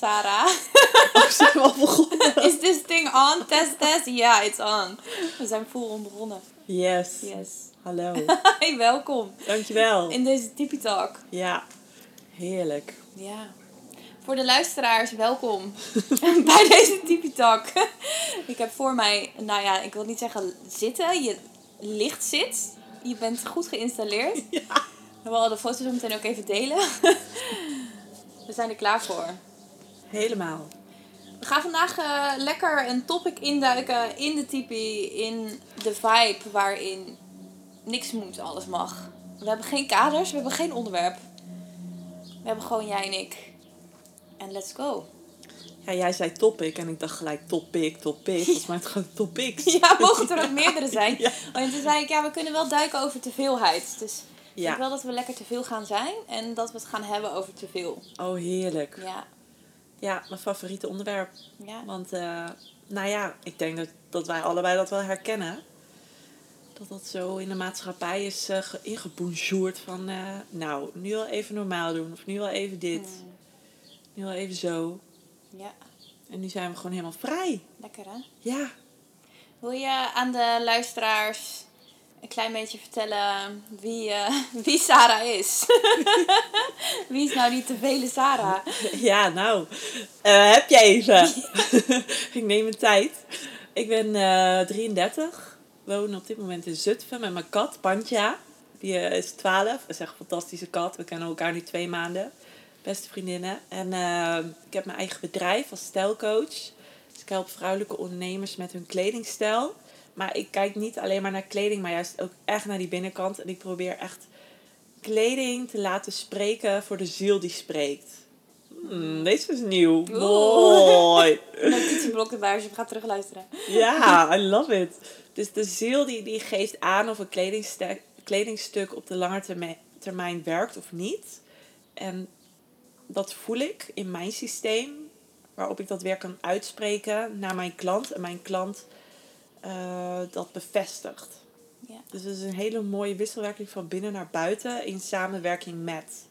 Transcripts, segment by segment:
Sarah. Oh, zijn we al begonnen? Is this thing on? Test, test. Ja, it's on. We zijn full on begonnen. Yes. Yes. Hallo. Hey, welkom Dankjewel. in deze Tipi Talk. Ja. Heerlijk. Ja. Voor de luisteraars, welkom bij deze Tipi Talk. ik heb voor mij, nou ja, ik wil niet zeggen zitten. Je licht zit. Je bent goed geïnstalleerd. Ja. We willen de foto's zo meteen ook even delen. We zijn er klaar voor. Helemaal. We gaan vandaag eh, lekker een topic induiken in de tipi, in de vibe waarin niks moet, alles mag. We hebben geen kaders, we hebben geen onderwerp. We hebben gewoon jij en ik. En let's go. Ja, jij zei topic en ik dacht gelijk topic, topic. Volgens mij het gewoon topics. Ja, mogen er ook meerdere zijn? Ja. En toen zei ik, ja, we kunnen wel duiken over teveelheid. Dus ik Ja. wel dat we lekker te veel gaan zijn en dat we het gaan hebben over te veel. Oh, heerlijk. Ja, Ja, mijn favoriete onderwerp. ja. Want, eh, nou ja, ik denk dat, dat wij allebei dat wel herkennen. Dat dat zo in de maatschappij is ingebonjourd van... eh, nou, nu wel even normaal doen. Of nu wel even dit. Mm, Nu wel even zo. ja, En nu zijn we gewoon helemaal vrij. lekker hè? Ja. Wil je aan de luisteraars een klein beetje vertellen wie, eh, wie Sarah is? wie is nou die te vele Sarah? Ja, nou, eh, heb je even. ik neem mijn tijd. Ik ben eh 33. Woon op dit moment in Zutphen met mijn kat, Pantja. Die eh, is 12. Dat is echt een fantastische kat. We kennen elkaar nu twee maanden. Beste vriendinnen. En eh, ik heb mijn eigen bedrijf als stijlcoach. Dus ik help vrouwelijke ondernemers met hun kledingstijl. Maar ik kijk niet alleen maar naar kleding, maar juist ook echt naar die binnenkant. En ik probeer echt kleding te laten spreken voor de ziel die spreekt. Hmm, deze is nieuw. Oeh. Mooi. Notitieblok erbij als je gaat terugluisteren. Ja, I love it. Dus de ziel die, die geeft aan of een kledingstuk, kledingstuk op de lange termijn, termijn werkt of niet. En dat voel ik in mijn systeem, waarop ik dat weer kan uitspreken naar mijn klant. En mijn klant eh, dat bevestigt. Ja. Dus het is een hele mooie wisselwerking van binnen naar buiten in samenwerking met.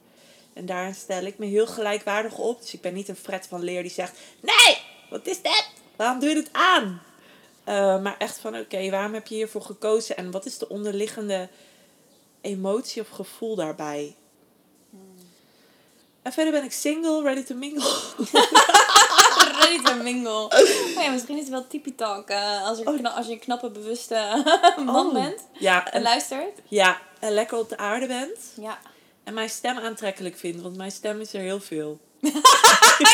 En daarin stel ik me heel gelijkwaardig op. Dus ik ben niet een fret van leer die zegt: Nee, wat is dat? Waarom doe je dit aan? Eh, maar echt van: Oké, waarom heb je hiervoor gekozen? En wat is de onderliggende emotie of gevoel daarbij? En verder ben ik single, ready to mingle. Ready to mingle. Oh ja, misschien is het wel tipi talk. eh, als, je Oh. als je een knappe, bewuste man Oh. bent Ja, en luistert. ja, en lekker op de aarde bent. Ja. En mijn stem aantrekkelijk vindt, want mijn stem is er heel veel.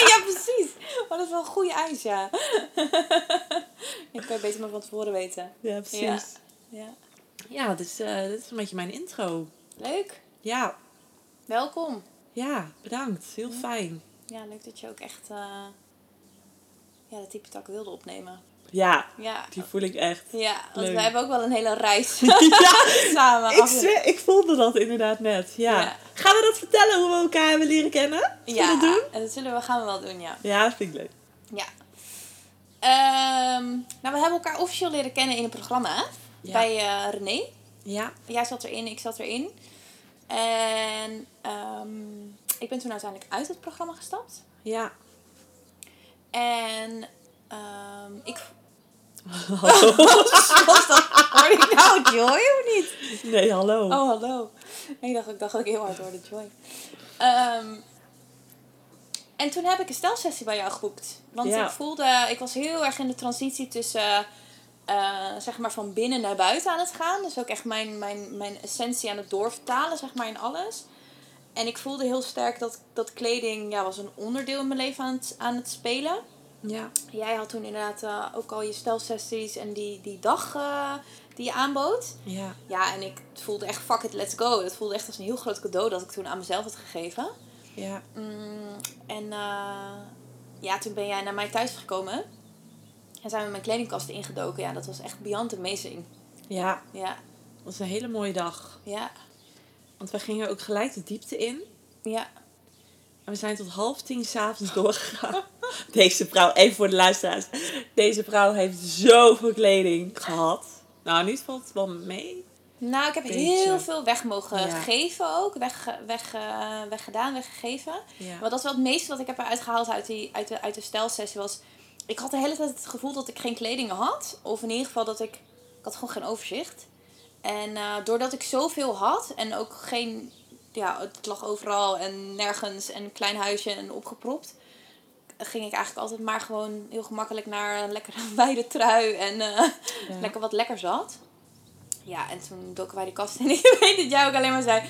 ja, precies. Maar dat is wel een goede eis, ja. Ik kan je beter maar van tevoren weten. Ja, precies. Ja. Ja, ja. dus eh dit is een beetje mijn intro. Leuk. Ja, Welkom. ja, bedankt. Heel fijn. Ja, leuk dat je ook echt eh, ja, de type tak wilde opnemen. Ja, Ja, die voel ik echt. ja want wij hebben ook wel een hele reis ja, samen. ik, zweer, ik voelde dat inderdaad net. Ja. Ja. Gaan we dat vertellen hoe we elkaar hebben leren kennen? Zullen we ja, dat doen? en dat zullen we, gaan we wel doen, ja. Ja, dat vind ik leuk. ja. Ehm, nou, we hebben elkaar officieel leren kennen in een programma hè? Ja. bij eh, René. Ja, Jij zat erin, ik zat erin. En ehm, ik ben toen uiteindelijk uit het programma gestapt. ja. En ehm, ik... Was dat, hoorde ik nou Joy of niet? Nee, hallo. Oh, hallo. Ik dacht, ik dacht ook heel hard hoorde Joy. Ehm, en toen heb ik een stelsessie bij jou geboekt. Want Ja. ik voelde, ik was heel erg in de transitie tussen, eh, zeg maar, van binnen naar buiten aan het gaan. Dus ook echt mijn, mijn, mijn essentie aan het doorvertalen, zeg maar, in alles. En ik voelde heel sterk dat, dat kleding, ja, was een onderdeel in mijn leven aan het, aan het spelen. Ja, Jij had toen inderdaad eh, ook al je stelsessies en die, die dag eh, die je aanbood. ja, Ja, en ik voelde echt, fuck it, let's go. Het voelde echt als een heel groot cadeau dat ik toen aan mezelf had gegeven. ja. Mm, en eh, ja, toen ben jij naar mij thuis gekomen. En zijn we mijn kledingkast ingedoken. Ja, dat was echt beyond amazing. Ja, Ja, dat was een hele mooie dag. ja, Want we gingen ook gelijk de diepte in. ja. En we zijn tot half tien s'avonds doorgegaan. Deze vrouw, even voor de luisteraars. Deze vrouw heeft zoveel kleding gehad. Nou, nu valt het wel mee. Nou, ik heb Beetje. heel veel weg mogen Ja. geven ook. Weg, weg, eh, weggedaan, weggegeven. Ja. Maar dat is wel het meeste wat ik heb eruit gehaald uit, die, uit, de, uit de stijlsessie. Was, ik had de hele tijd het gevoel dat ik geen kleding had. Of in ieder geval dat ik... Ik had gewoon geen overzicht. En eh, doordat ik zoveel had en ook geen... Ja, het lag overal en nergens en een klein huisje en opgepropt. Ging ik eigenlijk altijd maar gewoon heel gemakkelijk naar een lekkere wijde trui en eh, Ja. lekker wat lekker zat. Ja, en toen doken wij die kast in. Ik weet dat jij ook alleen maar zei...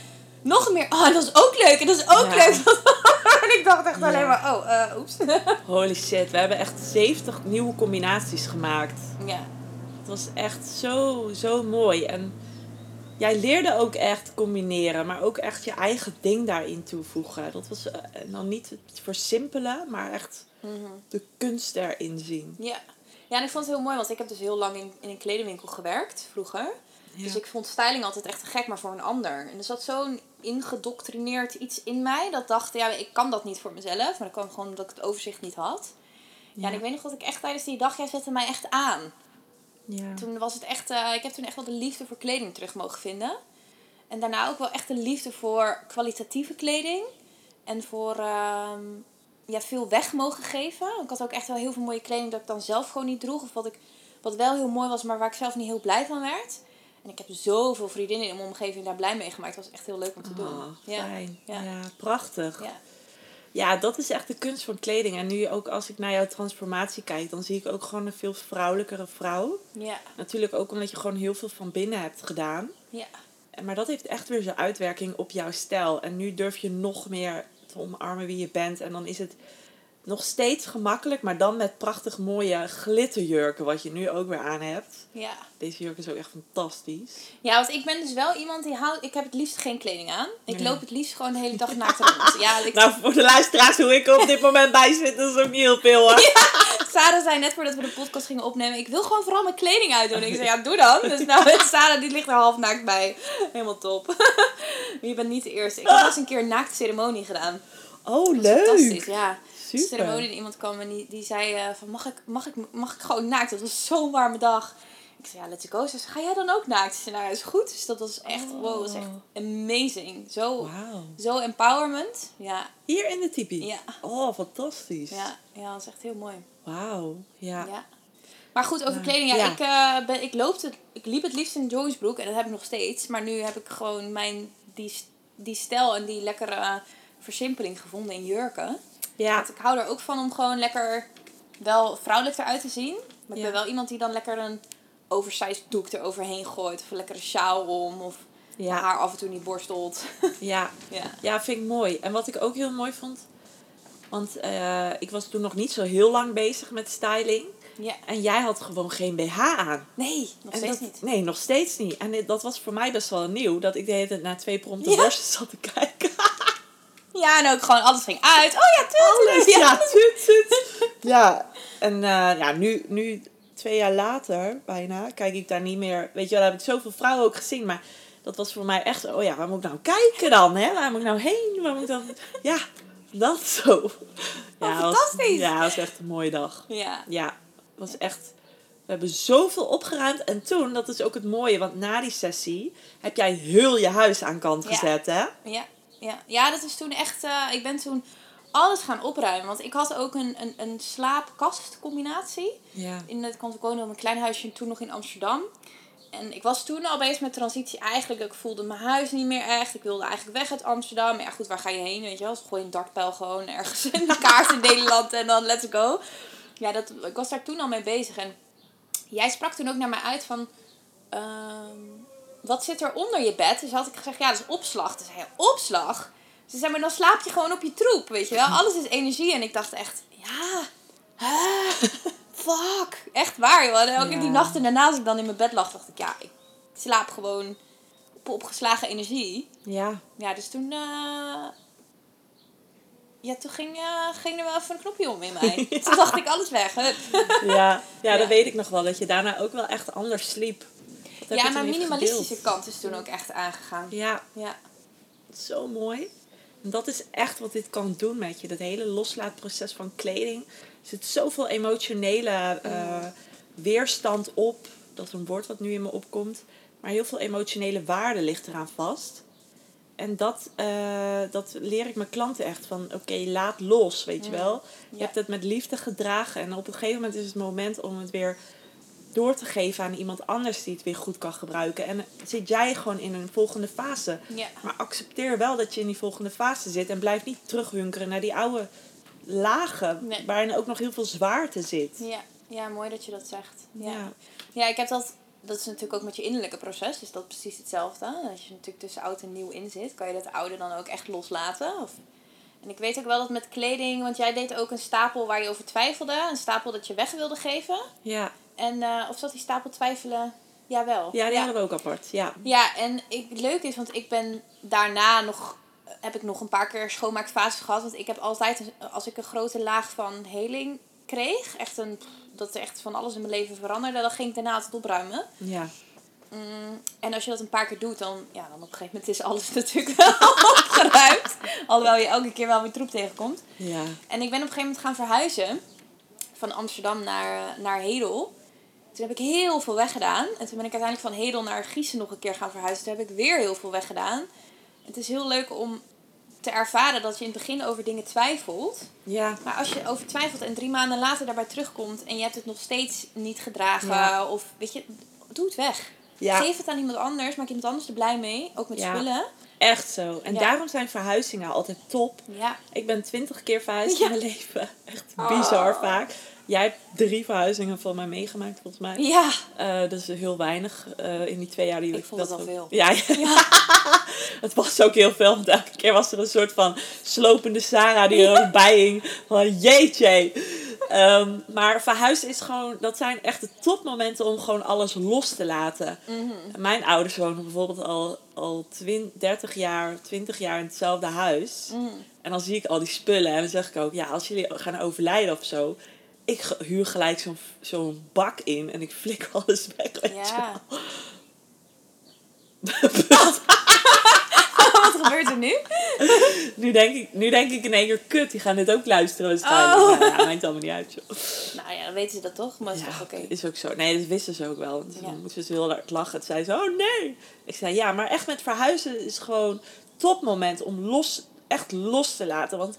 Nog meer. Oh, dat is ook leuk. En dat is ook Ja. leuk. en ik dacht echt Ja. alleen maar... Oh, eh, oeps. Holy shit, we hebben echt 70 nieuwe combinaties gemaakt. ja. Het was echt zo, zo mooi. En jij leerde ook echt combineren, maar ook echt je eigen ding daarin toevoegen. Dat was eh, dan niet het versimpelen, maar echt Mhm. de kunst erin zien. Ja. Ja, en ik vond het heel mooi, want ik heb dus heel lang in, in een kledingwinkel gewerkt vroeger. Dus ik vond styling altijd echt gek, maar voor een ander. En er zat zo'n ingedoctrineerd iets in mij dat dacht, ja, ik kan dat niet voor mezelf. Maar dat kwam gewoon omdat ik het overzicht niet had. Ja, en ik weet nog dat ik echt tijdens die dag, jij zette mij echt aan. Ja. Toen was het echt, eh, ik heb toen echt wel de liefde voor kleding terug mogen vinden. En daarna ook wel echt de liefde voor kwalitatieve kleding. En voor ehm, ja, veel weg mogen geven. Ik had ook echt wel heel veel mooie kleding dat ik dan zelf gewoon niet droeg. Of wat, ik, wat wel heel mooi was, maar waar ik zelf niet heel blij van werd. En ik heb zoveel vriendinnen in mijn omgeving daar blij mee gemaakt. Het was echt heel leuk om te doen. Oh, ja. fijn. Ja. Ja. prachtig. Ja. Ja, dat is echt de kunst van kleding. En nu ook als ik naar jouw transformatie kijk, dan zie ik ook gewoon een veel vrouwelijkere vrouw. Ja. Natuurlijk ook omdat je gewoon heel veel van binnen hebt gedaan. Ja. En- Maar dat heeft echt weer zijn uitwerking op jouw stijl. En nu durf je nog meer te omarmen wie je bent. En dan is het nog steeds gemakkelijk, maar dan met prachtig mooie glitterjurken, wat je nu ook weer aan hebt. ja. Deze jurk is ook echt fantastisch. Ja, want ik ben dus wel iemand die houdt... Ik heb het liefst geen kleding aan. Ik Nee. loop het liefst gewoon de hele dag naakt rond. Ja, ik Nou, voor de luisteraars hoe ik er op dit moment bij zit, dat is ook niet heel veel hoor. Sarah zei net voordat we de podcast gingen opnemen: Ik wil gewoon vooral mijn kleding uitdoen. Ik zei: Ja, doe dan. Dus nou, Sarah die ligt er half naakt bij. Helemaal top. je bent niet de eerste. Ik heb eens een keer een naaktceremonie gedaan. Oh, was Fantastisch, leuk. ja. Super. ceremonie en iemand kwam en die, die zei: eh, van, mag, ik, mag, ik, mag ik gewoon naakt? Dat was zo'n warme dag. Ik zei: Ja, let's go. Ze zei: Ga jij dan ook naakt? Ze zei: Nou, is goed. Dus dat was echt, wow, was echt amazing. Zo, zo empowerment. Ja, Hier in de tipi? ja, Oh, fantastisch. ja, ja, dat is echt heel mooi. Wauw. Ja. Ja. Maar goed, over kleding. Ja, Ja. Ik, eh, ben, ik, loopte, ik liep het liefst in joggingsbroek. En dat heb ik nog steeds. Maar nu heb ik gewoon mijn, die, die stijl en die lekkere versimpeling gevonden in jurken. Ja. Want ik hou er ook van om gewoon lekker wel vrouwelijk eruit te zien. Maar ik ben wel iemand die dan lekker een oversized doek eroverheen gooit. Of een lekkere sjaal om. Of Ja. haar af en toe niet borstelt. Ja. ja. ja, vind ik mooi. En wat ik ook heel mooi vond, want eh, ik was toen nog niet zo heel lang bezig met styling. ja. En jij had gewoon geen BH aan. Nee, nog En steeds dat- niet. Nee, nog steeds niet. En dat was voor mij best wel nieuw, dat ik de hele tijd naar twee prompte Ja. borsten zat te kijken. Ja, en ook gewoon alles ging uit. Oh ja, tuurlijk. Alles, ja, tut, tut. Ja, en eh, ja, nu, nu, twee jaar later bijna, kijk ik daar niet meer. Weet je wel, daar heb ik zoveel vrouwen ook gezien, maar dat was voor mij echt, oh ja, waar moet ik nou kijken dan? Hè? Waar moet ik nou heen? Waar moet ik dan... Ja, dat zo. Ja, Oh, was- fantastisch. ja, dat was echt een mooie dag. Ja. Ja, het was echt. We hebben zoveel opgeruimd. En toen, dat is ook het mooie, want na die sessie heb jij heel je huis aan kant Ja. gezet, hè? Ja, ja. ja, dat is toen echt. eh, ik ben toen alles gaan opruimen. Want ik had ook een, een, een slaapkastcombinatie. Ja. In het ik wonen op een klein huisje toen nog in Amsterdam. En ik was toen al bezig met transitie. Eigenlijk, ik voelde mijn huis niet meer echt. Ik wilde eigenlijk weg uit Amsterdam. Maar ja, goed, waar ga je heen? Weet je wel? Dus gooi een dartpijl gewoon ergens in de kaart in Nederland en dan let's go. Ja, dat, ik was daar toen al mee bezig. En jij sprak toen ook naar mij uit van... ehm, wat zit er onder je bed? Dus had ik gezegd, ja, dat is opslag. Toen zei je, opslag? Ze zei, maar dan slaap je gewoon op je troep, weet je wel? Alles is energie. En ik dacht echt, ja, fuck. Echt waar, joh. En elke Ja. die nachten daarna, als ik dan in mijn bed lag, dacht ik, ja, ik slaap gewoon op opgeslagen energie. Ja. Ja, dus toen... eh, Ja, toen ging, eh, ging er wel even een knopje om in mij. Toen dacht ik, alles weg. Hup. Ja, ja, Ja. dat weet ik nog wel. Dat je daarna ook wel echt anders sliep. Ja, even minimalistische gedeeld. kant is toen ook echt aangegaan. Ja, Ja. zo mooi. En dat is echt wat dit kan doen met je. Dat hele loslaatproces van kleding. Er zit zoveel emotionele uh, weerstand op. Dat is een woord wat nu in me opkomt. Maar heel veel emotionele waarde ligt eraan vast. En dat, uh, dat leer ik mijn klanten echt van, oké, laat los, weet je wel. Je hebt het met liefde gedragen en op een gegeven moment is het moment om het weer door te geven aan iemand anders die het weer goed kan gebruiken. En zit jij gewoon in een volgende fase. Ja. Maar accepteer wel dat je in die volgende fase zit en blijf niet terughunkeren naar die oude lagen Nee. waarin ook nog heel veel zwaarte zit. Ja, ja mooi dat je dat zegt. Ja. Ja. ja. ik heb dat. Dat is natuurlijk ook met je innerlijke proces, is dat precies hetzelfde. Als je natuurlijk tussen oud en nieuw in zit, kan je dat oude dan ook echt loslaten. Of... En ik weet ook wel dat met kleding, want jij deed ook een stapel waar je over twijfelde. Een stapel dat je weg wilde geven. Ja, En eh, of zat die stapel twijfelen? Jawel. ja die hadden we ook apart. Ja. Ja, en ik, het leuke is, want ik ben daarna nog, heb ik nog een paar keer schoonmaakfases gehad. Want ik heb altijd, als ik een grote laag van heling kreeg, echt een, dat er echt van alles in mijn leven veranderde, dan ging ik daarna altijd opruimen. Ja. Mm, en als je dat een paar keer doet, dan, ja, dan op een gegeven moment is alles natuurlijk wel opgeruimd. Alhoewel je elke keer wel weer troep tegenkomt. Ja. En ik ben op een gegeven moment gaan verhuizen. Van Amsterdam naar, naar Hedel. Toen heb ik heel veel weggedaan. En toen ben ik uiteindelijk van Hedel naar Gießen nog een keer gaan verhuizen. Toen heb ik weer heel veel weggedaan. Het is heel leuk om te ervaren dat je in het begin over dingen twijfelt. Ja. Maar als je over twijfelt en drie maanden later daarbij terugkomt... en je hebt het nog steeds niet gedragen... Ja. of weet je, doe het weg. Ja. Geef het aan iemand anders. Maak iemand anders er blij mee. Ook met Ja. spullen. Echt zo. En Ja. daarom zijn verhuizingen altijd top. Ja. Ik ben twintig keer verhuisd in mijn leven. Echt bizar vaak. Jij hebt drie verhuizingen van mij meegemaakt, volgens mij. Ja. Eh, dat is heel weinig eh, in die twee jaar die Ik vond het dat wel we- veel. Ja, ja. het was ook heel veel. Want elke keer was er een soort van slopende Sarah die er ook bij hing. Van jeetje. Ehm, maar verhuizen is gewoon, dat zijn echt de topmomenten om gewoon alles los te laten. Mhm. Mijn ouders wonen bijvoorbeeld al, al 20, 30 jaar, 20 jaar in hetzelfde huis. Mhm. En dan zie ik al die spullen en dan zeg ik ook, ja, als jullie gaan overlijden of zo, ik huur gelijk zo'n zo'n bak in en ik flik alles weg. Weet Ja. wel. Wat gebeurt er nu? Nu, denk ik, nu denk ik in één keer, kut, die gaan dit ook luisteren waarschijnlijk. Oh. Nou, ja, maakt allemaal niet uit, joh. Nou ja, dan weten ze dat toch? Maar is toch oké? is ook zo. Nee, dat wisten ze ook wel. Want Ja. dan moesten ze heel hard lachen. Toen zei ze, oh nee. Ik zei, ja, maar echt met verhuizen is gewoon topmoment om los, echt los te laten. Want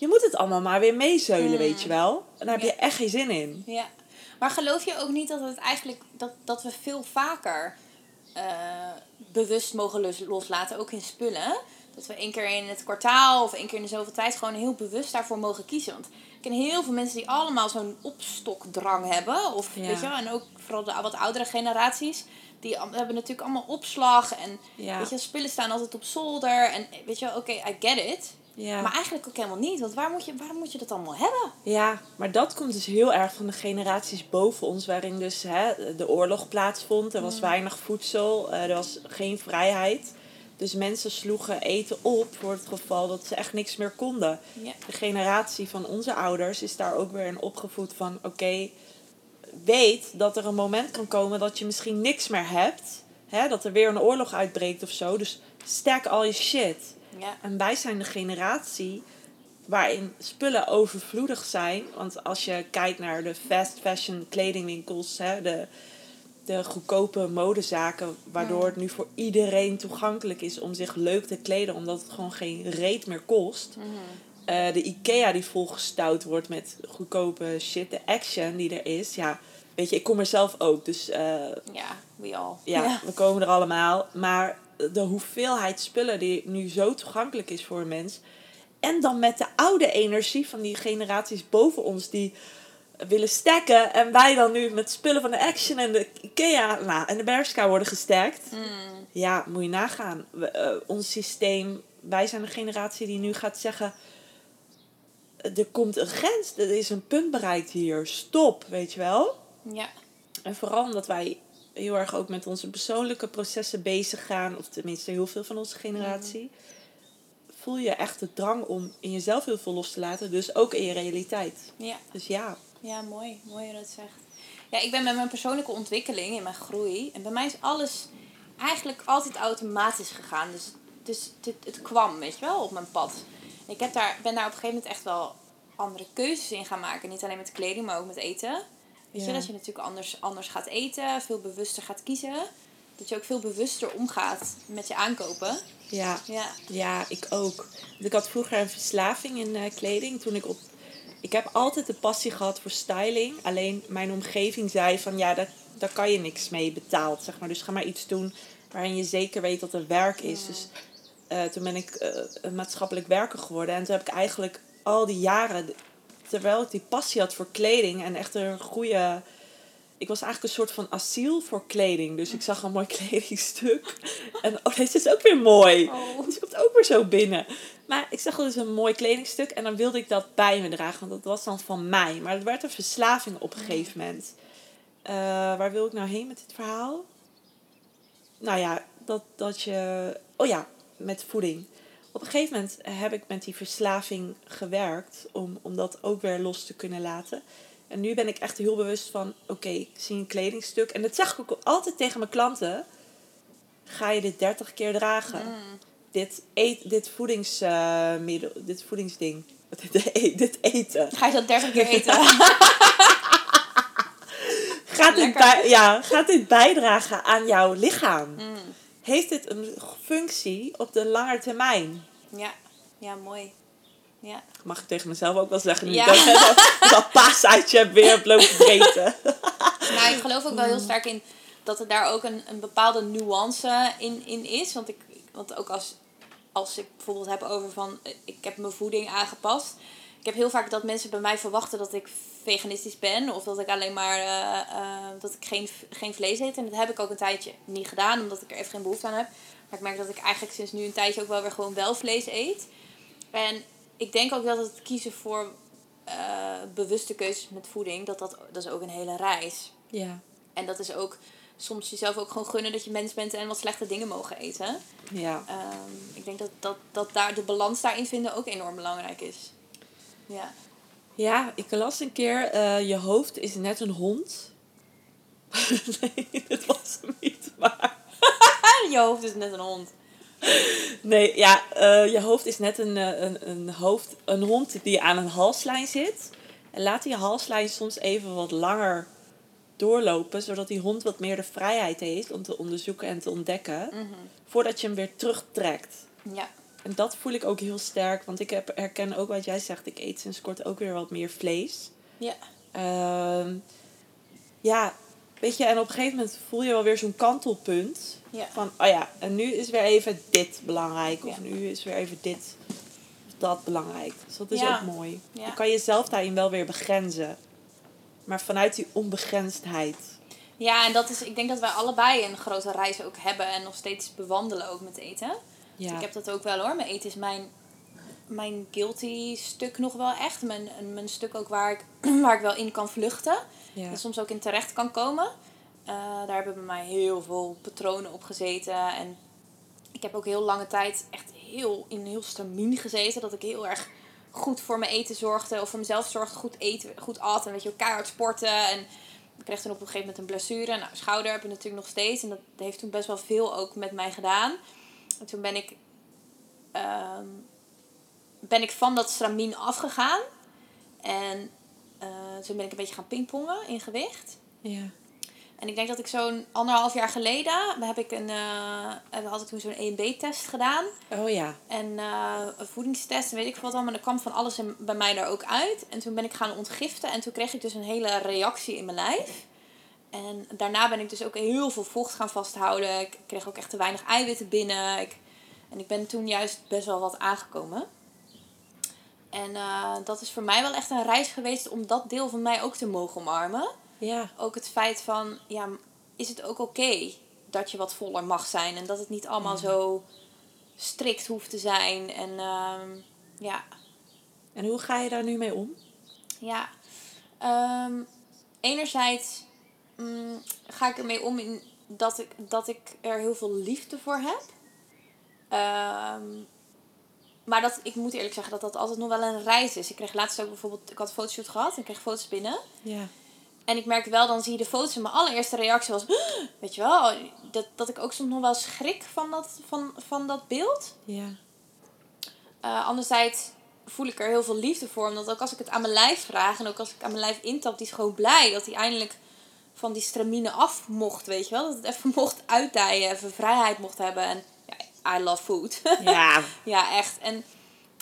je moet het allemaal maar weer meezeulen, weet je wel. En daar heb je echt geen zin in. Ja. Maar geloof je ook niet dat het eigenlijk dat, dat we veel vaker eh, bewust mogen los- loslaten, ook in spullen? Dat we één keer in het kwartaal of één keer in de zoveel tijd gewoon heel bewust daarvoor mogen kiezen. Want ik ken heel veel mensen die allemaal zo'n opstokdrang hebben. Of Ja. weet je wel, en ook vooral de wat oudere generaties. Die hebben natuurlijk allemaal opslag. En Ja. weet je, spullen staan altijd op zolder. En weet je wel, oké, I get it. Ja. Maar eigenlijk ook helemaal niet. Want waar moet je, waarom moet je dat allemaal hebben? Ja, maar dat komt dus heel erg van de generaties boven ons, waarin dus hè, de oorlog plaatsvond. Er was Mm. weinig voedsel, eh, er was geen vrijheid. Dus mensen sloegen eten op voor het geval dat ze echt niks meer konden. Ja. De generatie van onze ouders is daar ook weer in opgevoed van... oké, weet dat er een moment kan komen dat je misschien niks meer hebt. Hè, dat er weer een oorlog uitbreekt of zo. Dus stack al je shit. Ja. En wij zijn de generatie waarin spullen overvloedig zijn. Want als je kijkt naar de fast fashion kledingwinkels, hè, de, de goedkope modezaken, waardoor het nu voor iedereen toegankelijk is om zich leuk te kleden, omdat het gewoon geen reet meer kost. Eh, de IKEA die volgestouwd wordt met goedkope shit, de Action die er is, ja, weet je, ik kom er zelf ook, dus eh, Ja, we all. ja, we komen er allemaal. Maar de hoeveelheid spullen die nu zo toegankelijk is voor een mens. En dan met de oude energie van die generaties boven ons die willen stacken. En wij dan nu met spullen van de Action en de Ikea nou, en de Bershka worden gestakt. Mm. Ja, moet je nagaan. We, eh, ons systeem, wij zijn de generatie die nu gaat zeggen... Er komt een grens, er is een punt bereikt hier. Stop, weet je wel? Ja. En vooral omdat wij heel erg ook met onze persoonlijke processen bezig gaan, of tenminste heel veel van onze generatie, voel je echt de drang om in jezelf heel veel los te laten, dus ook in je realiteit. Ja. Dus ja, Ja, mooi. Mooi hoe je dat zegt. Ja, ik ben met mijn persoonlijke ontwikkeling in mijn groei. En bij mij is alles eigenlijk altijd automatisch gegaan. Dus dus het, het kwam, weet je wel, op mijn pad. Ik heb daar, ben daar op een gegeven moment echt wel andere keuzes in gaan maken. Niet alleen met kleding, maar ook met eten. Weet je, dat je natuurlijk anders, anders gaat eten, veel bewuster gaat kiezen. Dat je ook veel bewuster omgaat met je aankopen. Ja, Ja. ja, ik ook. Ik had vroeger een verslaving in eh, kleding. Toen ik op. Ik heb altijd de passie gehad voor styling. Alleen mijn omgeving zei van ja, daar, daar kan je niks mee betaald. Zeg maar. Dus ga maar iets doen waarin je zeker weet dat er werk is. Dus eh, toen ben ik eh, een maatschappelijk werker geworden. En toen heb ik eigenlijk al die jaren, terwijl ik die passie had voor kleding en echt een goede. Ik was eigenlijk een soort van asiel voor kleding. Dus ik zag een mooi kledingstuk. En oh, deze is ook weer mooi. Oh. Dus komt ook weer zo binnen. Maar ik zag eens een mooi kledingstuk en dan wilde ik dat bij me dragen. Want dat was dan van mij. Maar het werd een verslaving op een gegeven moment. Eh, waar wil ik nou heen met dit verhaal? Nou ja, dat, dat je... Oh ja, met voeding. Op een gegeven moment heb ik met die verslaving gewerkt. Om, om dat ook weer los te kunnen laten. En nu ben ik echt heel bewust van... Oké, ik zie een kledingstuk. En dat zeg ik ook altijd tegen mijn klanten. Ga je dit 30 keer dragen? dit, eet, dit voedingsmiddel, dit voedingsding, dit, e- dit eten. Ga je dat 30 keer eten? Gaat dit, bij, ja, gaat dit bijdragen aan jouw lichaam? Mm. Heeft dit een functie op de lange termijn? Ja. Ja, mooi. Ja. Mag ik tegen mezelf ook wel zeggen. Nu Ja. dat dat, dat paaseitje heb weer heb lopen. Nou, ik geloof ook wel heel sterk in dat er daar ook een, een bepaalde nuance in, in is. Want, ik, want ook als, als ik bijvoorbeeld heb over van... eh, Ik heb mijn voeding aangepast. Ik heb heel vaak dat mensen bij mij verwachten dat ik veganistisch ben. Of dat ik alleen maar... eh, eh, dat ik geen, geen vlees eet. En dat heb ik ook een tijdje niet gedaan. Omdat ik er even geen behoefte aan heb. Maar ik merk dat ik eigenlijk sinds nu een tijdje ook wel weer gewoon wel vlees eet. En ik denk ook dat het kiezen voor eh, bewuste keuzes met voeding... Dat, dat, dat is ook een hele reis. Ja. En dat is ook soms jezelf ook gewoon gunnen dat je mens bent en wat slechte dingen mogen eten. Ja. Ehm, ik denk dat, dat, dat daar de balans daarin vinden ook enorm belangrijk is. Ja. Ja, ik las een keer, eh, je hoofd is net een hond. nee, dat was hem niet, maar... Je hoofd is net een hond. Nee, ja, eh, je hoofd is net een, eh, een, een, hoofd, een hond die aan een halslijn zit. En laat die halslijn soms even wat langer doorlopen, zodat die hond wat meer de vrijheid heeft om te onderzoeken en te ontdekken, voordat je hem weer terugtrekt. Ja. En dat voel ik ook heel sterk, want ik heb, herken ook wat jij zegt, ik eet sinds kort ook weer wat meer vlees. Ja. Ehm, ja, weet je, en op een gegeven moment voel je wel weer zo'n kantelpunt. Ja. Van, oh ja, en nu is weer even dit belangrijk. Of Ja. nu is weer even dit of dat belangrijk. Dus dat is Ja. ook mooi. Je kan jezelf daarin wel weer begrenzen. Maar vanuit die onbegrensdheid. Ja, en dat is, ik denk dat wij allebei een grote reis ook hebben en nog steeds bewandelen ook met eten. Ja, Ik heb dat ook wel hoor. Mijn eten is mijn, mijn guilty stuk nog wel echt. Mijn, mijn stuk ook waar ik, waar ik wel in kan vluchten. ja. En soms ook in terecht kan komen. Eh, daar hebben bij mij heel veel patronen op gezeten. En ik heb ook heel lange tijd echt heel in heel stramien gezeten. Dat ik heel erg goed voor mijn eten zorgde. Of voor mezelf zorgde. Goed eten, goed at. En weet je, keihard sporten. En ik kreeg toen op een gegeven moment een blessure. Nou, schouder heb ik natuurlijk nog steeds. En dat heeft toen best wel veel ook met mij gedaan. En toen ben ik, ehm, ben ik van dat stramien afgegaan. En eh, toen ben ik een beetje gaan pingpongen in gewicht. ja. En ik denk dat ik zo'n anderhalf jaar geleden heb ik een, eh, had ik toen zo'n EMB-test gedaan. Oh ja. En eh, een voedingstest en weet ik veel wat allemaal. En er kwam van alles in, bij mij daar ook uit. En toen ben ik gaan ontgiften. En toen kreeg ik dus een hele reactie in mijn lijf. En daarna ben ik dus ook heel veel vocht gaan vasthouden. Ik kreeg ook echt te weinig eiwitten binnen. Ik, en ik ben toen juist best wel wat aangekomen. En eh, dat is voor mij wel echt een reis geweest om dat deel van mij ook te mogen omarmen Ja. ook het feit van, ja, is het ook oké dat je wat voller mag zijn en dat het niet allemaal zo strikt hoeft te zijn. En ehm, ja, En hoe ga je daar nu mee om? ja. Ehm, enerzijds mm, ga ik ermee om in dat ik, dat ik er heel veel liefde voor heb. Ehm, maar dat, ik moet eerlijk zeggen dat dat altijd nog wel een reis is. Ik kreeg laatst ook bijvoorbeeld, ik had een fotoshoot gehad en kreeg foto's binnen. Ja. En ik merk wel, dan zie je de foto's en mijn allereerste reactie was... Weet je wel, dat, dat ik ook soms nog wel schrik van dat, van, van dat beeld. Ja. Uh, anderzijds voel ik er heel veel liefde voor. Omdat ook als ik het aan mijn lijf vraag en ook als ik aan mijn lijf intap, die is gewoon blij dat hij eindelijk van die stramine af mocht, weet je wel. Dat het even mocht uitdijen, even vrijheid mocht hebben. En ja, I love food. Ja. ja, echt. En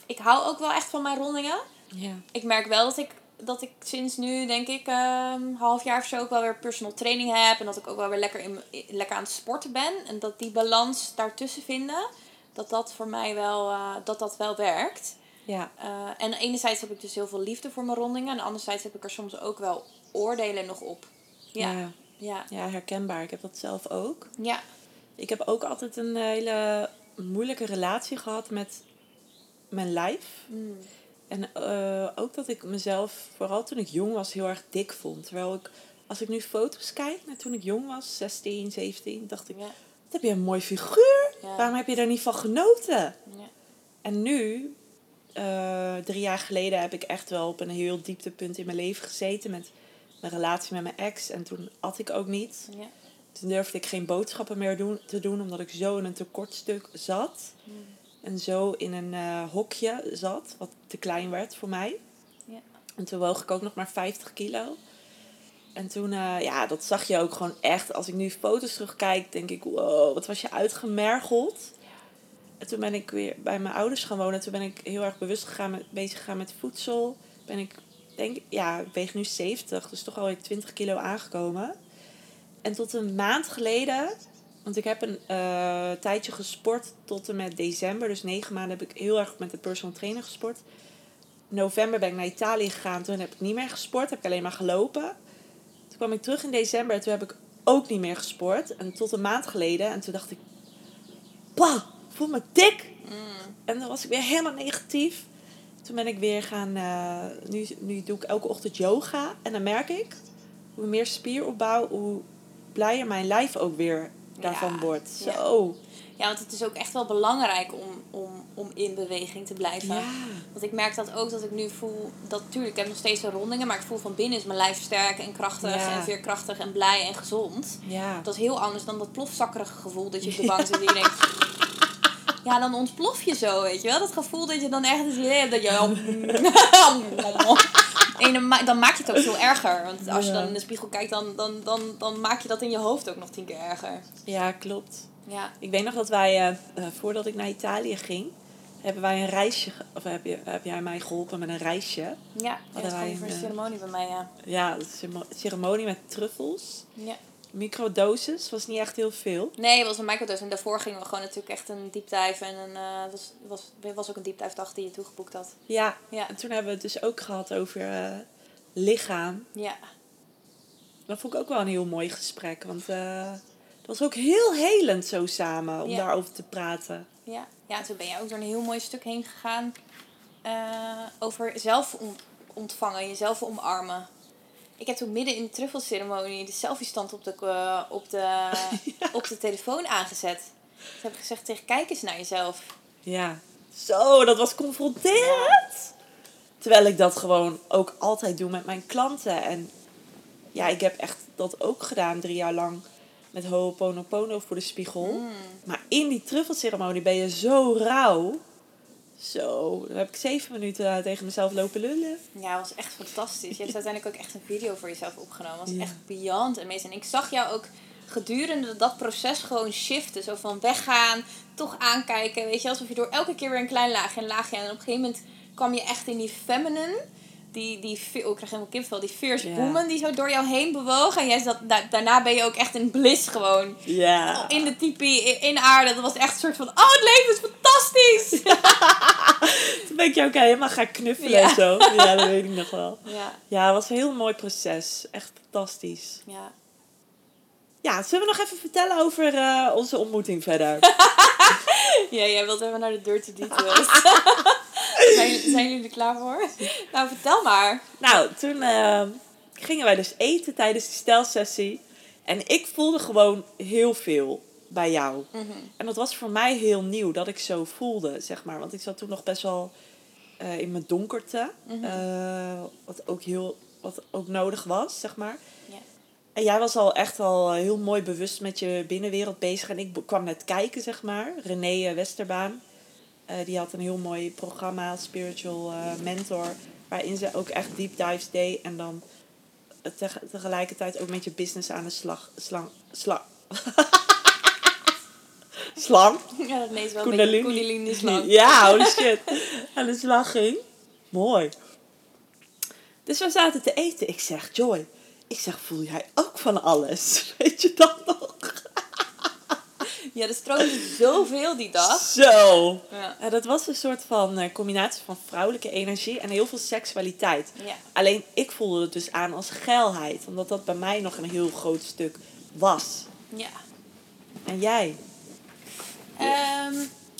ik hou ook wel echt van mijn rondingen. Ja. Ik merk wel dat ik, dat ik sinds nu, denk ik, um, half jaar of zo ook wel weer personal training heb. En dat ik ook wel weer lekker, in, lekker aan het sporten ben. En dat die balans daartussen vinden, dat dat voor mij wel, uh, dat dat wel werkt. Ja. Uh, en enerzijds heb ik dus heel veel liefde voor mijn rondingen. En anderzijds heb ik er soms ook wel oordelen nog op. Ja. Ja. Ja. herkenbaar. Ik heb dat zelf ook. Ja. Ik heb ook altijd een hele moeilijke relatie gehad met mijn lijf. Mm. En uh, ook dat ik mezelf, vooral toen ik jong was, heel erg dik vond. Terwijl ik, als ik nu foto's kijk naar toen ik jong was, 16, 17, dacht ik, Ja. wat heb je een mooi figuur. Ja. Waarom heb je daar niet van genoten? Ja. En nu, uh, drie jaar geleden, heb ik echt wel op een heel dieptepunt in mijn leven gezeten met mijn relatie met mijn ex. En toen at ik ook niet. Ja. Toen durfde ik geen boodschappen meer doen, te doen, omdat ik zo in een tekortstuk zat. Mm. En zo in een uh, hokje zat, wat te klein werd voor mij. Ja. En toen woog ik ook nog maar 50 kilo. En toen, uh, ja, dat zag je ook gewoon echt. Als ik nu foto's terugkijk, denk ik, wow, wat was je uitgemergeld. En toen ben ik weer bij mijn ouders gaan wonen. Toen ben ik heel erg bewust gegaan met, bezig gegaan met voedsel. Ben ik, denk, ja, ik weeg nu 70, dus toch alweer 20 kilo aangekomen. En tot een maand geleden, want ik heb een uh, tijdje gesport tot en met december. Dus negen maanden heb ik heel erg met de personal trainer gesport. November ben ik naar Italië gegaan. Toen heb ik niet meer gesport, heb ik alleen maar gelopen. Toen kwam ik terug in december en toen heb ik ook niet meer gesport. En tot een maand geleden. En toen dacht ik, ik voel me dik. Mm. En dan was ik weer helemaal negatief. Toen ben ik weer gaan, uh, nu, nu doe ik elke ochtend yoga. En dan merk ik, hoe meer spieropbouw, hoe blijer mijn lijf ook weer daarvan Ja, wordt. Zo. Ja, want het is ook echt wel belangrijk om, om, om in beweging te blijven. Ja. Want ik merk dat ook dat ik nu voel, dat tuurlijk, ik heb nog steeds wel rondingen, maar ik voel van binnen is mijn lijf sterk en krachtig en veerkrachtig en blij en gezond. Dat is heel anders dan dat plofzakkerige gevoel dat je op de bank zit en je denkt... Ja, dan ontplof je zo, weet je wel. Dat gevoel dat je dan echt het idee hebt dat je... En dan, ma- dan maak je het ook veel erger. Want als je dan in de spiegel kijkt, dan, dan, dan, dan maak je dat in je hoofd ook nog tien keer erger. ja, klopt. Ja. Ik weet nog dat wij, eh, eh, voordat ik naar Italië ging, hebben wij een reisje, of heb, je, heb jij mij geholpen met een reisje? Ja, dat voor een, een eh, ceremonie bij mij, ja. Ja, een ceremonie met truffels. ja. Microdoses, was niet echt heel veel. Nee, het was een microdose. En daarvoor gingen we gewoon natuurlijk echt een deep dive. En een, eh, was, was, was ook een deep dive dag die je toegeboekt had. Ja, Ja. en toen hebben we het dus ook gehad over eh, lichaam. Ja. Dat vond ik ook wel een heel mooi gesprek. Want het was ook heel helend zo samen om Ja. daarover te praten. Ja. ja, toen ben je ook door een heel mooi stuk heen gegaan. over zelf ont- ontvangen, jezelf omarmen. Ik heb toen midden in de truffelceremonie de selfie-stand op de, eh, op, de, op de telefoon aangezet. Toen heb ik gezegd tegen kijk eens naar jezelf. Ja. Zo, dat was confronterend. Terwijl ik dat gewoon ook altijd doe met mijn klanten. En ja, ik heb echt dat ook gedaan drie jaar lang met Ho'oponopono voor de spiegel. Mm. Maar in die truffelceremonie ben je zo rauw. Zo, dan heb ik zeven minuten eh, tegen mezelf lopen lullen. Ja, het was echt fantastisch. Je hebt uiteindelijk ook echt een video voor jezelf opgenomen. Het was Ja. echt amazing. En ik zag jou ook gedurende dat proces gewoon shiften. Zo van weggaan, toch aankijken. Weet je, alsof je door elke keer weer een klein laagje en laagje. En op een gegeven moment kwam je echt in die feminine. Die, die, oh, ik krijg helemaal kipvel. Die fierce woman die zo door jou heen bewoog. En jij zat, da- daarna ben je ook echt in bliss gewoon. Ja. In de tipi, in, in aarde. Dat was echt een soort van, oh het leven is fantastisch. Toen ben ik jou ook helemaal gaan knuffelen en zo. Ja, dat weet ik nog wel. ja, Ja, het was een heel mooi proces. Echt fantastisch. ja. Ja, zullen we nog even vertellen over eh, onze ontmoeting verder? Ja, jij wilt even naar de dirty details. zijn, zijn jullie er klaar voor? Nou, vertel maar. nou, toen eh, gingen wij dus eten tijdens die stelsessie. En ik voelde gewoon heel veel bij jou. En dat was voor mij heel nieuw dat ik zo voelde, zeg maar. Want ik zat toen nog best wel eh, in mijn donkerte. Mhm. Eh, wat ook heel wat ook nodig was, zeg maar. En jij was al echt al heel mooi bewust met je binnenwereld bezig. En ik kwam net kijken, zeg maar. René eh, Westerbaan. Eh, die had een heel mooi programma, Spiritual eh, Mentor. Waarin ze ook echt deep dives deed. En dan eh, teg- tegelijkertijd ook met je business aan de slag... Slang... Slang... slang? Ja, dat is wel een beetje kundalini slang. Ja, holy shit. aan de slag ging. Mooi. Dus we zaten te eten. Ik zeg, Joy, ik zeg, voel jij ook van alles? Weet je dat nog? Ja, er stroomde zoveel die dag. Zo. Ja. Dat was een soort van eh, combinatie van vrouwelijke energie en heel veel seksualiteit. Ja. Alleen ik voelde het dus aan als geilheid. Omdat dat bij mij nog een heel groot stuk was. ja. En jij? Ehm,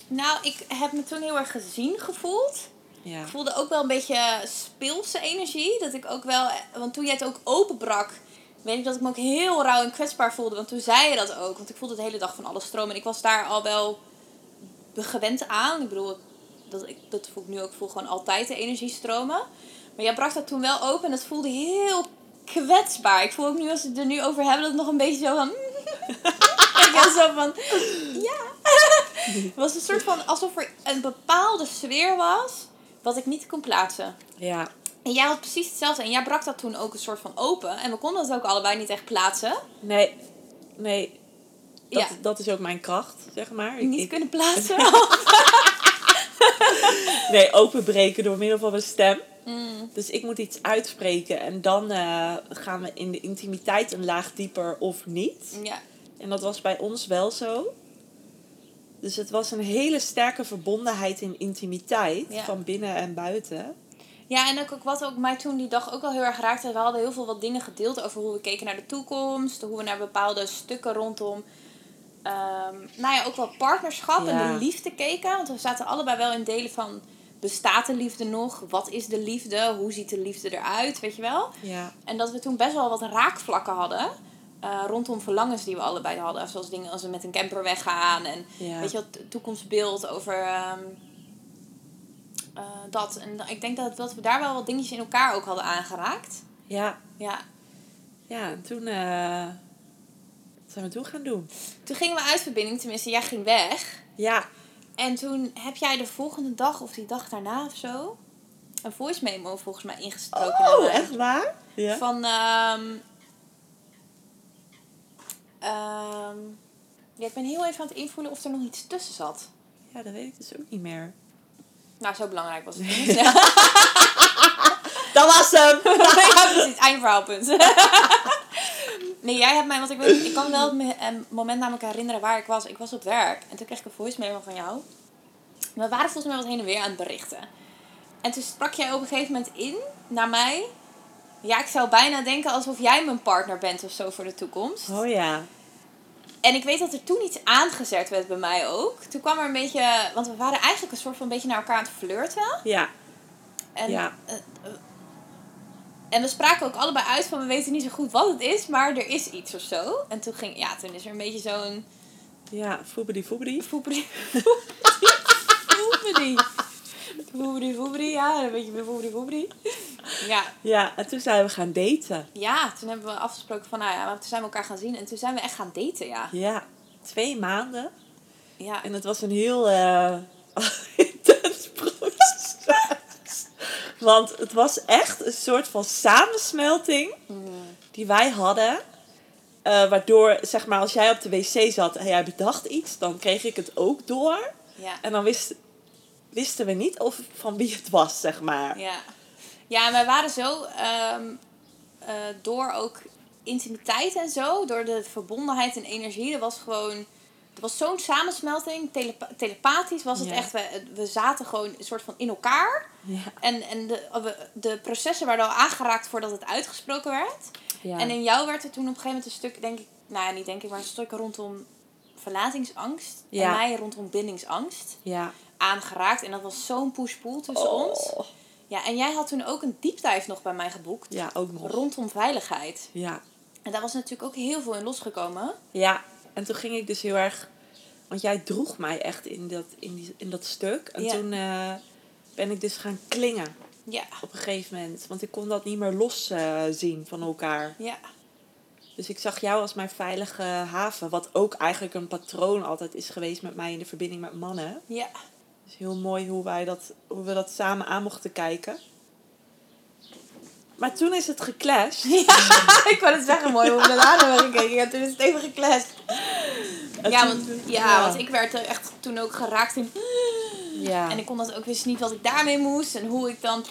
nou, ik heb me toen heel erg gezien gevoeld. Ja. Ik voelde ook wel een beetje speelse energie. Dat ik ook wel... Want toen jij het ook openbrak... Weet ik dat ik me ook heel rauw en kwetsbaar voelde. Want toen zei je dat ook. Want ik voelde de hele dag van alles stromen. En ik was daar al wel gewend aan. Ik bedoel, dat, ik, dat voel ik nu ook. Ik voel gewoon altijd de energie stromen. Maar jij brak dat toen wel open. En dat voelde heel kwetsbaar. Ik voel ook nu, als we het er nu over hebben, dat het nog een beetje zo van... ik was zo van... Ja. Het was een soort van... Alsof er een bepaalde sfeer was... Wat ik niet kon plaatsen. Ja. En jij had precies hetzelfde. En jij brak dat toen ook een soort van open. En we konden het ook allebei niet echt plaatsen. Nee. Nee. Dat, Ja. dat is ook mijn kracht, zeg maar. Ik- Niet ik- kunnen plaatsen. Nee, openbreken door middel van mijn stem. Mm. Dus ik moet iets uitspreken en dan eh, gaan we in de intimiteit een laag dieper of niet. Ja. En dat was bij ons wel zo. Dus het was een hele sterke verbondenheid in intimiteit, Ja. van binnen en buiten. Ja, en ook, wat ook mij toen die dag ook wel heel erg raakte. We hadden heel veel wat dingen gedeeld over hoe we keken naar de toekomst. Hoe we naar bepaalde stukken rondom... ehm, nou ja, ook wel partnerschap en de liefde keken. Want we zaten allebei wel in delen van... Bestaat de liefde nog? Wat is de liefde? Hoe ziet de liefde eruit? Weet je wel? Ja, En dat we toen best wel wat raakvlakken hadden. eh, rondom verlangens die we allebei hadden. Zoals dingen als we met een camper weggaan. En ja. weet je wat, toekomstbeeld over ehm, eh, dat. En ik denk dat, dat we daar wel wat dingetjes in elkaar ook hadden aangeraakt. ja. Ja. ja en toen eh, wat zijn we toen gaan doen. Toen gingen we uit verbinding, tenminste jij ging weg. Ja, En toen heb jij de volgende dag of die dag daarna of zo... een voice memo volgens mij ingesproken. naar oh, mij. echt waar? Ja. Van... ja, ik ben heel even aan het invoelen of er nog iets tussen zat. ja, dat weet ik dus ook niet meer. Nou, zo belangrijk was het niet. ja, Dat was hem! precies. Eindverhaalpunt. nee, jij hebt mij... Want ik, weet, ik kan wel het een moment namelijk herinneren waar ik was. Ik was op werk. En toen kreeg ik een voice memo van jou. We waren volgens mij wat heen en weer aan het berichten. En toen sprak jij op een gegeven moment in naar mij. Ja, ik zou bijna denken alsof jij mijn partner bent of zo voor de toekomst. Oh ja. En ik weet dat er toen iets aangezet werd bij mij ook. Toen kwam er een beetje... Want we waren eigenlijk een soort van beetje naar elkaar aan het flirten. Ja, En, Ja. eh, eh, en we spraken ook allebei uit van we weten niet zo goed wat het is, maar er is iets of zo. En toen ging, ja, toen is er een beetje zo'n ja, foebedi foebedi. foeperi, foeperi, foeperi, foeperi, ja, een beetje foeperi, foeperi. Ja, Ja, en toen zijn we gaan daten. ja, toen hebben we afgesproken van, nou ja, maar toen zijn we elkaar gaan zien en toen zijn we echt gaan daten, ja. Ja, twee maanden. Ja, En het was een heel eh, intens proces. Want het was echt een soort van samensmelting Mm. die wij hadden. Eh, waardoor, zeg maar, als jij op de wc zat en jij bedacht iets, dan kreeg ik het ook door. ja. En dan wist, wisten we niet of, van wie het was, zeg maar. Ja, ja wij waren zo ehm, eh, door ook intimiteit en zo, door de verbondenheid en energie. Er was gewoon, er was zo'n samensmelting. Telepa- telepathisch was het Ja. echt. We, we zaten gewoon een soort van in elkaar. Ja. En, en de, we- de processen werden al aangeraakt voordat het uitgesproken werd. Ja. En in jou werd er toen op een gegeven moment een stuk, denk ik, nou ja, niet denk ik, maar een stuk rondom verlatingsangst. Ja. En mij rondom bindingsangst ja. Aangeraakt. En dat was zo'n push-pull tussen ons. Oh. Ja, en jij had toen ook een deep dive nog bij mij geboekt. Ja, ook nog. Rondom veiligheid. Ja. En daar was natuurlijk ook heel veel in losgekomen. Ja, en toen ging ik dus heel erg... Want jij droeg mij echt in dat, in die, in dat stuk. En Ja. toen eh, ben ik dus gaan klingen. Ja. op een gegeven moment. Want ik kon dat niet meer los eh, zien van elkaar. Ja. Dus ik zag jou als mijn veilige haven. Wat ook eigenlijk een patroon altijd is geweest met mij in de verbinding met mannen. Ja. Dus heel mooi hoe, wij dat, hoe we dat samen aan mochten kijken. Maar toen is het geclashed. ik wou het zeggen, mooi hoe we hebben gekeken. Ja, toen is het even geclashed. En Ja, want, ja, want ik werd er echt toen ook geraakt in... Ja. En ik kon dat ook wist niet wat ik daarmee moest en hoe ik dan...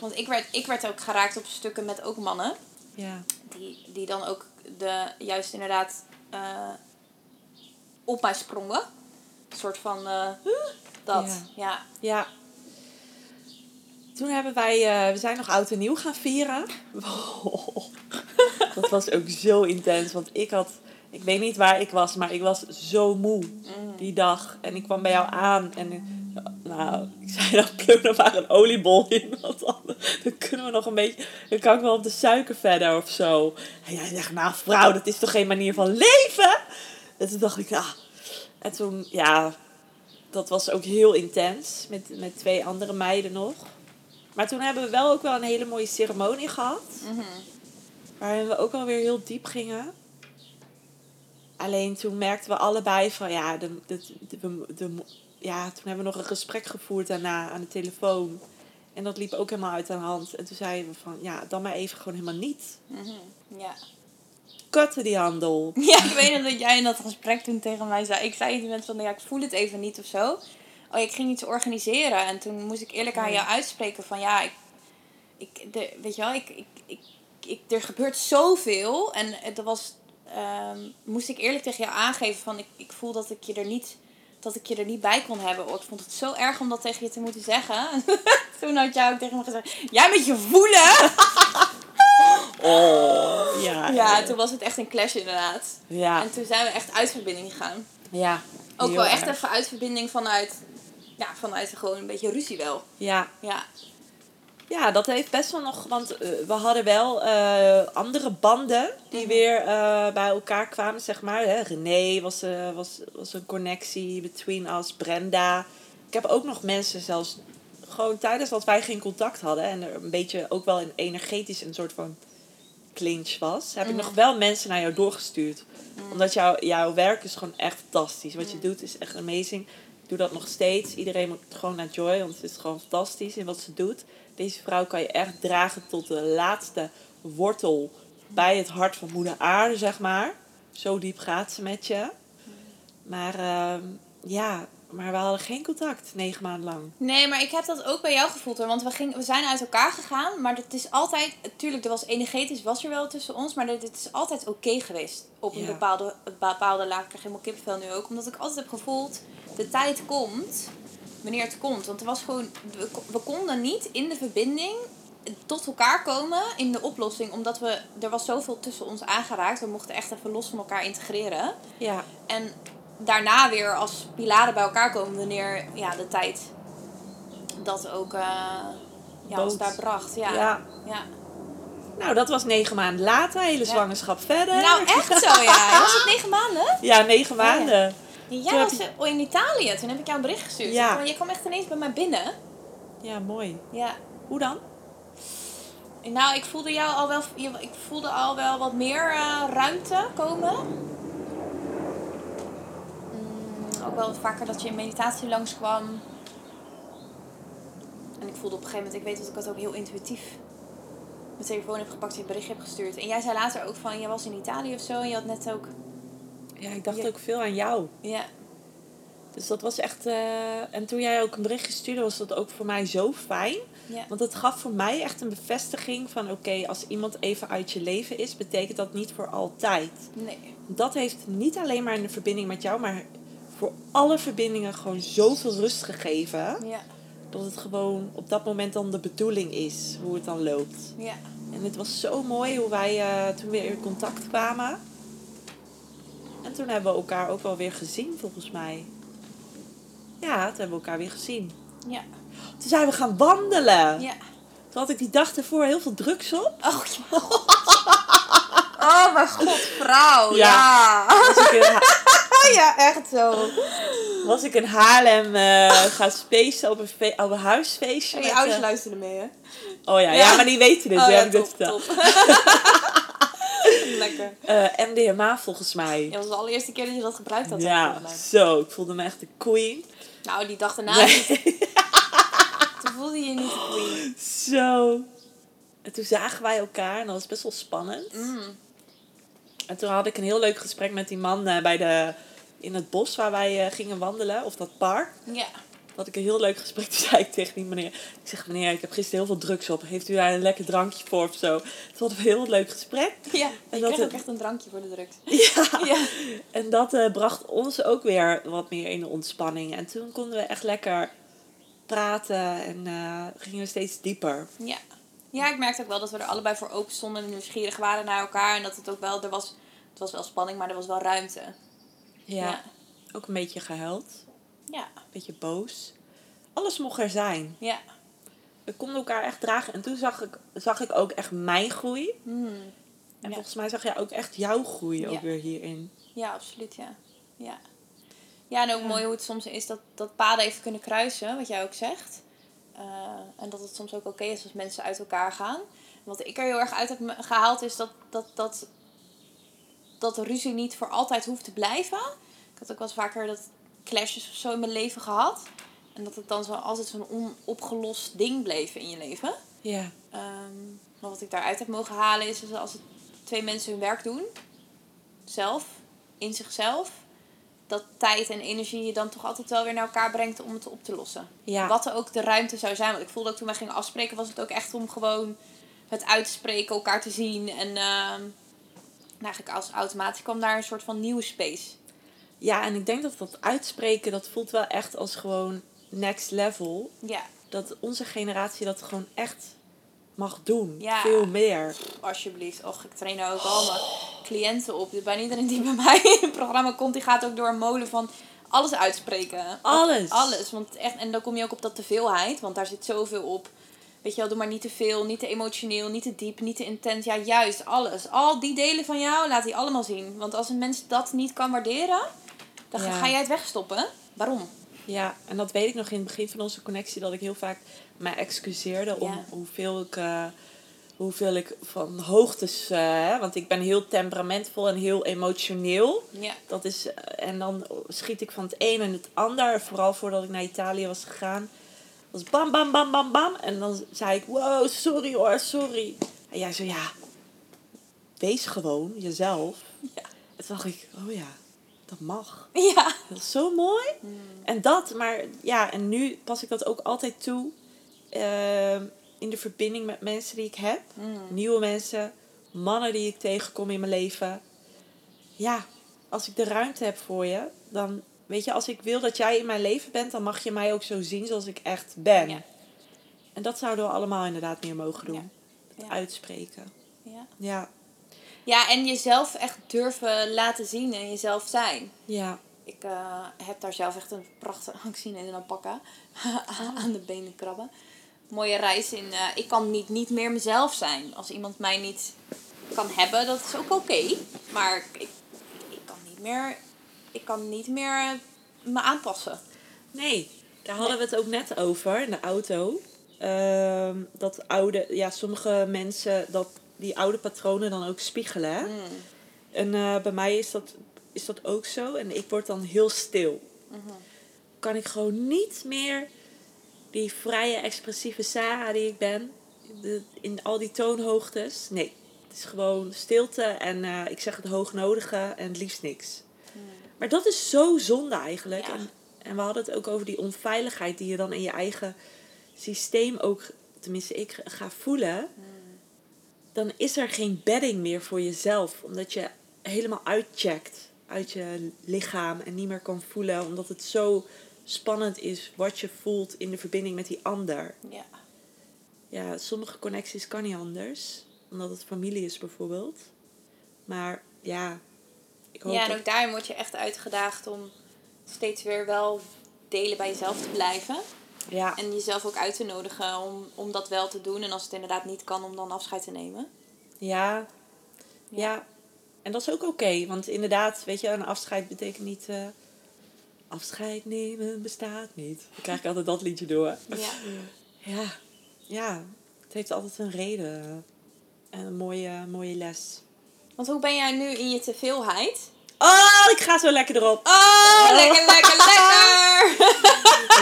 Want ik werd, ik werd ook geraakt op stukken met ook mannen. ja. Die, die dan ook de, juist inderdaad eh, op mij sprongen. Een soort van... eh, dat, Ja. ja. Toen hebben wij, eh, we zijn nog oud en nieuw gaan vieren. Dat was ook zo intens, want ik had, ik weet niet waar ik was, maar ik was zo moe die dag. En ik kwam bij jou aan en, nou, ik zei dan, pluk er maar een oliebol in, want dan, dan kunnen we nog een beetje, dan kan ik wel op de suiker verder of zo. En jij zegt, nou vrouw, dat is toch geen manier van leven? En toen dacht ik, ah. En toen, ja, dat was ook heel intens. Met, met twee andere meiden nog. Maar toen hebben we wel ook wel een hele mooie ceremonie gehad. Mhm. Waarin we ook alweer heel diep gingen. Alleen toen merkten we allebei van ja, de, de, de, ja, toen hebben we nog een gesprek gevoerd daarna aan de telefoon. En dat liep ook helemaal uit de hand. En toen zeiden we van ja, dan maar even gewoon helemaal niet. Mhm. Ja. Kutten die handel. Ja, ik weet nog dat jij in dat gesprek toen tegen mij zei. Ik zei met van, ja, ik voel het even niet of zo. Oh, ik ging iets organiseren. En toen moest ik eerlijk aan jou uitspreken van, ja, ik... ik de, weet je wel, ik, ik, ik, ik, er gebeurt zoveel. En het was... ehm, moest ik eerlijk tegen jou aangeven van, ik, ik voel dat ik je er niet... Dat ik je er niet bij kon hebben. Oh, ik vond het zo erg om dat tegen je te moeten zeggen. toen had jij ook tegen me gezegd... Jij met je voelen! Oh, ja. Ja, toen was het echt een clash inderdaad. Ja, En toen zijn we echt uit verbinding gegaan. ja. Ook wel echt erg. even uit verbinding vanuit, ja, vanuit gewoon een beetje ruzie wel. Ja, Ja, Ja, dat heeft best wel nog. Want eh, we hadden wel eh, andere banden die Mhm. weer eh, bij elkaar kwamen, zeg maar. Hè. René was, was, was een connectie between us, Brenda. Ik heb ook nog mensen zelfs gewoon tijdens dat wij geen contact hadden en er een beetje ook wel een energetisch een soort van clinch was, heb ik nog wel mensen naar jou doorgestuurd. Omdat jouw jouw werk is gewoon echt fantastisch. Wat je doet is echt amazing. Ik doe dat nog steeds. Iedereen moet gewoon naar Joy, want het is gewoon fantastisch in wat ze doet. Deze vrouw kan je echt dragen tot de laatste wortel bij het hart van moeder aarde, zeg maar. Zo diep gaat ze met je. Maar ehm, ja, maar we hadden geen contact negen maanden lang. Nee, maar ik heb dat ook bij jou gevoeld hoor. Want we, gingen, we zijn uit elkaar gegaan. Maar het is altijd, natuurlijk, er was energetisch was er wel tussen ons. Maar het is altijd oké geweest. Op een Ja. bepaalde, bepaalde laag. Ik krijg helemaal kippenvel nu ook. Omdat ik altijd heb gevoeld, de tijd komt wanneer het komt. Want er was gewoon, we, we konden niet in de verbinding tot elkaar komen in de oplossing. Omdat we, er was zoveel tussen ons aangeraakt. We mochten echt even los van elkaar integreren. Ja, En daarna weer als pilaren bij elkaar komen wanneer ja, de tijd dat ook eh, ja, ons daar bracht. Ja. ja. ja. Nou, dat was negen maanden later. Hele Ja. zwangerschap verder. Nou, echt zo ja. Was het negen maanden? Ja, negen Oh, ja. maanden. Ja, Toen heb was oh, in Italië. Toen heb ik jou een bericht gestuurd. Ja. Want je kwam echt ineens bij mij binnen. Ja, mooi. Ja. Hoe dan? Nou, ik voelde jou al wel, je- ik voelde al wel wat meer eh, ruimte komen. Ook wel vaker dat je in meditatie langskwam. En ik voelde op een gegeven moment, ik weet dat ik dat ook heel intuïtief mijn telefoon heb gepakt en een bericht heb gestuurd. En jij zei later ook van, jij was in Italië of zo en je had net ook, Ja, ik dacht Ja. ook veel aan jou. ja, Dus dat was echt... eh, En toen jij ook een berichtje stuurde, was dat ook voor mij zo fijn. ja, Want het gaf voor mij echt een bevestiging van... Oké, als iemand even uit je leven is, betekent dat niet voor altijd. nee, Dat heeft niet alleen maar in de verbinding met jou, maar voor alle verbindingen gewoon zoveel rust gegeven. ja, Dat het gewoon op dat moment dan de bedoeling is, hoe het dan loopt. ja. En het was zo mooi hoe wij eh, toen weer in contact kwamen. En toen hebben we elkaar ook wel weer gezien, volgens mij. Ja, toen hebben we elkaar weer gezien. Ja, Toen zijn we gaan wandelen. ja. Toen had ik die dag ervoor heel veel drugs op. Oh, ja. oh mijn god, vrouw. Ja. ja. Eh, Ja, echt zo. was ik in Haarlem eh gaan spacen op een, fe- op een huisfeestje. En je met, ouders eh, luisteren mee, hè? oh ja, ja. Ja. maar die weten dit. Oh ja, heb ik dit top, verteld. Lekker. Eh, MDMA volgens mij. Ja, dat was de allereerste keer dat je dat gebruikt had. Ja, zo. Ik voelde me echt de queen. Nou, die dag daarna Nee. niet. Toen voelde je je niet de queen. Zo. En toen zagen wij elkaar en dat was best wel spannend. Mm. En toen had ik een heel leuk gesprek met die man bij de, in het bos waar wij eh, gingen wandelen, of dat park. Ja. Had ik een heel leuk gesprek. Toen zei ik tegen die meneer: Ik zeg, meneer, ik heb gisteren heel veel drugs op. Heeft u daar een lekker drankje voor of zo? Toen hadden we een heel leuk gesprek. Ja, En je dat kreeg ook echt een drankje voor de drugs. Ja. Ja. En dat eh, bracht ons ook weer wat meer in de ontspanning. En toen konden we echt lekker praten en eh, gingen we steeds dieper. Ja. Ja, ik merkte ook wel dat we er allebei voor open stonden en nieuwsgierig waren naar elkaar. En dat het ook wel, er was, het was wel spanning, maar er was wel ruimte. Ja. Ja. Ook een beetje gehuild, Ja. een beetje boos. Alles mocht er zijn. Ja. We konden elkaar echt dragen. En toen zag ik, zag ik ook echt mijn groei. Hmm. En Ja. volgens mij zag jij ook echt jouw groei ook weer hierin. Ja, absoluut, ja. Ja, ja en ook mooi hoe het soms is dat, dat paden even kunnen kruisen, wat jij ook zegt. Eh, en dat het soms ook oké is als mensen uit elkaar gaan. Wat ik er heel erg uit heb gehaald is dat, dat, dat, dat de ruzie niet voor altijd hoeft te blijven. Ik had ook wel eens vaker dat clashes of zo in mijn leven gehad. En dat het dan zo altijd zo'n onopgelost ding bleef in je leven. Ja. Ehm, maar wat ik daaruit heb mogen halen is, is als het twee mensen hun werk doen, zelf, in zichzelf, dat tijd en energie je dan toch altijd wel weer naar elkaar brengt om het op te lossen. Ja. Wat er ook de ruimte zou zijn. Want ik voelde ook toen wij gingen afspreken, was het ook echt om gewoon het uit te spreken, elkaar te zien. En ehm, eigenlijk als automatisch kwam daar een soort van nieuwe space. Ja, en ik denk dat dat uitspreken, dat voelt wel echt als gewoon next level. Ja, Dat onze generatie dat gewoon echt mag doen. Ja. Veel meer. alsjeblieft. Och, ik train ook al mijn cliënten op. Dus bijna iedereen die bij mij in het programma komt, die gaat ook door een molen van alles uitspreken. Alles. Alles. Want echt, en dan kom je ook op dat teveelheid, want daar zit zoveel op. Weet je wel, doe maar niet te veel, niet te emotioneel, niet te diep, niet te intens. Ja, juist, alles. Al die delen van jou, laat die allemaal zien. Want als een mens dat niet kan waarderen, dan Ja. ga jij het wegstoppen. Waarom? Ja, en dat weet ik nog in het begin van onze connectie, dat ik heel vaak mij excuseerde om Ja. hoeveel ik, eh, hoeveel ik van hoogtes, hè, want ik ben heel temperamentvol en heel emotioneel. Ja. Dat is, eh, en dan schiet ik van het een en het ander, vooral voordat ik naar Italië was gegaan. Was bam, bam, bam, bam, bam. En dan zei ik, wow, sorry hoor, sorry. En jij zo, ja, wees gewoon jezelf. Ja. En toen dacht ik, oh ja, dat mag. Ja. Dat is zo mooi. En dat, maar ja, en nu pas ik dat ook altijd toe ehm, in de verbinding met mensen die ik heb. Nieuwe mensen, mannen die ik tegenkom in mijn leven. Ja, als ik de ruimte heb voor je, dan weet je, als ik wil dat jij in mijn leven bent, dan mag je mij ook zo zien zoals ik echt ben. Ja. En dat zouden we allemaal inderdaad meer mogen doen. Ja. Het Ja. Uitspreken. Ja. Ja, ja, en jezelf echt durven laten zien en jezelf zijn. ja, Ik eh, heb daar zelf echt een prachtige... Ik zie in een alpaca aan de benen krabben. Mooie reis in... eh, ik kan niet, niet meer mezelf zijn. Als iemand mij niet kan hebben, dat is ook oké. Maar ik, ik kan niet meer... Ik kan niet meer me aanpassen. Nee, daar hadden we het ook net over in de auto. Ehm, dat oude, ja, sommige mensen dat die oude patronen dan ook spiegelen. Hè? En eh, bij mij is dat, is dat ook zo. En ik word dan heel stil. Kan ik gewoon niet meer die vrije, expressieve Sarah die ik ben, de, in al die toonhoogtes. Nee, het is gewoon stilte en eh, ik zeg het hoognodige en het liefst niks. Maar dat is zo zonde eigenlijk. Ja. En, en we hadden het ook over die onveiligheid die je dan in je eigen systeem ook, tenminste ik, ga voelen. Dan is er geen bedding meer voor jezelf. Omdat je helemaal uitcheckt uit je lichaam en niet meer kan voelen. Omdat het zo spannend is wat je voelt in de verbinding met die ander. Ja. Ja, sommige connecties kan niet anders. Omdat het familie is bijvoorbeeld. Maar ja, ik hoop Ja, en ook daarin word je echt uitgedaagd om steeds weer wel delen bij jezelf te blijven. ja, En jezelf ook uit te nodigen om, om dat wel te doen. En als het inderdaad niet kan, om dan afscheid te nemen. Ja, ja. En dat is ook oké. want inderdaad, weet je, een afscheid betekent niet... eh, Afscheid nemen bestaat niet. Dan krijg ik altijd dat liedje door. Ja. Ja, ja. Het heeft altijd een reden. En een mooie, mooie les. Want hoe ben jij nu in je teveelheid? Oh, ik ga zo lekker erop. Oh, lekker, lekker, lekker!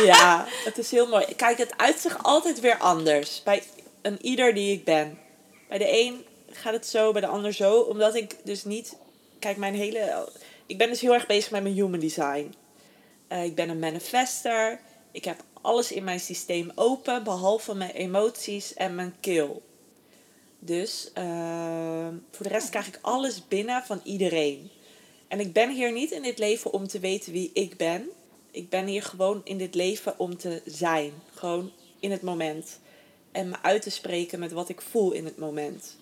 Ja, het is heel mooi. Kijk, het uit zich altijd weer anders. Bij een ieder die ik ben. Bij de een gaat het zo, bij de ander zo. Omdat ik dus niet... Kijk, mijn hele... Ik ben dus heel erg bezig met mijn human design. Eh, ik ben een manifester. Ik heb alles in mijn systeem open, behalve mijn emoties en mijn keel. Dus eh, voor de rest krijg ik alles binnen van iedereen. En ik ben hier niet in dit leven om te weten wie ik ben. Ik ben hier gewoon in dit leven om te zijn. Gewoon in het moment. En me uit te spreken met wat ik voel in het moment.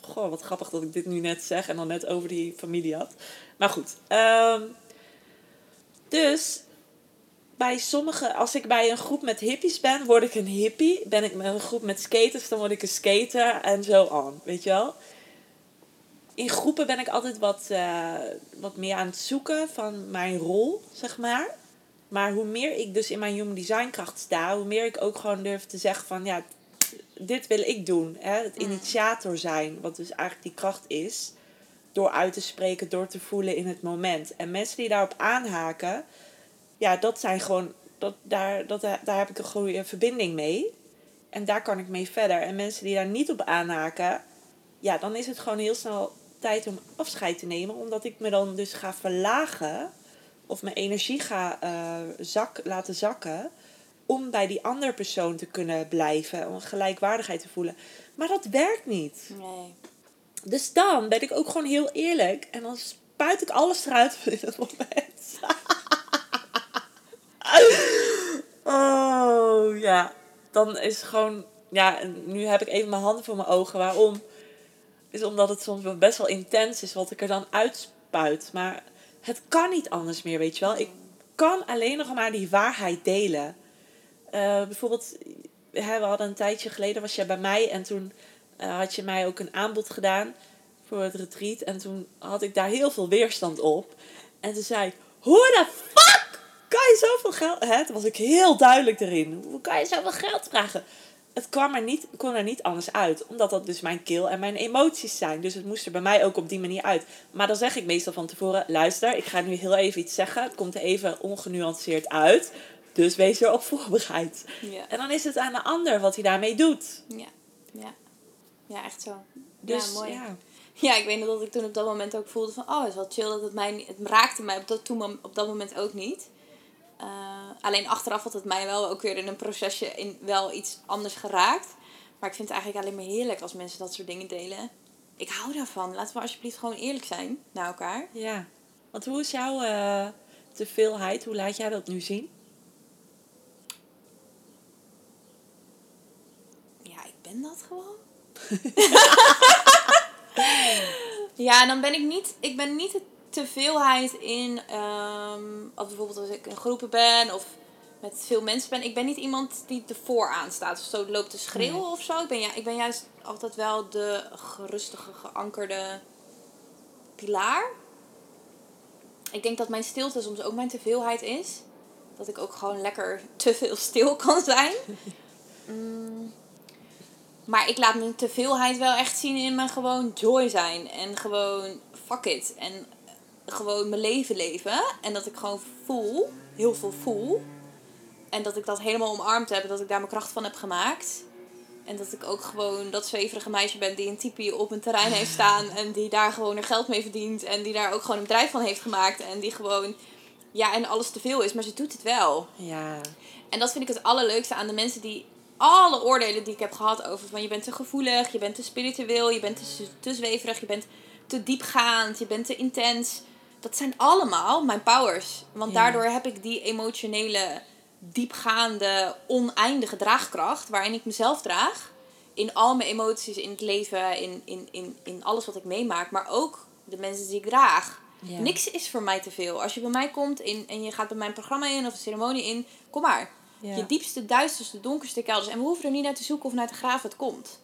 Goh, wat grappig dat ik dit nu net zeg en dan net over die familie had. Maar goed. ehm, dus bij sommige, als ik bij een groep met hippies ben, word ik een hippie. Ben ik met een groep met skaters, dan word ik een skater en zo aan. Weet je wel? In groepen ben ik altijd wat, eh, wat meer aan het zoeken van mijn rol, zeg maar. Maar hoe meer ik dus in mijn human design kracht sta, hoe meer ik ook gewoon durf te zeggen van ja, dit wil ik doen. Hè? Het initiator zijn, wat dus eigenlijk die kracht is. Door uit te spreken, door te voelen in het moment. En mensen die daarop aanhaken, ja, dat zijn gewoon, dat, daar, dat, daar heb ik een goede verbinding mee. En daar kan ik mee verder. En mensen die daar niet op aanhaken, ja, dan is het gewoon heel snel tijd om afscheid te nemen. Omdat ik me dan dus ga verlagen. Of mijn energie ga eh, zak, laten zakken. Om bij die andere persoon te kunnen blijven. Om gelijkwaardigheid te voelen. Maar dat werkt niet. Nee. Dus dan ben ik ook gewoon heel eerlijk. En dan spuit ik alles eruit in dat moment. oh ja. Dan is gewoon. Ja, nu heb ik even mijn handen voor mijn ogen. Waarom? Is omdat het soms best wel intens is wat ik er dan uitspuit. Maar het kan niet anders meer, weet je wel. Ik kan alleen nog maar die waarheid delen. Eh, bijvoorbeeld, we hadden een tijdje geleden, was jij bij mij en toen eh, had je mij ook een aanbod gedaan voor het retreat. En toen had ik daar heel veel weerstand op. En toen zei ik, hoe de fuck kan je zoveel geld... Hè, toen was ik heel duidelijk erin. Hoe kan je zoveel geld vragen? Het kwam er niet, kon er niet anders uit. Omdat dat dus mijn keel en mijn emoties zijn. Dus het moest er bij mij ook op die manier uit. Maar dan zeg ik meestal van tevoren... Luister, ik ga nu heel even iets zeggen. Het komt er even ongenuanceerd uit. Dus wees erop voorbereid. Ja. En dan is het aan de ander wat hij daarmee doet. Ja. Ja. Ja, echt zo. Dus ja, mooi. ja. Ja, ik weet nog dat ik toen op dat moment ook voelde van... Oh, het is wel chill dat het mij... niet- Het raakte mij op dat, toen, op dat moment ook niet. Eh, alleen achteraf had het mij wel ook weer in een procesje in wel iets anders geraakt. Maar ik vind het eigenlijk alleen maar heerlijk als mensen dat soort dingen delen. Ik hou daarvan. Laten we alsjeblieft gewoon eerlijk zijn naar elkaar. Ja, want hoe is jouw eh teveelheid? Hoe laat jij dat nu zien? Ja, ik ben dat gewoon. ja, dan ben ik niet... Ik ben niet de teveelheid in... ehm, als bijvoorbeeld als ik in groepen ben of met veel mensen ben. Ik ben niet iemand die ervoor aanstaat of zo loopt te schreeuwen Nee. of zo. Ik ben, ja, ik ben juist altijd wel de gerustige, geankerde pilaar. Ik denk dat mijn stilte soms ook mijn teveelheid is. Dat ik ook gewoon lekker te veel stil kan zijn. Mm. Maar ik laat mijn teveelheid wel echt zien in mijn gewoon joy zijn. En gewoon fuck it. En gewoon mijn leven leven. En dat ik gewoon voel, heel veel voel. En dat ik dat helemaal omarmd heb. Dat ik daar mijn kracht van heb gemaakt. En dat ik ook gewoon dat zweverige meisje ben die een typie op een terrein heeft staan. En die daar gewoon er geld mee verdient. En die daar ook gewoon een bedrijf van heeft gemaakt. En die gewoon, ja, en alles te veel is. Maar ze doet het wel. Ja, En dat vind ik het allerleukste aan de mensen die alle oordelen die ik heb gehad over van je bent te gevoelig, je bent te spiritueel, je bent te, te zweverig, je bent te diepgaand, je bent te intens. Dat zijn allemaal mijn powers. Want Ja. daardoor heb ik die emotionele, diepgaande, oneindige draagkracht waarin ik mezelf draag. In al mijn emoties, in het leven, in, in, in, in alles wat ik meemaak, maar ook de mensen die ik draag. Ja. Niks is voor mij te veel. Als je bij mij komt in, en je gaat bij mijn programma in of een ceremonie in, kom maar. Ja. Je diepste, duisterste, donkerste kelders. En we hoeven er niet naar te zoeken of naar te graven. Het komt.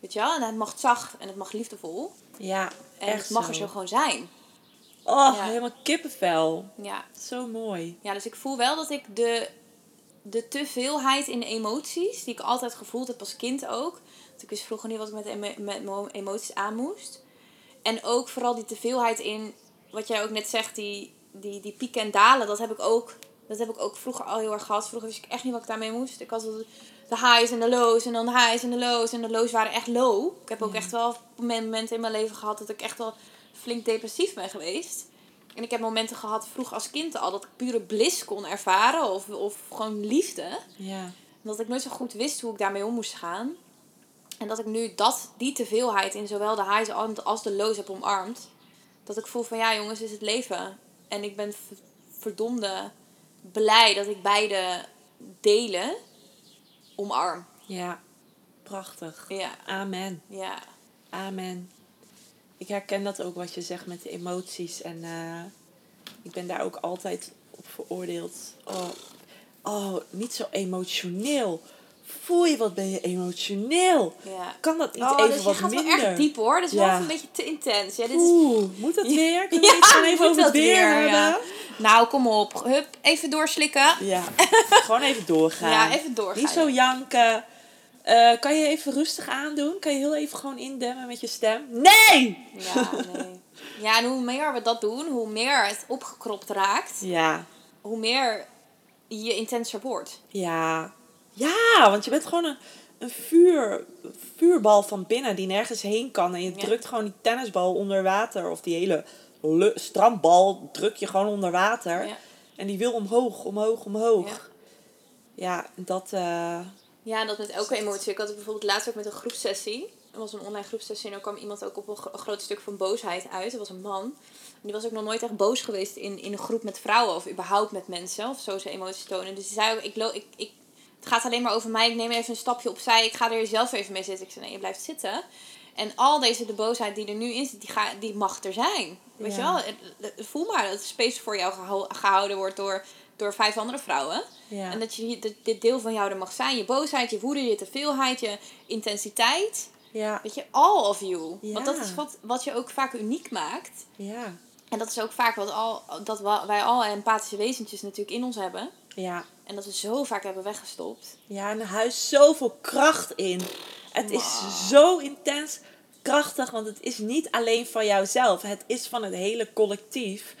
Weet je wel? En het mag zacht en het mag liefdevol. ja En echt het mag er zo gewoon zijn. Oh, Ja. helemaal kippenvel. Ja. Zo mooi. ja, dus ik voel wel dat ik de, de teveelheid in emoties, die ik altijd gevoeld heb als kind ook. Want ik wist vroeger niet wat ik met, emo- met mijn emoties aan moest. En ook vooral die teveelheid in, wat jij ook net zegt, die, die, die pieken en dalen, dat heb ik ook. Dat heb ik ook vroeger al heel erg gehad. Vroeger wist ik echt niet wat ik daarmee moest. Ik had de highs en de lows en dan de highs en de lows. En de lows waren echt low. Ik heb ook echt wel momenten in mijn leven gehad dat ik echt wel flink depressief ben geweest. En ik heb momenten gehad vroeg als kind al dat ik pure bliss kon ervaren. Of, of gewoon liefde. Ja. Dat ik nooit zo goed wist hoe ik daarmee om moest gaan. En dat ik nu dat, die teveelheid in zowel de highs als de lows heb omarmd. Dat ik voel van ja jongens, is het leven. En ik ben verdomde blij dat ik beide delen omarm. Ja. Prachtig. Ja, Amen. ja. Amen. Ik herken dat ook wat je zegt met de emoties. En eh, ik ben daar ook altijd op veroordeeld. Oh, oh, niet zo emotioneel. Voel je wat ben je emotioneel? ja. Kan dat niet Oh, even dus je wat gaat minder? wel erg diep hoor. Dat is wel Ja. even een beetje te intens. Ja, dit is Oeh, moet dat weer? Kunnen we Ja, het gewoon even over het weer, ja. hebben? Nou, kom op. Hup, even doorslikken. Ja, gewoon even doorgaan. Ja, even doorgaan. Niet zo janken. Eh, kan je even rustig aandoen? Kan je heel even gewoon indemmen met je stem? Nee! Ja, nee. Ja, en hoe meer we dat doen, hoe meer het opgekropt raakt, Ja, hoe meer je intenser wordt. ja. Ja, want je bent gewoon een, een vuur, vuurbal van binnen die nergens heen kan. En je Ja. drukt gewoon die tennisbal onder water. Of die hele strandbal druk je gewoon onder water. Ja. En die wil omhoog, omhoog, omhoog. Ja. Ja, dat... eh, Ja, dat met elke emotie. Ik had het bijvoorbeeld laatst ook met een groepsessie. Er was een online groepsessie en er kwam iemand ook op een gro- groot stuk van boosheid uit. Dat was een man. En die was ook nog nooit echt boos geweest in, in een groep met vrouwen of überhaupt met mensen. Of zo zijn emoties tonen. Dus die zei ook, ik, ik, ik, het gaat alleen maar over mij. Ik neem even een stapje opzij. Ik ga er zelf even mee zitten. Ik zei, nee, je blijft zitten. En al deze de boosheid die er nu in zit, die, ga, die mag er zijn. Weet je wel? Het- Voel maar dat space voor jou geho- gehouden wordt door, door vijf andere vrouwen. ja. En dat je dat dit deel van jou er mag zijn. Je boosheid, je woede, je teveelheid, je intensiteit. ja, Weet je, all of you. Ja. Want dat is wat, wat je ook vaak uniek maakt. ja, En dat is ook vaak wat al, dat wij al empathische wezentjes natuurlijk in ons hebben. ja. En dat we zo vaak hebben weggestopt. Ja, en er huist zoveel kracht in. Het is zo intens krachtig, want het is niet alleen van jouzelf. Het is van het hele collectief.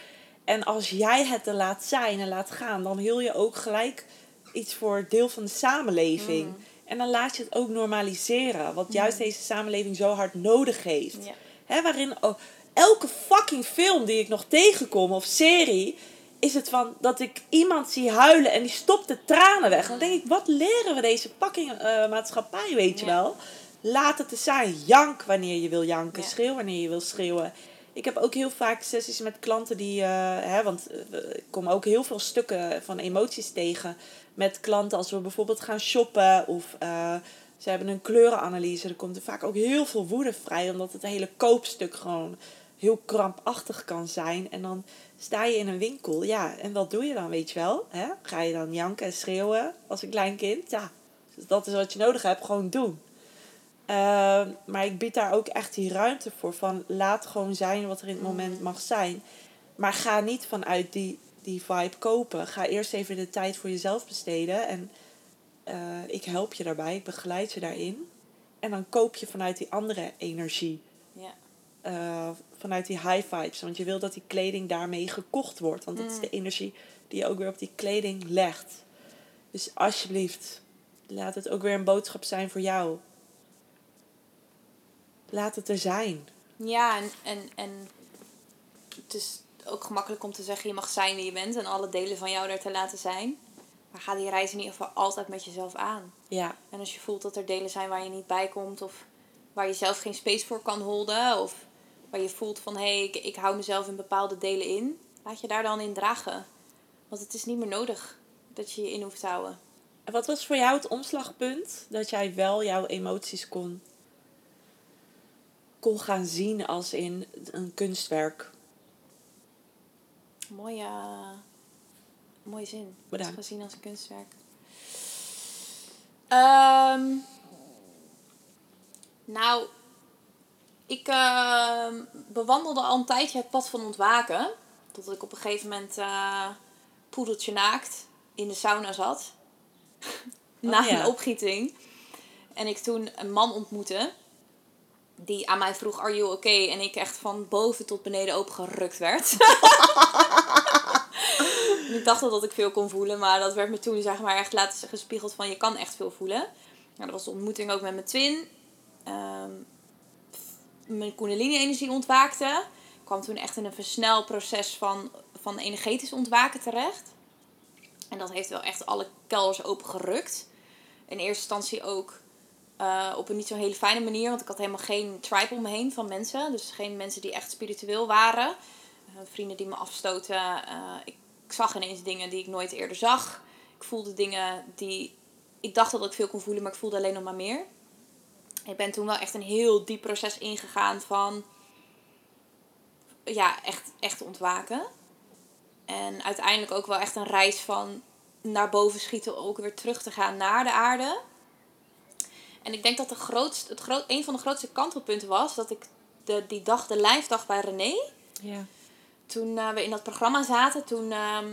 En als jij het er laat zijn en laat gaan, dan heel je ook gelijk iets voor deel van de samenleving. Mm. En dan laat je het ook normaliseren, wat juist deze samenleving zo hard nodig heeft. Ja. Hè, waarin oh, elke fucking film die ik nog tegenkom of serie, is het van dat ik iemand zie huilen en die stopt de tranen weg. En dan denk ik, wat leren we deze fucking eh, maatschappij, weet je wel? Laat het er zijn. Jank wanneer je wil janken. Ja. Schreeuw wanneer je wil schreeuwen. Ik heb ook heel vaak sessies met klanten die, eh, hè, want eh, ik kom ook heel veel stukken van emoties tegen met klanten als we bijvoorbeeld gaan shoppen of eh, ze hebben een kleurenanalyse. Er komt er vaak ook heel veel woede vrij, omdat het hele koopstuk gewoon heel krampachtig kan zijn. En dan sta je in een winkel, ja, en wat doe je dan, weet je wel? Hè? Ga je dan janken en schreeuwen als een klein kind? Ja, dus dat is wat je nodig hebt, gewoon doen. Ehm, maar ik bied daar ook echt die ruimte voor. Van laat gewoon zijn wat er in het moment mag zijn. Maar ga niet vanuit die, die vibe kopen. Ga eerst even de tijd voor jezelf besteden. En eh, ik help je daarbij. Ik begeleid je daarin. En dan koop je vanuit die andere energie. Ja. eh, vanuit die high vibes. Want je wil dat die kleding daarmee gekocht wordt. Want dat is Mm. de energie die je ook weer op die kleding legt. Dus alsjeblieft, laat het ook weer een boodschap zijn voor jou. Laat het er zijn. Ja, en, en, en het is ook gemakkelijk om te zeggen, je mag zijn wie je bent en alle delen van jou er te laten zijn. Maar ga die reis in ieder geval altijd met jezelf aan. Ja, En als je voelt dat er delen zijn waar je niet bij komt of waar je zelf geen space voor kan holden of waar je voelt van hé, hey, ik, ik hou mezelf in bepaalde delen in, laat je daar dan in dragen. Want het is niet meer nodig dat je je in hoeft te houden. En wat was voor jou het omslagpunt dat jij wel jouw emoties kon, kon gaan zien als in een kunstwerk? Mooie, mooie zin. Bedankt. Gezien als een kunstwerk. Ehm, nou, ik uh, bewandelde al een tijdje het pad van ontwaken. Totdat ik op een gegeven moment uh, poedeltje naakt in de sauna zat. Na Oh, ja. een opgieting. En ik toen een man ontmoette. Die aan mij vroeg, are you okay? En ik echt van boven tot beneden opengerukt werd. Ik dacht al dat ik veel kon voelen. Maar dat werd me toen zeg maar echt laten gespiegeld van je kan echt veel voelen. Nou, dat was de ontmoeting ook met mijn twin. Ehm, mijn kundalini-energie ontwaakte. Ik kwam toen echt in een versneld proces van, van energetisch ontwaken terecht. En dat heeft wel echt alle kelders opengerukt. In eerste instantie ook eh, op een niet zo hele fijne manier. Want ik had helemaal geen tribe om me heen van mensen. Dus geen mensen die echt spiritueel waren. Eh, vrienden die me afstoten. Eh, ik, ik zag ineens dingen die ik nooit eerder zag. Ik voelde dingen die... Ik dacht dat ik veel kon voelen, maar ik voelde alleen nog maar meer. Ik ben toen wel echt een heel diep proces ingegaan van... Ja, echt, echt ontwaken. En uiteindelijk ook wel echt een reis van naar boven schieten, ook weer terug te gaan naar de aarde. En ik denk dat de grootste, het groot, een van de grootste kantelpunten was dat ik de, die dag, de live dag bij René, Ja. toen eh, we in dat programma zaten, toen ehm,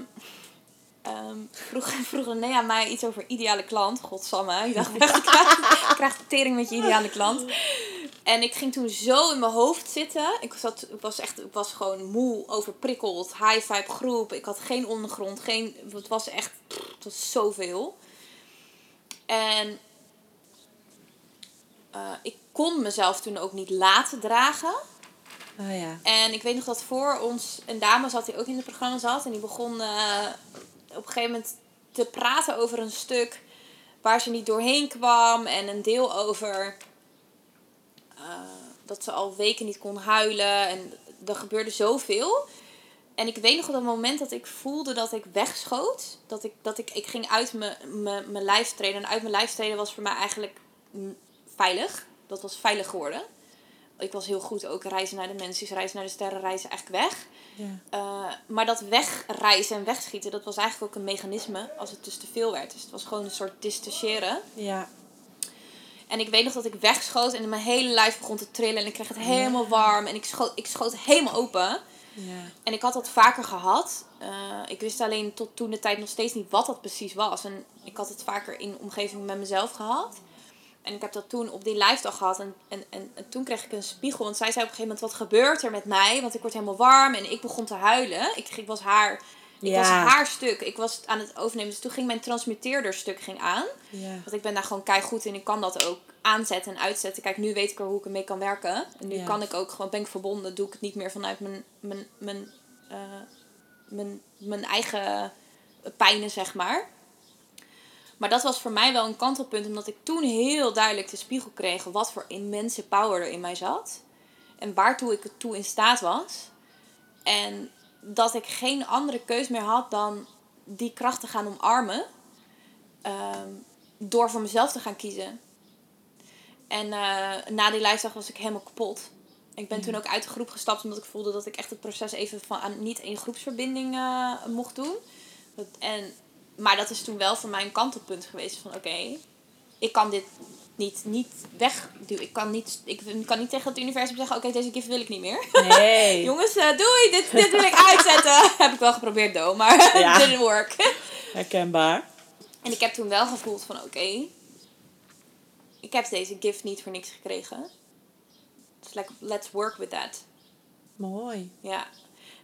ehm, vroeg, vroeg René aan mij iets over ideale klant. Godsamme, ik dacht, ik krijg, ik krijg de tering met je ideale klant. En ik ging toen zo in mijn hoofd zitten. Ik, zat, ik, was echt, ik was gewoon moe, overprikkeld, high vibe groep. Ik had geen ondergrond, geen, het was echt, het was zoveel. En eh, ik kon mezelf toen ook niet laten dragen. Oh ja. En ik weet nog dat voor ons een dame zat die ook in het programma zat. En die begon eh, op een gegeven moment te praten over een stuk waar ze niet doorheen kwam. En een deel over eh, dat ze al weken niet kon huilen. En er gebeurde zoveel. En ik weet nog op dat moment dat ik voelde dat ik wegschoot. Dat ik, dat ik, ik ging uit mijn- lijf treden. En uit mijn lijf treden was voor mij eigenlijk veilig. Dat was veilig geworden. Ik was heel goed ook reizen naar de mensen, reizen naar de sterren, reizen eigenlijk weg. Ja. Eh, maar dat wegreizen en wegschieten, dat was eigenlijk ook een mechanisme als het dus te veel werd. Dus het was gewoon een soort distancieren. Ja. En ik weet nog dat ik wegschoot en mijn hele lijf begon te trillen. En ik kreeg het helemaal warm en ik schoot, ik schoot helemaal open. Ja. En ik had dat vaker gehad. Eh, ik wist alleen tot toen de tijd nog steeds niet wat dat precies was. En ik had het vaker in omgeving met mezelf gehad. En ik heb dat toen op die live dag gehad. En, en, en, en toen kreeg ik een spiegel. Want zij zei op een gegeven moment, wat gebeurt er met mij? Want ik word helemaal warm. En ik begon te huilen. Ik, ik was haar... Ik Ja. was haar stuk. Ik was het aan het overnemen. Dus toen ging mijn transmitteerder stuk ging aan. Ja. Want ik ben daar gewoon goed in. Ik kan dat ook aanzetten en uitzetten. Kijk, nu weet ik er hoe ik ermee kan werken. En nu Ja. kan ik ook gewoon, ben ik verbonden. Doe ik het niet meer vanuit mijn, mijn, mijn, eh, mijn, mijn eigen pijnen, zeg maar. Maar dat was voor mij wel een kantelpunt. Omdat ik toen heel duidelijk de spiegel kreeg. Wat voor immense power er in mij zat. En waartoe ik het toe in staat was. En dat ik geen andere keus meer had dan die kracht te gaan omarmen. Ehm, door voor mezelf te gaan kiezen. En eh, na die lijfdag was ik helemaal kapot. Ik ben toen ook uit de groep gestapt omdat ik voelde dat ik echt het proces even van, aan, niet in groepsverbinding eh, mocht doen. En, maar dat is toen wel voor mij een kantelpunt geweest van oké, ik kan dit niet, niet wegduwen. Ik kan niet, ik kan niet tegen het universum zeggen oké, deze gift wil ik niet meer. Nee. Jongens, eh, doei, dit, dit wil ik uitzetten. Heb ik wel geprobeerd, do, maar Ja. didn't work. Herkenbaar. En ik heb toen wel gevoeld van oké, ik heb deze gift niet voor niks gekregen. Dus like, let's work with that. Mooi. Ja.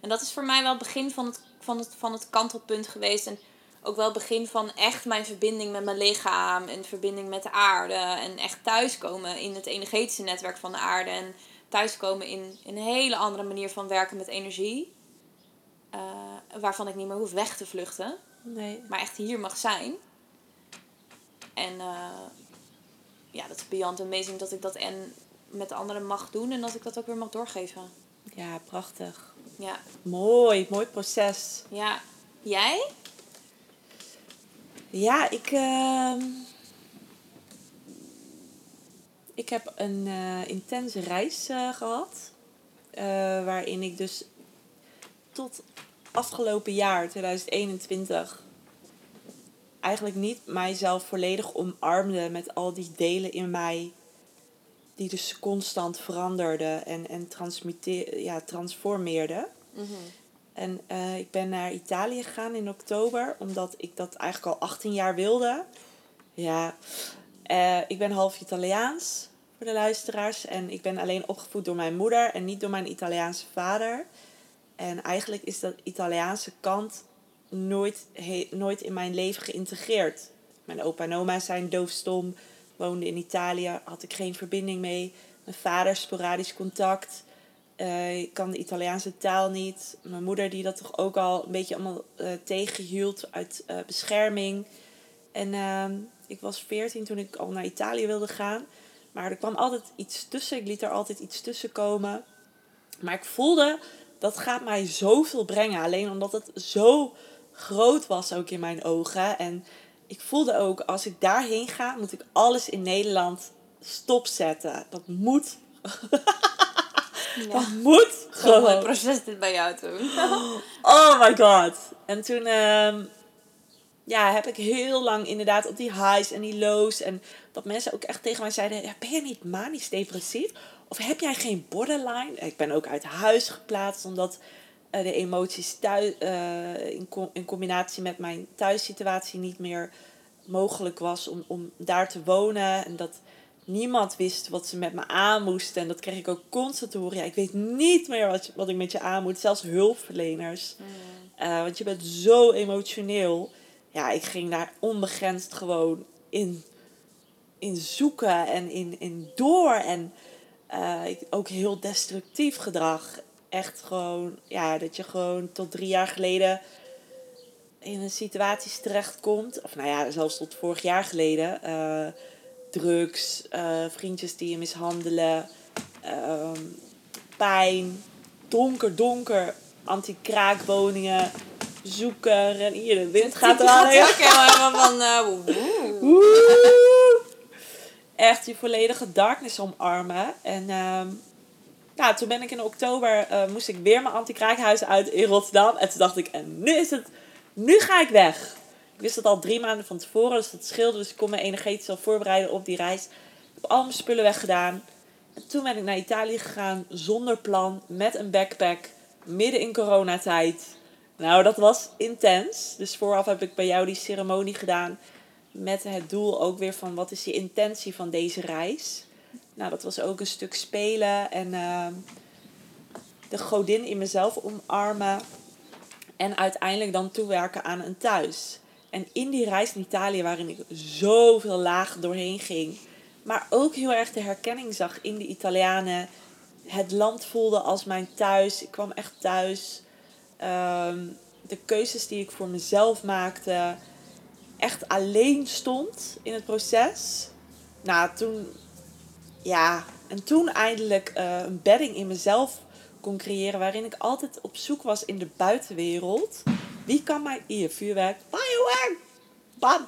En dat is voor mij wel het begin van het, van het, van het kantelpunt geweest. En ook wel het begin van echt mijn verbinding met mijn lichaam. En verbinding met de aarde. En echt thuiskomen in het energetische netwerk van de aarde. En thuiskomen in, in een hele andere manier van werken met energie. Eh, waarvan ik niet meer hoef weg te vluchten. Nee. Maar echt hier mag zijn. En eh, ja, dat is beyond amazing dat ik dat en met de anderen mag doen. En dat ik dat ook weer mag doorgeven. Ja, prachtig. Ja. Mooi. Mooi proces. Ja. Jij? Ja, ik... ehm, ik heb een eh, intense reis eh, gehad. eh, waarin ik dus tot afgelopen jaar, 2021... eigenlijk niet mijzelf volledig omarmde met al die delen in mij... die dus constant veranderde en, en ja, transformeerde. Mhm. En eh, ik ben naar Italië gegaan in oktober, omdat ik dat eigenlijk al 18 jaar wilde. Ja, eh, ik ben half Italiaans voor de luisteraars. En ik ben alleen opgevoed door mijn moeder en niet door mijn Italiaanse vader. En eigenlijk is dat Italiaanse kant nooit, nooit in mijn leven geïntegreerd. Mijn opa en oma zijn doofstom, woonden in Italië, had ik geen verbinding mee. Mijn vader sporadisch contact. Eh, ik kan de Italiaanse taal niet. Mijn moeder die dat toch ook al een beetje allemaal eh, tegenhield uit eh, bescherming. En ehm, ik was veertien toen ik al naar Italië wilde gaan. Maar er kwam altijd iets tussen. Ik liet er altijd iets tussen komen. Maar ik voelde, dat gaat mij zoveel brengen. Alleen omdat het zo groot was ook in mijn ogen. En ik voelde ook, als ik daarheen ga, moet ik alles in Nederland stopzetten. Dat moet. Dat moet Gewoon gewoon. proces dit bij jou toen. Oh my god. En toen ehm, ja, heb ik heel lang inderdaad op die highs en die lows. En dat mensen ook echt tegen mij zeiden: ja, Ben je niet manisch depressief? Of heb jij geen borderline? Ik ben ook uit huis geplaatst omdat eh, de emoties thuis, eh, in, in combinatie met mijn thuissituatie niet meer mogelijk was om, om daar te wonen. En dat niemand wist wat ze met me aan moesten. En dat kreeg ik ook constant te horen. Ja, ik weet niet meer wat, wat ik met je aan moet. Zelfs hulpverleners. Eh, want je bent zo emotioneel. Ja, ik ging daar onbegrensd gewoon in, in zoeken en in, in door. En eh, ik, ook heel destructief gedrag. Echt gewoon, ja, dat je gewoon tot drie jaar geleden in een situaties terechtkomt. Of nou ja, zelfs tot vorig jaar geleden. eh, drugs, eh, vriendjes die je mishandelen, ehm, pijn, donker, donker, anti-kraakwoningen, zoeken. En hier, de wind gaat er ook helemaal van... eh! Echt die volledige darkness omarmen. En ja, toen ben ik in oktober, eh, moest ik weer mijn anti-kraakhuis uit in Rotterdam. En toen dacht ik, en nu is het, nu ga ik weg. Ik wist het al drie maanden van tevoren, dus dat scheelde. Dus ik kon me energetisch al voorbereiden op die reis. Ik heb al mijn spullen weggedaan. En toen ben ik naar Italië gegaan zonder plan, met een backpack, midden in coronatijd. Nou, dat was intens. Dus vooraf heb ik bij jou die ceremonie gedaan. Met het doel ook weer van wat is je intentie van deze reis. Nou, dat was ook een stuk spelen en ehm, de godin in mezelf omarmen. En uiteindelijk dan toewerken aan een thuis. En in die reis in Italië, waarin ik zoveel lagen doorheen ging, maar ook heel erg de herkenning zag in de Italianen. Het land voelde als mijn thuis. Ik kwam echt thuis. Ehm, de keuzes die ik voor mezelf maakte, echt alleen stond in het proces. Nou, toen, ja, en toen eindelijk eh, een bedding in mezelf kon creëren, waarin ik altijd op zoek was in de buitenwereld. Wie kan mij, hier, vuurwerk, firework, bam.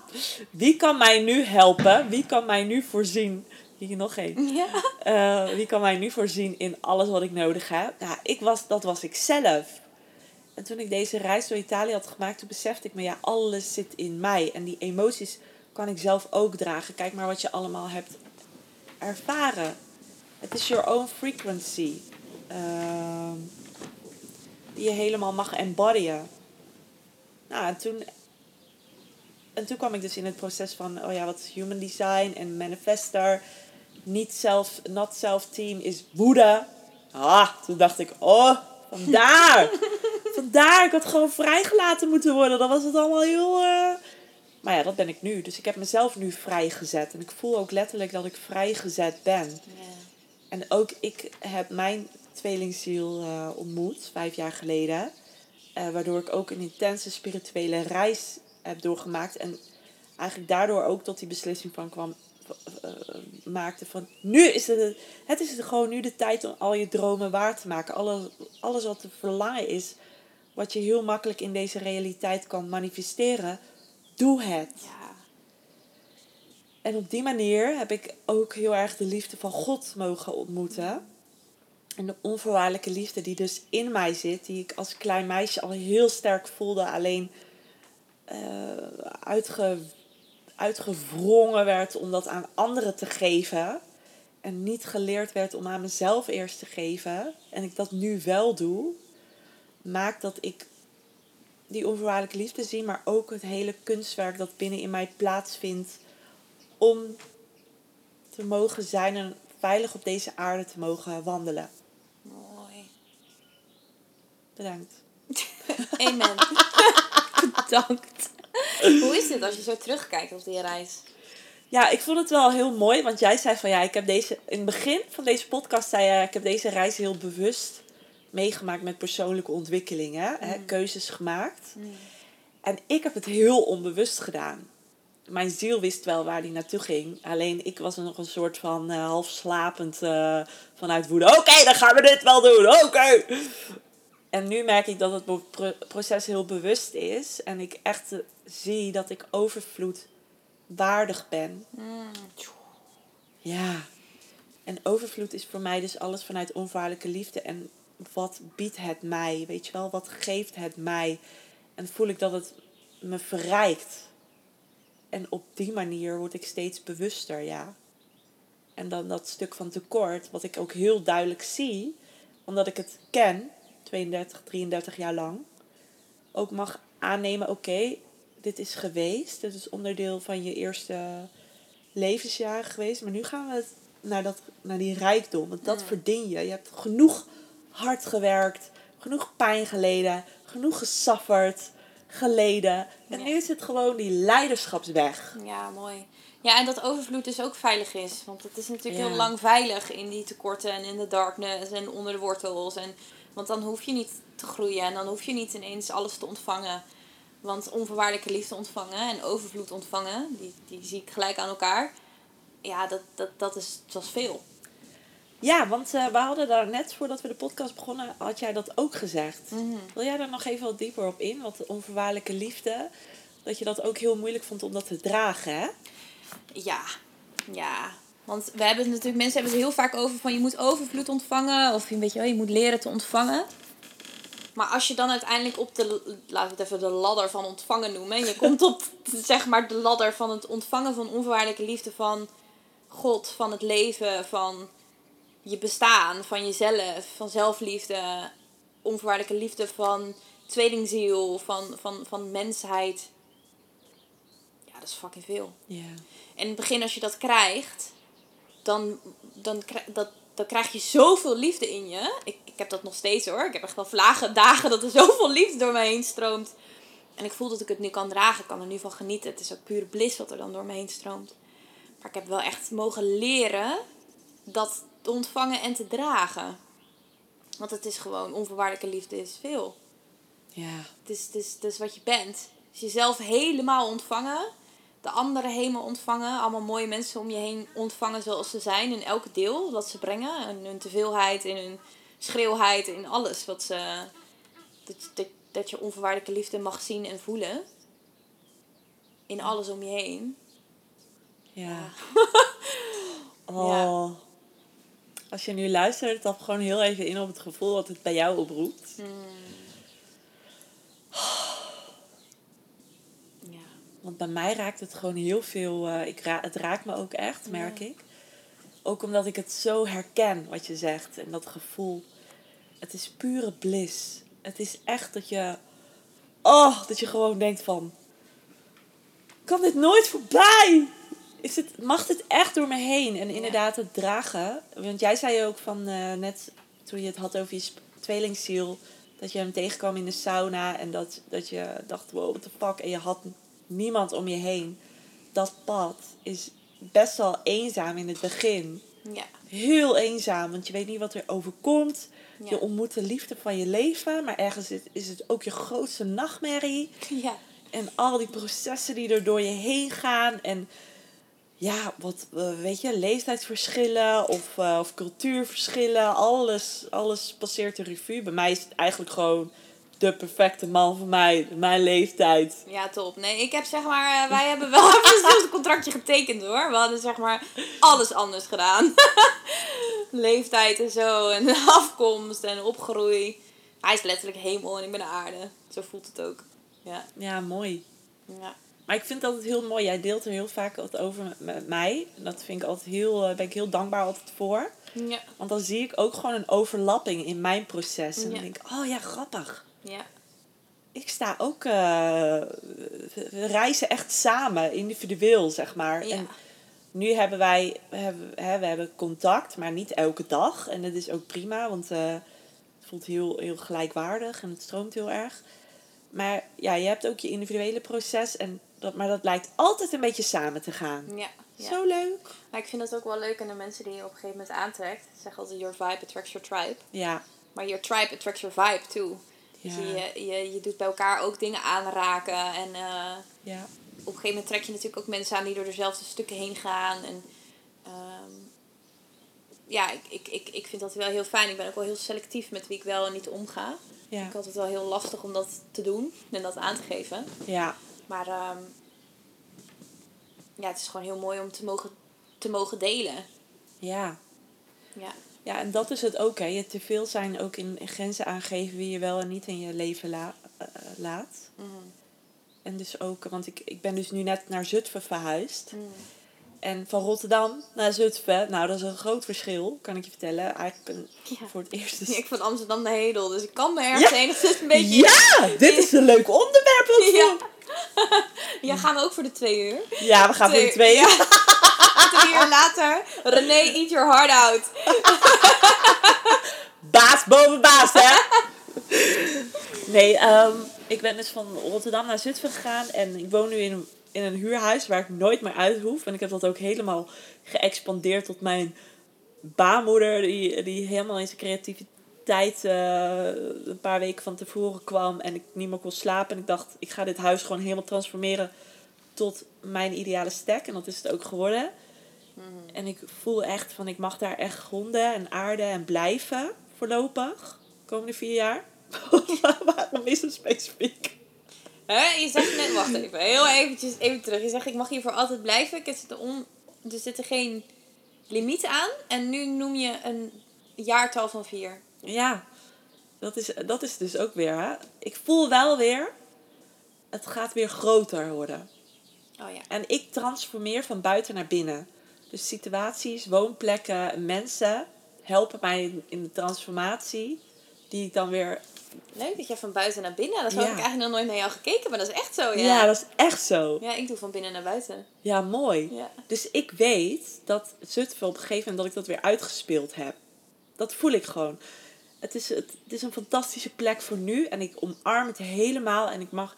Wie kan mij nu helpen? Wie kan mij nu voorzien? Hier nog één. Ja. Eh, wie kan mij nu voorzien in alles wat ik nodig heb? Ja, ik was, dat was ik zelf. En toen ik deze reis door Italië had gemaakt, toen besefte ik me, ja, alles zit in mij. En die emoties kan ik zelf ook dragen. Kijk maar wat je allemaal hebt ervaren. Het is your own frequency. ehm, die je helemaal mag embodyen. Nou, en toen, en toen kwam ik dus in het proces van, oh ja, wat is human design en manifester. Niet self, not self team is Boeddha. Ah, toen dacht ik, oh, vandaar. vandaar, ik had gewoon vrijgelaten moeten worden. Dan was het allemaal heel... eh, Maar ja, dat ben ik nu. Dus ik heb mezelf nu vrijgezet. En ik voel ook letterlijk dat ik vrijgezet ben. En ook ik heb mijn tweelingziel eh, ontmoet, vijf jaar geleden. Eh, waardoor ik ook een intense spirituele reis heb doorgemaakt. En eigenlijk daardoor ook tot die beslissing van kwam, eh, maakte van... Nu is het, het is gewoon nu de tijd om al je dromen waar te maken. Alles, alles wat te verlangen is, wat je heel makkelijk in deze realiteit kan manifesteren. Doe het. Ja. En op die manier heb ik ook heel erg de liefde van God mogen ontmoeten. En de onvoorwaardelijke liefde die dus in mij zit, die ik als klein meisje al heel sterk voelde, alleen eh, uitge, uitgewrongen werd om dat aan anderen te geven. en niet geleerd werd om aan mezelf eerst te geven, en ik dat nu wel doe, maakt dat ik die onvoorwaardelijke liefde zie, maar ook het hele kunstwerk dat binnen in mij plaatsvindt om te mogen zijn en veilig op deze aarde te mogen wandelen. Bedankt. Amen. Bedankt. Hoe is dit als je zo terugkijkt op die reis? Ja, ik vond het wel heel mooi, want jij zei van ja, ik heb deze in het begin van deze podcast zei je, ik heb deze reis heel bewust meegemaakt met persoonlijke ontwikkelingen, hè, keuzes gemaakt. En ik heb het heel onbewust gedaan. Mijn ziel wist wel waar die naartoe ging. Alleen ik was er nog een soort van eh, half slapend eh, vanuit woede. Oké, dan gaan we dit wel doen. Oké. En nu merk ik dat het pro- pro- proces heel bewust is. En ik echt eh, zie dat ik overvloed waardig ben. Ja. En overvloed is voor mij dus alles vanuit onvoorwaardelijke liefde. En wat biedt het mij? Weet je wel, wat geeft het mij? En voel ik dat het me verrijkt. En op die manier word ik steeds bewuster, ja. En dan dat stuk van tekort, wat ik ook heel duidelijk zie, omdat ik het ken, 32, 33 jaar lang, ook mag aannemen, oké, dit is geweest. Dit is onderdeel van je eerste levensjaren geweest. Maar nu gaan we het naar, dat, naar die rijkdom. Want dat verdien je. Je hebt genoeg hard gewerkt, genoeg pijn geleden, genoeg gesafferd, geleden. En Ja. nu is het gewoon die leiderschapsweg. Ja, mooi. Ja, en dat overvloed dus ook veilig is. Want het is natuurlijk Ja. heel lang veilig in die tekorten en in de darkness en onder de wortels. En, want dan hoef je niet te groeien en dan hoef je niet ineens alles te ontvangen. Want onvoorwaardelijke liefde ontvangen en overvloed ontvangen, die, die zie ik gelijk aan elkaar. Ja, dat, dat, dat, is, dat is veel. Ja, want eh, we hadden daar net voordat we de podcast begonnen, had jij dat ook gezegd. Mhm. Wil jij daar nog even wat dieper op in? Want de onvoorwaardelijke liefde, dat je dat ook heel moeilijk vond om dat te dragen, hè? Ja, ja. Want we hebben het natuurlijk, mensen hebben het heel vaak over van je moet overvloed ontvangen. Of je, weet je, wel, je moet leren te ontvangen. Maar als je dan uiteindelijk op de, laten we het even de ladder van ontvangen noemen. En je komt op, zeg maar, de ladder van het ontvangen van onvoorwaardelijke liefde van God, van het leven, van je bestaan, van jezelf, van zelfliefde. Onvoorwaardelijke liefde van tweelingziel, van, van, van mensheid. Ja, dat is fucking veel. Ja. En in het begin, als je dat krijgt, dan, dan, dat, dan krijg je zoveel liefde in je. Ik, ik heb dat nog steeds hoor. Ik heb echt wel vlagen, dagen dat er zoveel liefde door me heen stroomt. En ik voel dat ik het nu kan dragen. Ik kan er nu van genieten. Het is ook pure bliss wat er dan door me heen stroomt. Maar ik heb wel echt mogen leren dat te ontvangen en te dragen. Want het is gewoon, onvoorwaardelijke liefde is veel. Ja. Het is, het, is, het is wat je bent. Dus jezelf helemaal ontvangen. De anderen helemaal ontvangen. Allemaal mooie mensen om je heen ontvangen zoals ze zijn. In elk deel wat ze brengen. In hun teveelheid, in hun schreeuwheid. In alles wat ze... Dat, dat, dat je onvoorwaardelijke liefde mag zien en voelen. In alles om je heen. Ja. Oh. Als je nu luistert, dan gewoon heel even in op het gevoel wat het bij jou oproept. Ja. Want bij mij raakt het gewoon heel veel. eh, ik ra het raakt me ook echt, merk ik. Ook omdat ik het zo herken wat je zegt en dat gevoel. Het is pure bliss. Het is echt dat je. Oh, dat je gewoon denkt van. Kan dit nooit voorbij? Is het, mag dit echt door me heen? En inderdaad, het dragen. Want jij zei ook van eh, net toen je het had over je tweelingziel. Dat je hem tegenkwam in de sauna en dat, dat je dacht, wow, what the fuck. En je had niemand om je heen. Dat pad is best wel eenzaam in het begin. Ja. Heel eenzaam, want je weet niet wat er overkomt. Ja. Je ontmoet de liefde van je leven, maar ergens is, is het ook je grootste nachtmerrie. Ja. En al die processen die er door je heen gaan. En ja, wat eh, weet je, leeftijdsverschillen of, eh, of cultuurverschillen. Alles, alles passeert de revue. Bij mij is het eigenlijk gewoon de perfecte man voor mij, mijn leeftijd. Ja, top. Nee, ik heb zeg maar, eh, wij hebben wel even hetzelfde contractje getekend hoor. We hadden zeg maar alles anders gedaan. Leeftijd en zo, en afkomst en opgroei. Hij is letterlijk hemel en ik ben aarde. Zo voelt het ook. Ja, Ja, mooi. ja. Maar ik vind dat het heel mooi. Jij deelt er heel vaak wat over met, mij. En dat vind ik altijd heel, eh, ben ik heel dankbaar altijd voor. Ja. Want dan zie ik ook gewoon een overlapping in mijn proces. En dan denk ik, oh ja, grappig. Ja. Ik sta ook, eh, we reizen echt samen, individueel, zeg maar. Ja. En nu hebben wij, hebben, hè, we hebben contact, maar niet elke dag. En dat is ook prima, want eh, het voelt heel, heel gelijkwaardig en het stroomt heel erg. Maar ja, je hebt ook je individuele proces, en dat, maar dat lijkt altijd een beetje samen te gaan. Ja. ja. Zo leuk. Maar ik vind het ook wel leuk aan de mensen die je op een gegeven moment aantrekt. Ze zeggen altijd, your vibe attracts your tribe. Ja, Maar your tribe attracts your vibe too. Ja, Dus je, je, je doet bij elkaar ook dingen aanraken. En eh, ja, op een gegeven moment trek je natuurlijk ook mensen aan die door dezelfde stukken heen gaan. En ehm, ja, ik, ik, ik, ik vind dat wel heel fijn. Ik ben ook wel heel selectief met wie ik wel en niet omga. ja, Ik had het wel heel lastig om dat te doen en dat aan te geven. ja, Maar ehm, ja, het is gewoon heel mooi om te mogen, te mogen delen. ja. Ja. Ja, en dat is het ook, hè. Je te veel zijn ook in grenzen aangeven wie je wel en niet in je leven la- eh, laat. Mhm. En dus ook, want ik, ik ben dus nu net naar Zutphen verhuisd. Mhm. En van Rotterdam naar Zutphen, nou dat is een groot verschil, kan ik je vertellen. Eigenlijk een, Ja. voor het eerst. Ja, Dus... ik van Amsterdam naar Hedel, dus ik kan me ergens Ja. enigszins een beetje... Ja, dit is een leuk onderwerp Ja. Ja, gaan we ook voor de twee uur. Ja, we gaan voor de twee. Ja. Drie uur later. René, eat your heart out. Baas boven baas, hè? nee, ehm, ik ben dus van Rotterdam naar Zutphen gegaan. En ik woon nu in een, in een huurhuis waar ik nooit meer uit hoef. En ik heb dat ook helemaal geëxpandeerd tot mijn baarmoeder. Die, die helemaal in zijn creativiteit eh, een paar weken van tevoren kwam. En ik niet meer kon slapen. En ik dacht, ik ga dit huis gewoon helemaal transformeren tot mijn ideale stek. En dat is het ook geworden. En ik voel echt van, ik mag daar echt gronden en aarden en blijven voorlopig. De komende vier jaar. Waarom is het specifiek? Hè? Je zegt net, wacht even, heel eventjes, even terug. Je zegt, ik mag hier voor altijd blijven. Ik zit er, on, er zit er geen limiet aan. En nu noem je een jaartal van vier. Ja, dat is, dat is dus ook weer. Hè? Ik voel wel weer, het gaat weer groter worden. Oh ja. En ik transformeer van buiten naar binnen. Dus situaties, woonplekken, mensen helpen mij in de transformatie. Die ik dan weer. Leuk dat jij van buiten naar binnen. Dat heb Ja. ik eigenlijk nog nooit naar jou gekeken, maar dat is echt zo, Ja, ja. dat is echt zo. Ja, ik doe van binnen naar buiten. Ja, mooi. Ja. Dus ik weet dat Zutphen op een gegeven moment dat ik dat weer uitgespeeld heb. Dat voel ik gewoon. Het is, het, het is een fantastische plek voor nu. En ik omarm het helemaal. En ik mag...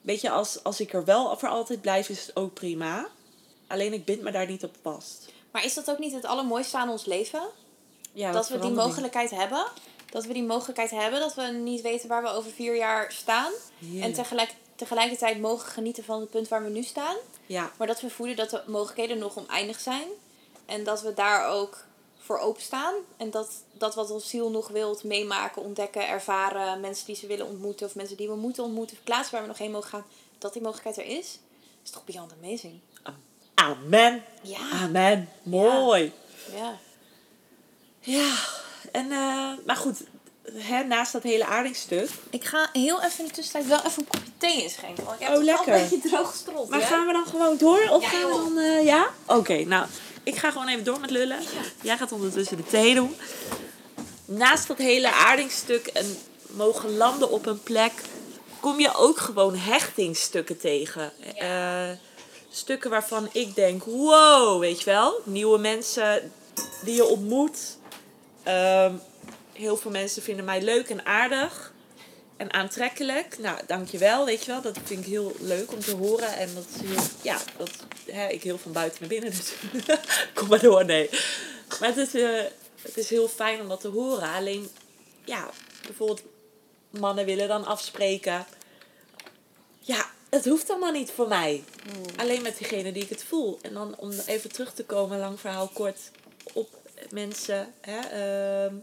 Weet je, als, als ik er wel voor altijd blijf, is het ook prima. Alleen ik bind me daar niet op vast. Maar is dat ook niet het allermooiste aan ons leven? Ja, dat we die mogelijkheid hebben. Dat we die mogelijkheid hebben. Dat we niet weten waar we over vier jaar staan. En tegelijk, tegelijkertijd mogen genieten van het punt waar we nu staan. Ja, Maar dat we voelen dat de mogelijkheden nog oneindig zijn. En dat we daar ook voor openstaan. En dat, dat wat ons ziel nog wilt meemaken, ontdekken, ervaren. Mensen die ze willen ontmoeten. Of mensen die we moeten ontmoeten. Plaatsen waar we nog heen mogen gaan. Dat die mogelijkheid er is. Is toch beyond amazing. Amen. Ja. Amen. Mooi. Ja. Ja, en, eh, maar goed, hè, naast dat hele aardingsstuk. Ik ga heel even in de tussentijd wel even een kopje thee inschenken. Want ik heb Oh, lekker. een beetje droog gestrold. Maar hè? gaan we dan gewoon door? Of Ja, gaan we dan, eh, ja? Oké, nou, ik ga gewoon even door met lullen. Jij gaat ondertussen de thee doen. Naast dat hele aardingsstuk en mogen landen op een plek, kom je ook gewoon hechtingstukken tegen. Eh, stukken waarvan ik denk, wow, weet je wel. Nieuwe mensen die je ontmoet. Ehm, heel veel mensen vinden mij leuk en aardig en aantrekkelijk. Nou, dankjewel, weet je wel. Dat vind ik heel leuk om te horen. En dat is ja, dat hè, ik heel van buiten naar binnen. Dus kom maar door, nee. Maar het is, eh, het is heel fijn om dat te horen. Alleen, ja, bijvoorbeeld mannen willen dan afspreken. Ja, het hoeft allemaal niet voor mij. Alleen met diegene die ik het voel. En dan om even terug te komen, lang verhaal kort, op mensen. Hè, ehm,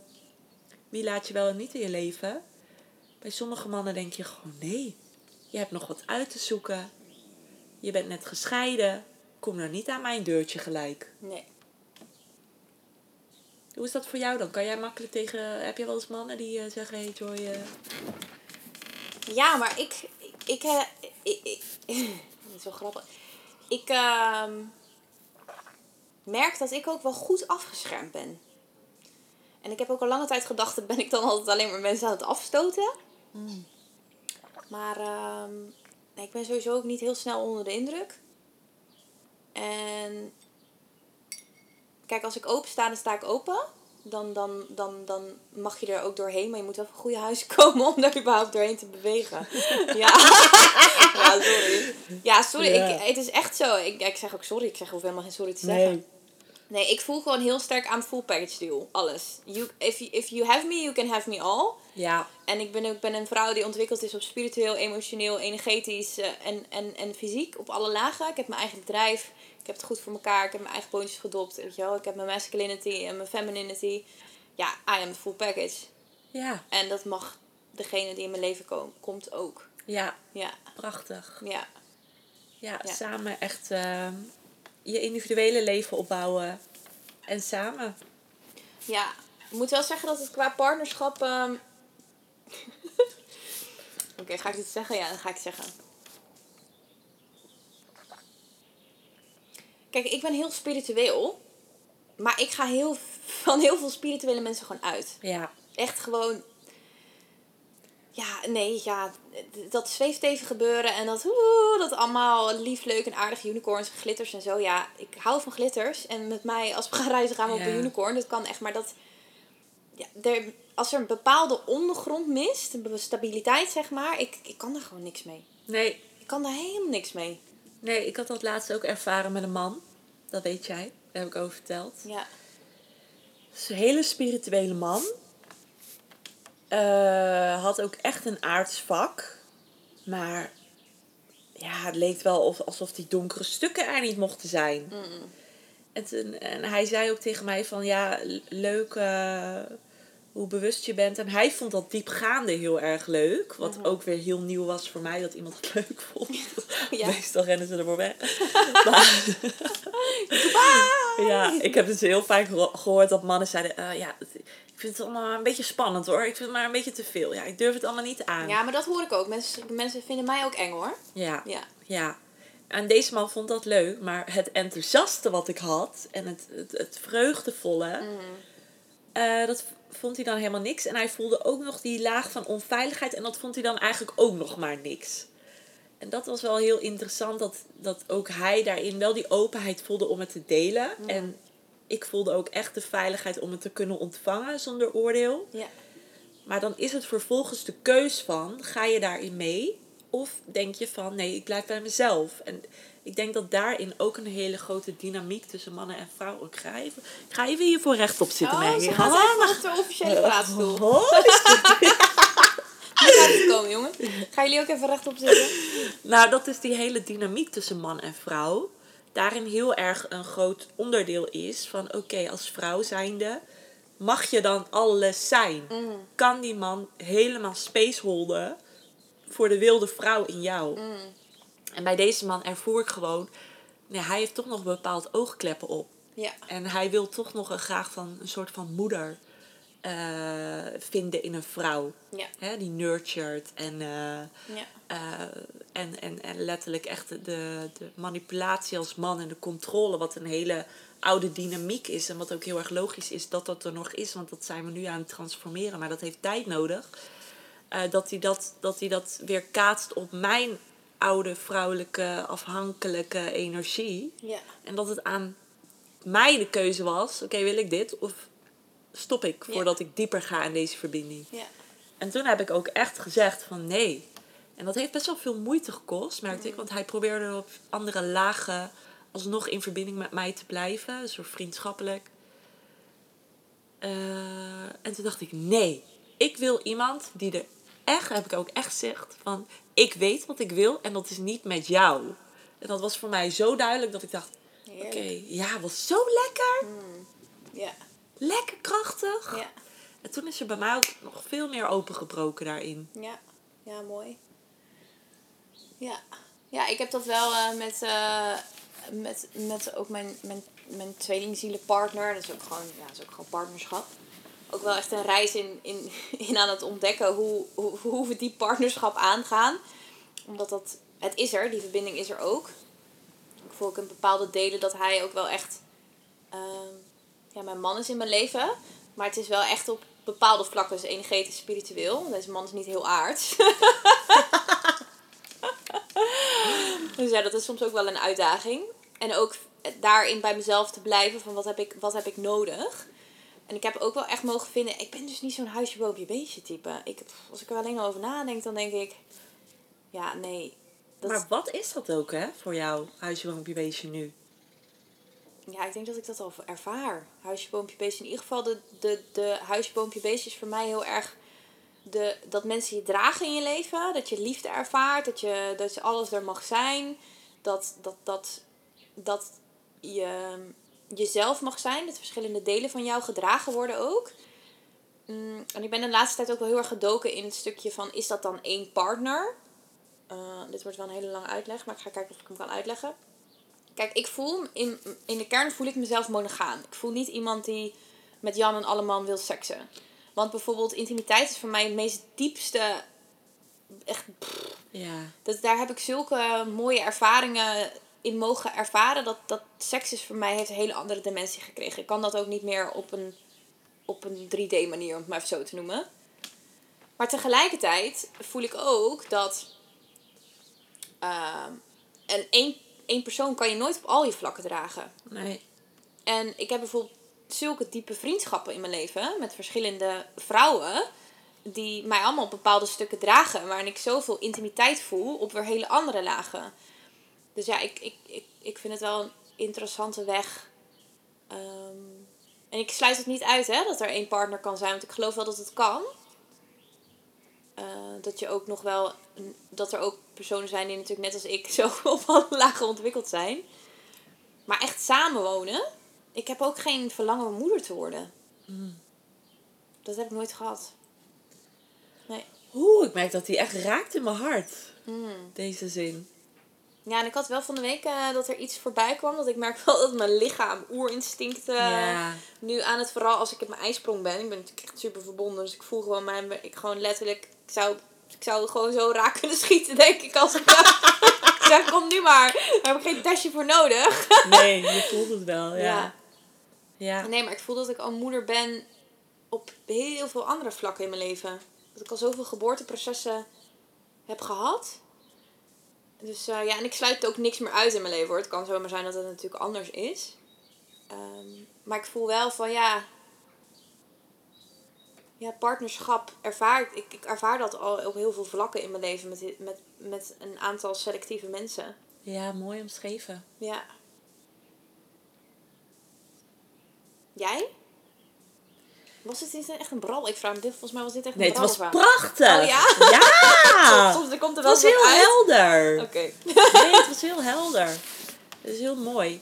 wie laat je wel en niet in je leven? Bij sommige mannen denk je gewoon nee. Je hebt nog wat uit te zoeken. Je bent net gescheiden. Kom nou niet aan mijn deurtje gelijk. Nee. Hoe is dat voor jou dan? Kan jij makkelijk tegen... Heb je wel eens mannen die eh, zeggen... Hey Joy... eh, Ja, maar ik... Ik... ik, ik, is wel grappig. Ik ehm, merk dat ik ook wel goed afgeschermd ben. En ik heb ook al lange tijd gedacht, ben ik dan altijd alleen maar mensen aan het afstoten. Maar ehm, ik ben sowieso ook niet heel snel onder de indruk. En kijk, als ik open sta, dan sta ik open. Dan, dan, dan, dan mag je er ook doorheen. Maar je moet wel van goede huis komen om daar überhaupt doorheen te bewegen. ja. ja, sorry. Ja, sorry. Ja. Ik, het is echt zo. Ik, ik zeg ook sorry. Ik zeg hoef helemaal geen sorry te zeggen. Nee. Nee, ik voel gewoon heel sterk aan full package deal. Alles. You, if, you, if you have me, you can have me all. Ja. En ik ben, ik ben een vrouw die ontwikkeld is op spiritueel, emotioneel, energetisch eh, en, en, en fysiek. Op alle lagen. Ik heb mijn eigen bedrijf. Ik heb het goed voor elkaar. Ik heb mijn eigen boontjes gedopt. Weet je wel. Ik heb mijn masculinity en mijn femininity. Ja, I am the full package. Ja. En dat mag degene die in mijn leven kom, komt ook. Ja. Ja, Prachtig. ja. Ja, Ja. samen echt ehm, je individuele leven opbouwen. En samen. Ja, ik moet wel zeggen dat het qua partnerschap. ehm, Oké, ga ik dit zeggen? Ja, dan ga ik het zeggen. Kijk, ik ben heel spiritueel. Maar ik ga heel, van heel veel spirituele mensen gewoon uit. Ja. Echt gewoon. Ja, nee, ja. Dat zweefteven gebeuren en dat. Oeh, dat allemaal lief, leuk en aardig. Unicorns, glitters en zo. Ja, ik hou van glitters. En met mij, als we gaan reizen, gaan we op een unicorn. Dat kan echt, maar dat. Ja, er, als er een bepaalde ondergrond mist, een stabiliteit zeg maar, ik, ik kan daar gewoon niks mee. Nee. Ik kan daar helemaal niks mee. Nee, ik had dat laatst ook ervaren met een man. Dat weet jij. Daar heb ik over verteld. Ja. Is een hele spirituele man. Eh, had ook echt een aards vak. Maar ja, het leek wel of, alsof die donkere stukken er niet mochten zijn. En, toen- en hij zei ook tegen mij van ja, leuk eh, hoe bewust je bent. En hij vond dat diepgaande heel erg leuk. Wat ook weer heel nieuw was voor mij, dat iemand het leuk vond. Ja. Meestal rennen ze ervoor weg. maar, ja, ik heb dus heel vaak geho- gehoord dat mannen zeiden... eh, ja, ik vind het allemaal een beetje spannend hoor. Ik vind het maar een beetje te veel. Ja, ik durf het allemaal niet aan. ja, maar dat hoor ik ook. Mensen, mensen vinden mij ook eng hoor. Ja. Ja. Ja. En deze man vond dat leuk, maar het enthousiaste wat ik had en het, het, het vreugdevolle, eh, dat vond hij dan helemaal niks. En hij voelde ook nog die laag van onveiligheid en dat vond hij dan eigenlijk ook nog maar niks. En dat was wel heel interessant, dat, dat ook hij daarin wel die openheid voelde om het te delen. En ik voelde ook echt de veiligheid om het te kunnen ontvangen zonder oordeel. Ja. Maar dan is het vervolgens de keus van, ga je daarin mee? Of denk je van, nee, ik blijf bij mezelf. En ik denk dat daarin ook een hele grote dynamiek tussen mannen en vrouwen. Ik ga even, ik ga even hiervoor rechtop zitten, Oh, Maggie. ze gaat even op de officiële praatstoel. oh, Hoe gaat het komen, jongen? Gaan jullie ook even rechtop zitten? Nou, dat is die hele dynamiek tussen man en vrouw. Daarin heel erg een groot onderdeel is van, oké, als vrouw zijnde, mag je dan alles zijn? Kan die man helemaal space holden voor de wilde vrouw in jou? En bij deze man ervoer ik gewoon, nee, hij heeft toch nog een bepaald oogkleppen op. Ja. En hij wil toch nog een, graag van een soort van moeder eh, vinden in een vrouw. Ja. Hè, die nurtured en, eh, Ja. eh, en, en, en letterlijk echt de, de manipulatie als man en de controle, wat een hele oude dynamiek is. En wat ook heel erg logisch is dat dat er nog is, want dat zijn we nu aan het transformeren, maar dat heeft tijd nodig. Dat hij dat, dat hij dat weer kaatst op mijn oude vrouwelijke afhankelijke energie. Ja. En dat het aan mij de keuze was: oké, wil ik dit? Of stop ik Ja. voordat ik dieper ga in deze verbinding? Ja. En toen heb ik ook echt gezegd: van nee. En dat heeft best wel veel moeite gekost, merkte ik. Want hij probeerde op andere lagen alsnog in verbinding met mij te blijven. Soort vriendschappelijk. Eh, en toen dacht ik: nee, ik wil iemand die er echt, heb ik ook echt gezegd, van ik weet wat ik wil en dat is niet met jou. En dat was voor mij zo duidelijk dat ik dacht: oké, ja, was zo lekker. Ja. Lekker krachtig. Ja. En toen is er bij mij ook nog veel meer opengebroken daarin. Ja. Ja, mooi. Ja. Ja, ik heb dat wel eh, met, eh, met, met ook mijn, mijn, mijn tweelingzielenpartner. Dat is ook gewoon, ja, dat is ook gewoon partnerschap. Ook wel echt een reis in, in, in aan het ontdekken hoe, hoe, hoe we die partnerschap aangaan. Omdat dat het is er, die verbinding is er ook. Ik voel ook in bepaalde delen dat hij ook wel echt ehm, ja, mijn man is in mijn leven. Maar het is wel echt op bepaalde vlakken, dus energetisch, spiritueel. Deze man is niet heel aards. dus ja, dat is soms ook wel een uitdaging. En ook daarin bij mezelf te blijven van wat heb ik, wat heb ik nodig. En ik heb ook wel echt mogen vinden, ik ben dus niet zo'n huisje, boompje, beestje type. Ik, als ik er alleen over nadenk, dan denk ik, ja, nee. Dat... Maar wat is dat ook, hè, voor jou, huisje, boompje, beestje nu? Ja, ik denk dat ik dat al ervaar. Huisje, boompje, beestje. In ieder geval, de, de, de huisje, boompje, beestje is voor mij heel erg de, dat mensen je dragen in je leven. Dat je liefde ervaart. Dat je, dat je alles er mag zijn. Dat, dat, dat, dat je jezelf mag zijn. Dat verschillende delen van jou gedragen worden ook. Mm, en ik ben de laatste tijd ook wel heel erg gedoken in het stukje van... Is dat dan één partner? Uh, dit wordt wel een hele lange uitleg, maar ik ga kijken of ik hem kan uitleggen. Kijk, ik voel... In, in de kern voel ik mezelf monogaam. Ik voel niet iemand die met Jan en Alleman wil seksen. Want bijvoorbeeld intimiteit is voor mij het meest diepste... Echt... ja. Dat, daar heb ik zulke mooie ervaringen in mogen ervaren dat, dat seks is voor mij heeft een hele andere dimensie gekregen. Ik kan dat ook niet meer op een, op een 3D manier, om het maar even zo te noemen. Maar tegelijkertijd voel ik ook dat uh, en één, één persoon kan je nooit op al je vlakken dragen. Nee. En ik heb bijvoorbeeld zulke diepe vriendschappen in mijn leven met verschillende vrouwen die mij allemaal op bepaalde stukken dragen, waarin ik zoveel intimiteit voel op weer hele andere lagen. Dus ja, ik, ik, ik, ik vind het wel een interessante weg. Ehm, en ik sluit het niet uit hè, dat er één partner kan zijn, want ik geloof wel dat het kan. Uh, dat je ook nog wel. Dat er ook personen zijn die natuurlijk net als ik zo op alle lagen ontwikkeld zijn. Maar echt samenwonen. Ik heb ook geen verlangen om moeder te worden. Mm. Dat heb ik nooit gehad. Nee. Oeh, ik merk dat die echt raakt in mijn hart. Mm. Deze zin. Ja, en ik had wel van de week uh, dat er iets voorbij kwam. Dat ik merk wel dat mijn lichaam, oerinstincten, ja. nu aan het vooral als ik op mijn ijsprong ben. Ik ben natuurlijk echt super verbonden. Dus ik voel gewoon mijn, ik gewoon letterlijk, ik zou, ik zou gewoon zo raak kunnen schieten, denk ik. Als ik zeg, kom nu maar. Daar heb ik geen testje voor nodig. nee, je voelt het wel, ja. ja. ja. Nee, maar ik voel dat ik al moeder ben op heel veel andere vlakken in mijn leven. Dat ik al zoveel geboorteprocessen heb gehad dus uh, ja, en ik sluit ook niks meer uit in mijn leven hoor. Het kan zomaar zijn dat het natuurlijk anders is. Um, maar ik voel wel van ja. Ja, partnerschap ervaar ik. Ik ervaar dat al op heel veel vlakken in mijn leven met, met, met een aantal selectieve mensen. Ja, mooi omschreven. Ja. Jij? Was het niet echt een bral? Ik vraag me dit, volgens mij was dit echt een nee, Nee, het was prachtig. Oh ja? Ja! soms, komt er wel Het was heel uit. helder. Oké. nee, het was heel helder. Het is heel mooi.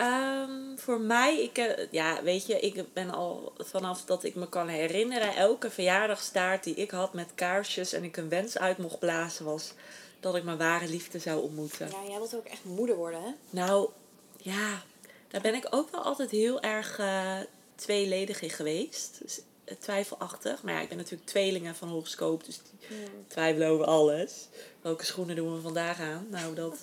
Um, voor mij, ik, eh, ja, weet je, ik ben al vanaf dat ik me kan herinneren, elke verjaardagstaart die ik had met kaarsjes en ik een wens uit mocht blazen was dat ik mijn ware liefde zou ontmoeten. Ja, jij wilt ook echt moeder worden, hè? Nou, ja, daar ben ik ook wel altijd heel erg uh, tweeledig in geweest. Dus, uh, twijfelachtig. Maar ja, ik ben natuurlijk tweelingen van horoscoop, dus die twijfelen over alles. Welke schoenen doen we vandaag aan? Nou, dat...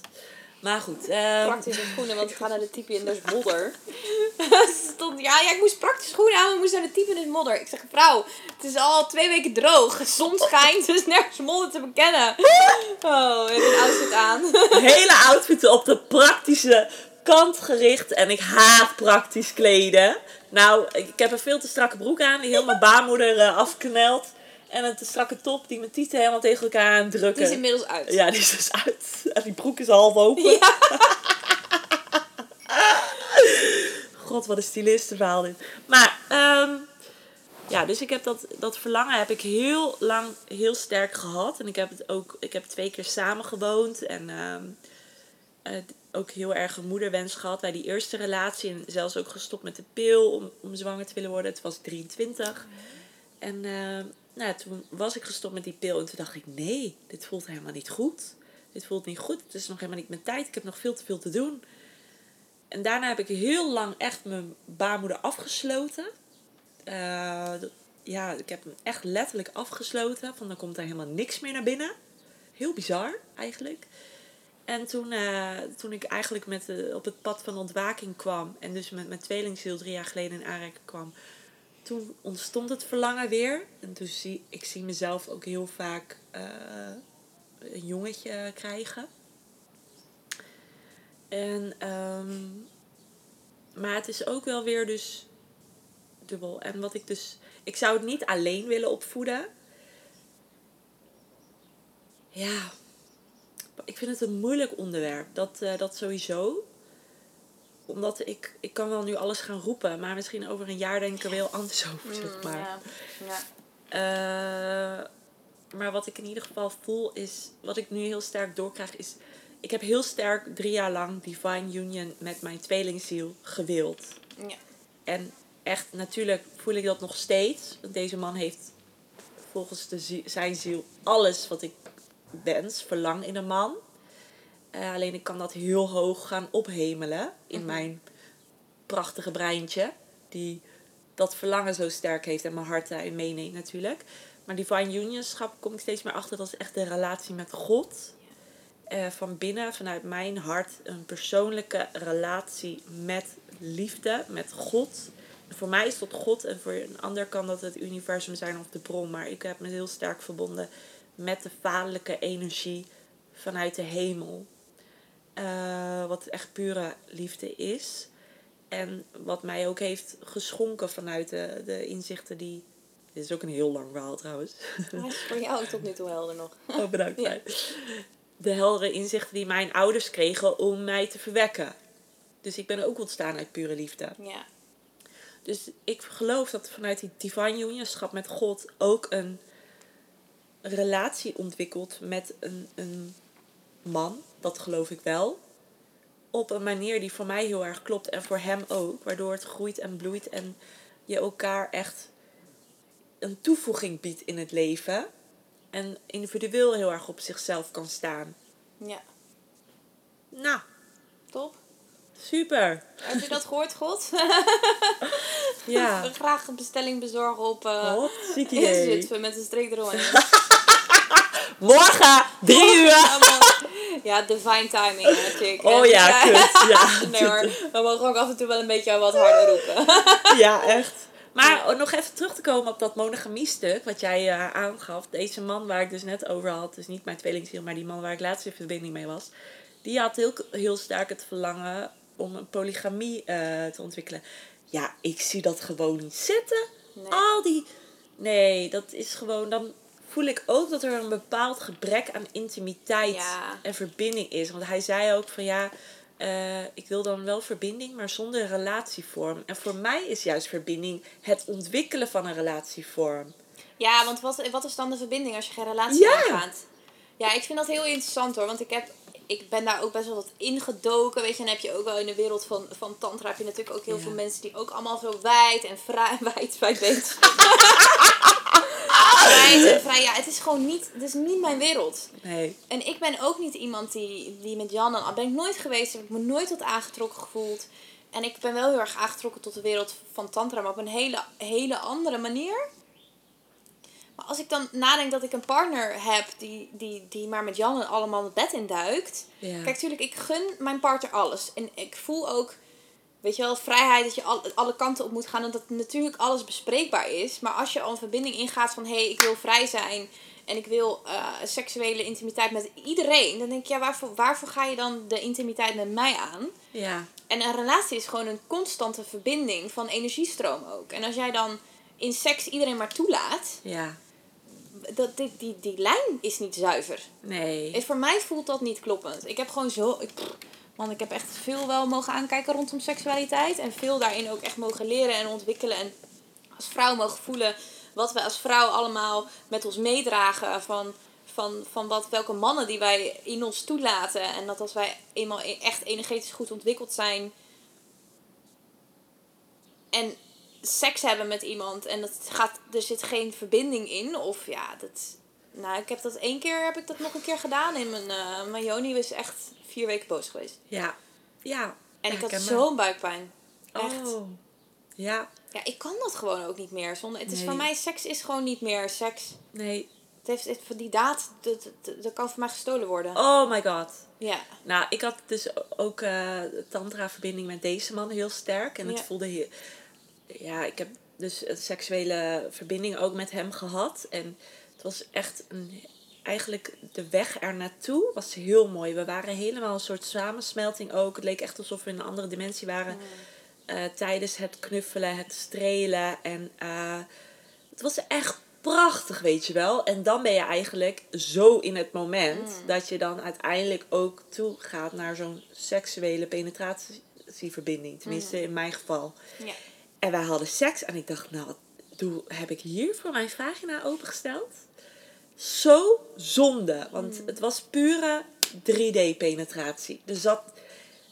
Maar goed. Um... Praktische schoenen, want ik ga naar de type in de modder. Stond, ja, ja, ik moest praktische schoenen aan, we moesten naar de type in de modder. Ik zeg, vrouw, het is al twee weken droog. Zon schijnt, dus nergens modder te bekennen. Oh, ik heb een outfit aan. Hele outfit op de praktische kant gericht. En ik haat praktisch kleden. Nou, ik, heb een veel te strakke broek aan, die heel mijn baarmoeder uh, afknelt. En een te strakke top die mijn tieten helemaal tegen elkaar aandrukken. Die is inmiddels uit. Ja, die is dus uit. En die broek is half open. Ja. God, wat een stilistenverhaal dit. Maar, um, ja, dus ik heb dat, dat verlangen heb ik heel lang heel sterk gehad. En ik heb het ook, ik heb twee keer samen gewoond. En um, uh, ook heel erg een moederwens gehad bij die eerste relatie. En zelfs ook gestopt met de pil om, om zwanger te willen worden. Het was 23. En uh, nou, toen was ik gestopt met die pil. En toen dacht ik, nee, dit voelt helemaal niet goed. Dit voelt niet goed. Het is nog helemaal niet mijn tijd. Ik heb nog veel te veel te doen. En daarna heb ik heel lang echt mijn baarmoeder afgesloten. Uh, ja, ik heb hem echt letterlijk afgesloten. Van dan komt er helemaal niks meer naar binnen. Heel bizar eigenlijk. En toen, eh, toen ik eigenlijk met op het pad van ontwaking kwam... en dus met mijn tweelingziel drie jaar geleden in aanraking kwam... toen ontstond het verlangen weer. En toen zie ik zie mezelf ook heel vaak eh, een jongetje krijgen. En, ehm, maar het is ook wel weer dus dubbel. En wat ik dus... Ik zou het niet alleen willen opvoeden. Ja, ik vind het een moeilijk onderwerp. Dat, eh, dat sowieso. Omdat ik, ik kan wel nu alles gaan roepen, maar misschien over een jaar denk ik er wel anders over, zeg Mm, maar. ja. ja. Eh, maar wat ik in ieder geval voel is, wat ik nu heel sterk doorkrijg, is. Ik heb heel sterk drie jaar lang Divine Union met mijn tweelingziel gewild. Ja. En echt, natuurlijk voel ik dat nog steeds. Want deze man heeft volgens de zijn ziel alles wat ik wens, verlang in een man. Eh, alleen ik kan dat heel hoog gaan ophemelen in Mhm. mijn prachtige breintje. Die dat verlangen zo sterk heeft en mijn hart daarin meeneemt natuurlijk. Maar Divine Unionschap kom ik steeds meer achter. Dat is echt de relatie met God. Eh, van binnen, vanuit mijn hart, een persoonlijke relatie met liefde, met God. En voor mij is dat God en voor een ander kan dat het universum zijn of de bron. Maar ik heb me heel sterk verbonden met de vaderlijke energie vanuit de hemel. Eh, wat echt pure liefde is. En wat mij ook heeft geschonken vanuit de, de inzichten die. Dit is ook een heel lang verhaal trouwens. Is voor jou tot nu toe helder nog. Oh, bedankt. Ja. De heldere inzichten die mijn ouders kregen om mij te verwekken. Dus ik ben ook ontstaan uit pure liefde. Ja. Dus ik geloof dat vanuit die divine unionschap met God ook een relatie ontwikkelt met een, een man. Dat geloof ik wel. Op een manier die voor mij heel erg klopt en voor hem ook. Waardoor het groeit en bloeit en je elkaar echt een toevoeging biedt in het leven. En individueel heel erg op zichzelf kan staan. Ja. Nou, Top. super. Heb je dat gehoord, God? Ja. Graag een bestelling bezorgen op uh, idee. Zutphen met een streek eromheen. Morgen, drie uur. Ja, divine timing, chick. Oh ja, kut. Ja, nee hoor, we mogen ook af en toe wel een beetje wat harder roepen. Ja, echt. Maar oh, nog even terug te komen op dat monogamie-stuk wat jij eh, aangaf. Deze man waar ik dus net over had, dus niet mijn tweelingziel, maar die man waar ik laatst in verbinding mee was. Die had heel, heel sterk het verlangen om een polygamie eh, te ontwikkelen. Ja, ik zie dat gewoon niet zitten. Nee. Al die... Nee, dat is gewoon... Dan voel ik ook dat er een bepaald gebrek aan intimiteit Ja. en verbinding is. Want hij zei ook van ja... eh, ik wil dan wel verbinding, maar zonder relatievorm. En voor mij is juist verbinding het ontwikkelen van een relatievorm. Ja, want wat, wat is dan de verbinding als je geen relatie Ja. aangaat? Ja, ik vind dat heel interessant hoor. Want ik, heb, ik ben daar ook best wel wat ingedoken. Weet je, en dan heb je ook wel in de wereld van, van tantra... heb je natuurlijk ook heel Ja. veel mensen die ook allemaal zo wijd en vrij... Wijd, wijd bezig En vrij. Ja, het is gewoon niet... Het is niet mijn wereld. Nee. En ik ben ook niet iemand die, die met Jan en ben ik nooit geweest, heb ik me nooit tot aangetrokken gevoeld. En ik ben wel heel erg aangetrokken tot de wereld van Tantra, maar op een hele, hele andere manier. Maar als ik dan nadenk dat ik een partner heb die, die, die maar met Jan en allemaal het bed induikt. Ja. Kijk, natuurlijk, ik gun mijn partner alles. En ik voel ook, weet je wel, vrijheid dat je al, alle kanten op moet gaan. En dat natuurlijk alles bespreekbaar is. Maar als je al een verbinding ingaat van, hé, hey, ik wil vrij zijn. En ik wil eh, seksuele intimiteit met iedereen. Dan denk ik, ja, waarvoor, waarvoor ga je dan de intimiteit met mij aan? Ja. En een relatie is gewoon een constante verbinding van energiestroom ook. En als jij dan in seks iedereen maar toelaat, Ja. dat, die, die, die lijn is niet zuiver. Nee. En voor mij voelt dat niet kloppend. Ik heb gewoon zo. Ik, man, ik heb echt veel wel mogen aankijken rondom seksualiteit. En veel daarin ook echt mogen leren en ontwikkelen. En als vrouw mogen voelen wat we als vrouw allemaal met ons meedragen. Van, van, van wat, welke mannen die wij in ons toelaten. En dat als wij eenmaal e- echt energetisch goed ontwikkeld zijn. En seks hebben met iemand. En dat gaat, er zit geen verbinding in. Of ja, dat, nou, ik heb dat één keer heb ik dat nog een keer gedaan. En mijn, eh mijn Joni was echt vier weken boos geweest. Ja. Ja. En ik had zo'n buikpijn. Echt. Oh. Ja. Ja, ik kan dat gewoon ook niet meer. Zonder, het is Nee. voor mij, seks is gewoon niet meer seks. Nee. Het heeft, het, die daad, dat, dat, dat kan voor mij gestolen worden. Oh my god. Ja. Nou, ik had dus ook eh tantra-verbinding met deze man heel sterk. En het voelde heel... Ja, ik heb dus een seksuele verbinding ook met hem gehad. En het was echt een... Eigenlijk de weg er naartoe was heel mooi. We waren helemaal een soort samensmelting ook. Het leek echt alsof we in een andere dimensie waren. eh, tijdens het knuffelen, het strelen. En eh, het was echt prachtig, weet je wel. En dan ben je eigenlijk zo in het moment dat je dan uiteindelijk ook toe gaat naar zo'n seksuele penetratieverbinding. Tenminste, in mijn geval. Ja. En wij hadden seks en ik dacht, nou, doe, heb ik hier voor mijn vagina opengesteld? Zo zonde, want het was pure 3D-penetratie. Er zat,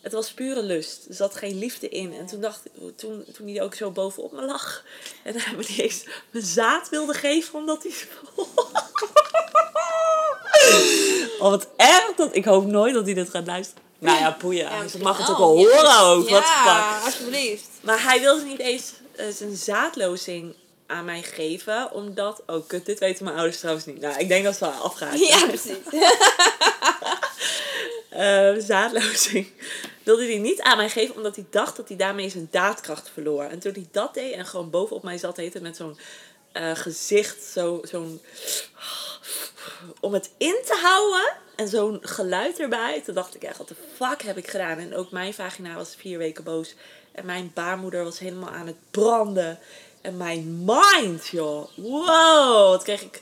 het was pure lust. Er zat geen liefde in. En toen dacht toen, toen hij ook zo bovenop me lag en hij me niet eens mijn zaad wilde geven omdat hij. Oh, wat erg dat. Ik hoop nooit dat hij dit gaat luisteren. Nou ja, poeien. Ja, Ze mag het ook wel. horen Ja, ook. Wat fuck. Ja, alsjeblieft. Maar hij wilde niet eens eh, zijn zaadlozing aan mij geven, omdat... Oh, kut, dit weten mijn ouders trouwens niet. Nou, ik denk dat ze wel afgaan. Ja, precies. Eh, zaadlozing wilde hij niet aan mij geven, omdat hij dacht dat hij daarmee zijn daadkracht verloor. En toen hij dat deed en gewoon bovenop mij zat, heette met zo'n eh, gezicht, zo, zo'n... Om het in te houden en zo'n geluid erbij. Toen dacht ik echt, wat de fuck heb ik gedaan? En ook mijn vagina was vier weken boos. En mijn baarmoeder was helemaal aan het branden. En mijn mind, joh. Wow, wat kreeg ik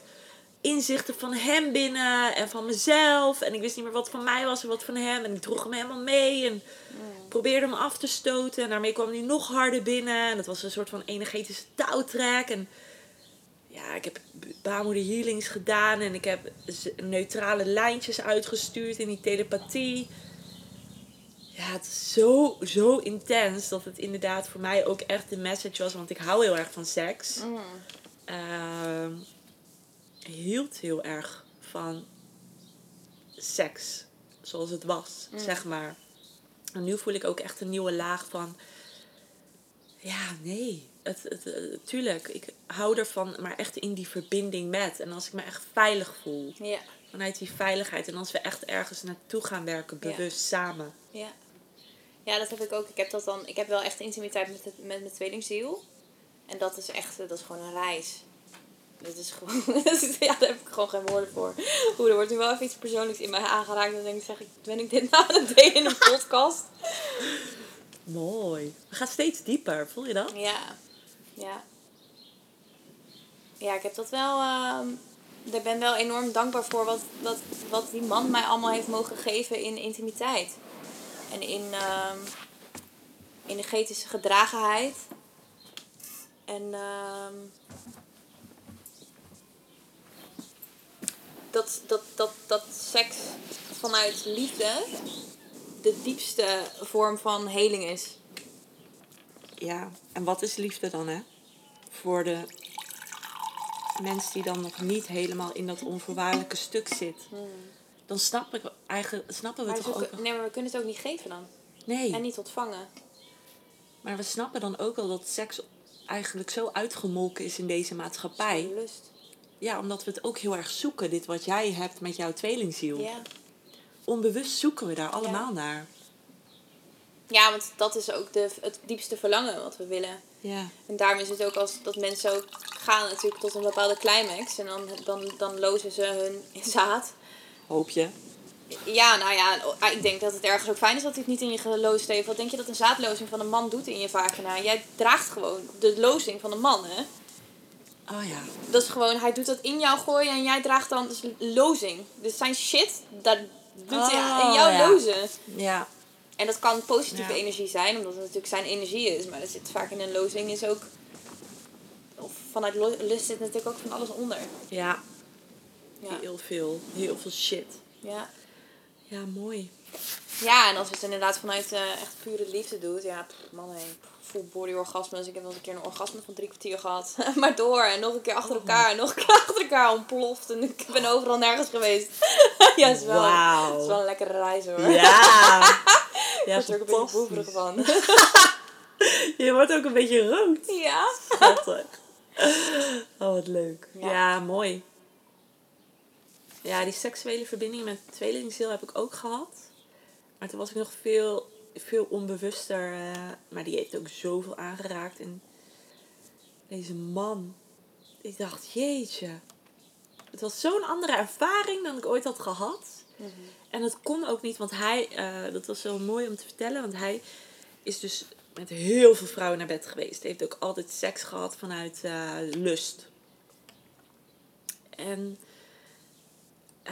inzichten van hem binnen en van mezelf. En ik wist niet meer wat van mij was en wat van hem. En ik droeg hem helemaal mee en probeerde hem af te stoten. En daarmee kwam hij nog harder binnen. En dat was een soort van energetische touwtrek. En ja, ik heb baarmoeder healings gedaan. En ik heb neutrale lijntjes uitgestuurd in die telepathie. Ja, het is zo, zo intens dat het inderdaad voor mij ook echt de message was. Want ik hou heel erg van seks. Mm. Ehm, hield heel erg van seks. Zoals het was, zeg maar. En nu voel ik ook echt een nieuwe laag van... Ja, nee. Het, het, het- tuurlijk, ik hou ervan, maar echt in die verbinding met. En als ik me echt veilig voel. Ja. Vanuit die veiligheid. En als we echt ergens naartoe gaan werken, Ja. bewust samen. Ja. Ja, dat heb ik ook. Ik heb, dat dan, ik heb wel echt intimiteit met, het, met mijn tweelingziel. En dat is echt, dat is gewoon een reis. Dat is gewoon, ja, daar heb ik gewoon geen woorden voor. Oeh, er wordt nu wel even iets persoonlijks in mij aangeraakt. Dan denk ik, zeg ik, ben ik dit nou aan het delen in een podcast? Mooi. We gaan steeds dieper, voel je dat? Ja. Ja. Ja, ik heb dat wel... ehm ik ben wel enorm dankbaar voor wat, wat, wat die man mij allemaal heeft mogen geven in intimiteit. En in ehm energetische gedragenheid. En ehm dat, dat, dat, dat seks vanuit liefde de diepste vorm van heling is. Ja, en wat is liefde dan, hè? Voor de mensen die dan nog niet helemaal in dat onvoorwaardelijke stuk zit. Dan snap ik eigenlijk, snappen we Maar, toch ook- nee, maar we kunnen het ook niet geven dan. Nee, En niet ontvangen. maar we snappen dan ook wel dat seks eigenlijk zo uitgemolken is in deze maatschappij. Lust. Ja, omdat we het ook heel erg zoeken, dit wat jij hebt met jouw tweelingziel. Ja. Onbewust zoeken we daar allemaal naar. ja, want dat is ook de, het diepste verlangen wat we willen. Ja. En daarom is het ook als dat mensen ook gaan natuurlijk tot een bepaalde climax. En dan, dan, dan lozen ze hun zaad. Hoop je? Ja, nou ja, ik denk dat het ergens ook fijn is dat hij het niet in je geloosd heeft. Wat denk je dat een zaadlozing van een man doet in je vagina? Jij draagt gewoon de lozing van een man, hè? Oh ja. Dat is gewoon, hij doet dat in jou gooien en jij draagt dan dus lozing. Dus zijn shit, dat doet hij Oh, in jou ja. lozen. Ja. En dat kan positieve Ja. energie zijn, omdat het natuurlijk zijn energie is. Maar er zit vaak in een lozing is ook... Of vanuit lust zit natuurlijk ook van alles onder. Ja. Ja, Heel veel. Heel veel shit. ja. Ja, mooi. ja en als het inderdaad vanuit eh, echt pure liefde doet. Ja, pff, man hé. Full body orgasmes. Ik heb eens een keer een orgasme van drie kwartier gehad. maar door. En nog een keer achter elkaar. En nog een keer achter elkaar ontploft. En ik ben overal nergens geweest. ja, het is wel, het is wel een lekkere reis hoor. Ja. Ik Ja, word er ook een beetje boeverig van. Je wordt ook een beetje rood. ja. Schattig. Oh, wat leuk. Ja. Ja, mooi. Ja, die seksuele verbinding met tweelingziel heb ik ook gehad. Maar toen was ik nog veel, veel onbewuster. eh, maar die heeft ook zoveel aangeraakt. En deze man. Ik dacht, jeetje. Het was zo'n andere ervaring dan ik ooit had gehad. En dat kon ook niet, want hij, eh, dat was zo mooi om te vertellen, want hij is dus met heel veel vrouwen naar bed geweest. Hij heeft ook altijd seks gehad vanuit eh, lust. En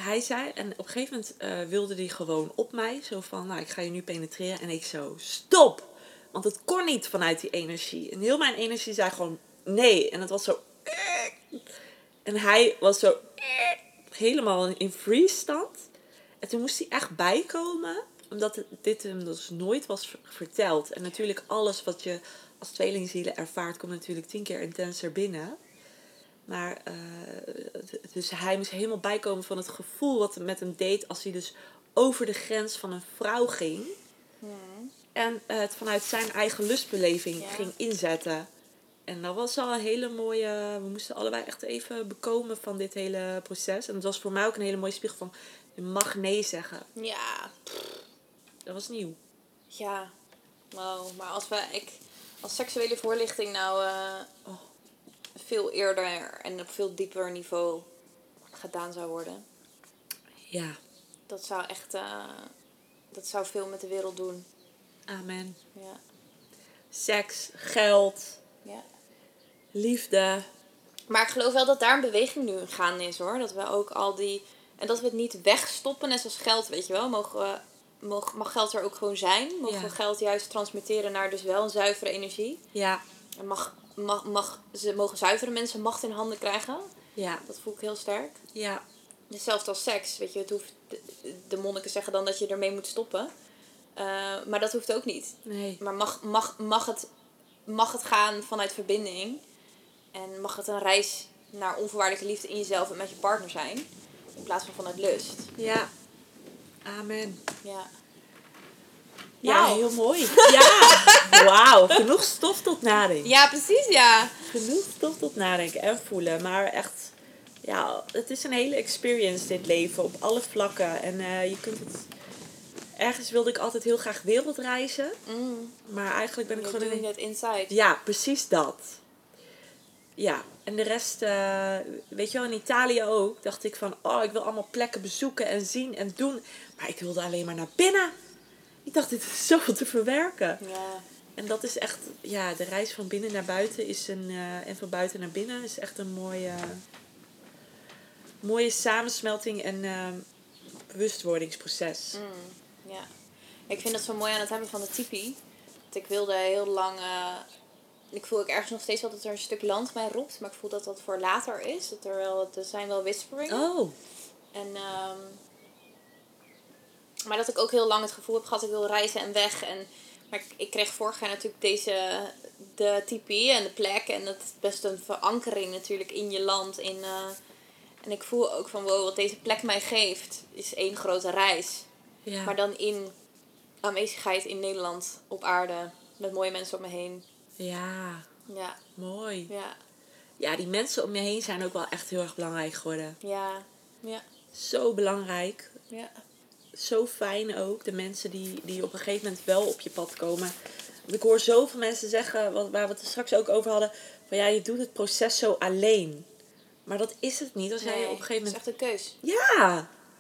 hij zei, en op een gegeven moment eh, wilde hij gewoon op mij, zo van, nou ik ga je nu penetreren. En ik zo, stop! Want het kon niet vanuit die energie. En heel mijn energie zei gewoon nee. En het was zo. En hij was zo helemaal in freeze stand. En toen moest hij echt bijkomen, omdat dit hem dus nooit was ver- verteld. En natuurlijk alles wat je als tweelingzielen ervaart, komt natuurlijk tien keer intenser binnen. Maar eh, dus hij moest helemaal bijkomen van het gevoel wat hij met hem deed als hij dus over de grens van een vrouw ging. En eh, het vanuit zijn eigen lustbeleving Ja. ging inzetten. En dat was al een hele mooie. We moesten allebei echt even bekomen van dit hele proces. En het was voor mij ook een hele mooie spiegel van. Je mag nee zeggen. Ja, Dat was nieuw. ja. Wow, maar als we, ik, als seksuele voorlichting nou eh, Oh. Veel eerder en op veel dieper niveau gedaan zou worden, Ja, dat zou echt, eh, dat zou veel met de wereld doen. amen. Ja, Seks, geld, ja. liefde. Maar ik geloof wel dat daar een beweging nu in gaande is hoor. Dat we ook al die. En dat we het niet wegstoppen, net zoals geld, weet je wel. Mogen we, mag, mag geld er ook gewoon zijn? Mogen Ja. we geld juist transmitteren naar dus wel een zuivere energie? Ja, En mag, mag, mag, ze mogen zuivere mensen macht in handen krijgen? ja, Dat voel ik heel sterk. ja. Hetzelfde als seks. Weet je, het hoeft, de, de monniken zeggen dan dat je ermee moet stoppen. Eh, maar dat hoeft ook niet. Nee. Maar mag, mag, mag, het, mag het gaan vanuit verbinding? En mag het een reis naar onvoorwaardelijke liefde in jezelf en met je partner zijn? In plaats van vanuit lust. Ja. Amen. Ja. Ja, heel mooi. Ja, wauw. Genoeg stof tot nadenken. Ja, precies, ja. Genoeg stof tot nadenken en voelen. Maar echt, ja, het is een hele experience dit leven op alle vlakken. En eh, je kunt het... Ergens wilde ik altijd heel graag wereldreizen. Mm. Maar eigenlijk ben ik You're gewoon... doing in- inside. Ja, precies dat. Ja, en de rest, eh, weet je wel, in Italië ook, dacht ik van, oh, ik wil allemaal plekken bezoeken en zien en doen. Maar ik wilde alleen maar naar binnen. Ik dacht, dit is zoveel te verwerken. Ja. En dat is echt, ja, de reis van binnen naar buiten is een, eh, en van buiten naar binnen is echt een mooie, mooie samensmelting en eh, bewustwordingsproces. Mm, ja. Ik vind dat zo mooi aan het hebben van de tipi. Dat ik wilde heel lang... eh, ik voel ook ergens nog steeds wel dat er een stuk land mij roept. Maar ik voel dat dat voor later is. Dat er wel... Er zijn wel whisperingen. Oh, En, ehm, maar dat ik ook heel lang het gevoel heb gehad, ik wil reizen en weg. En, maar ik, ik kreeg vorig jaar natuurlijk deze, de tipi en de plek. En dat is best een verankering natuurlijk in je land. In, eh, en ik voel ook van, wow, wat deze plek mij geeft, is één grote reis. ja. Maar dan in aanwezigheid in Nederland, op aarde, met mooie mensen om me heen. Ja, Ja, mooi. ja, Ja, die mensen om je heen zijn ook wel echt heel erg belangrijk geworden. ja, ja, Zo belangrijk. ja. Zo fijn ook. De mensen die, die op een gegeven moment wel op je pad komen. Ik hoor zoveel mensen zeggen, wat, waar we het er straks ook over hadden. Van ja, je doet het proces zo alleen. Maar dat is het niet. Als jij Nee, op een gegeven Het is moment... echt een keus. Ja,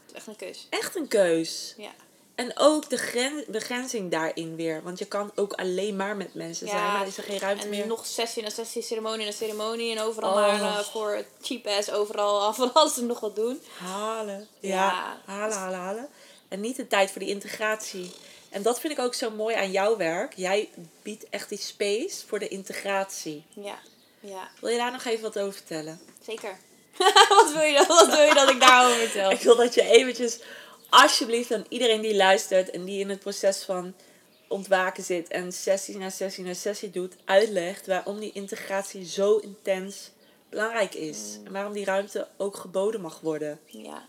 Het is echt een keus. echt een keus. Ja. En ook de gren, begrenzing daarin weer. Want je kan ook alleen maar met mensen zijn. Maar dan is er geen ruimte en meer. nog sessie na sessie, ceremonie na ceremonie. En overal Oh. maar eh, voor cheap ass overal van alles en nog wat doen. Halen. Ja, Ja. halen, halen, halen. En niet de tijd voor die integratie. En dat vind ik ook zo mooi aan jouw werk. Jij biedt echt die space voor de integratie. Ja, ja, Wil je daar nog even wat over vertellen? zeker. wat, wil je, dan- wat wil je dat ik daarover vertel? Ik wil dat je eventjes, alsjeblieft aan iedereen die luistert en die in het proces van ontwaken zit en sessie na sessie na sessie doet, uitlegt waarom die integratie zo intens belangrijk is. En waarom die ruimte ook geboden mag worden. Ja.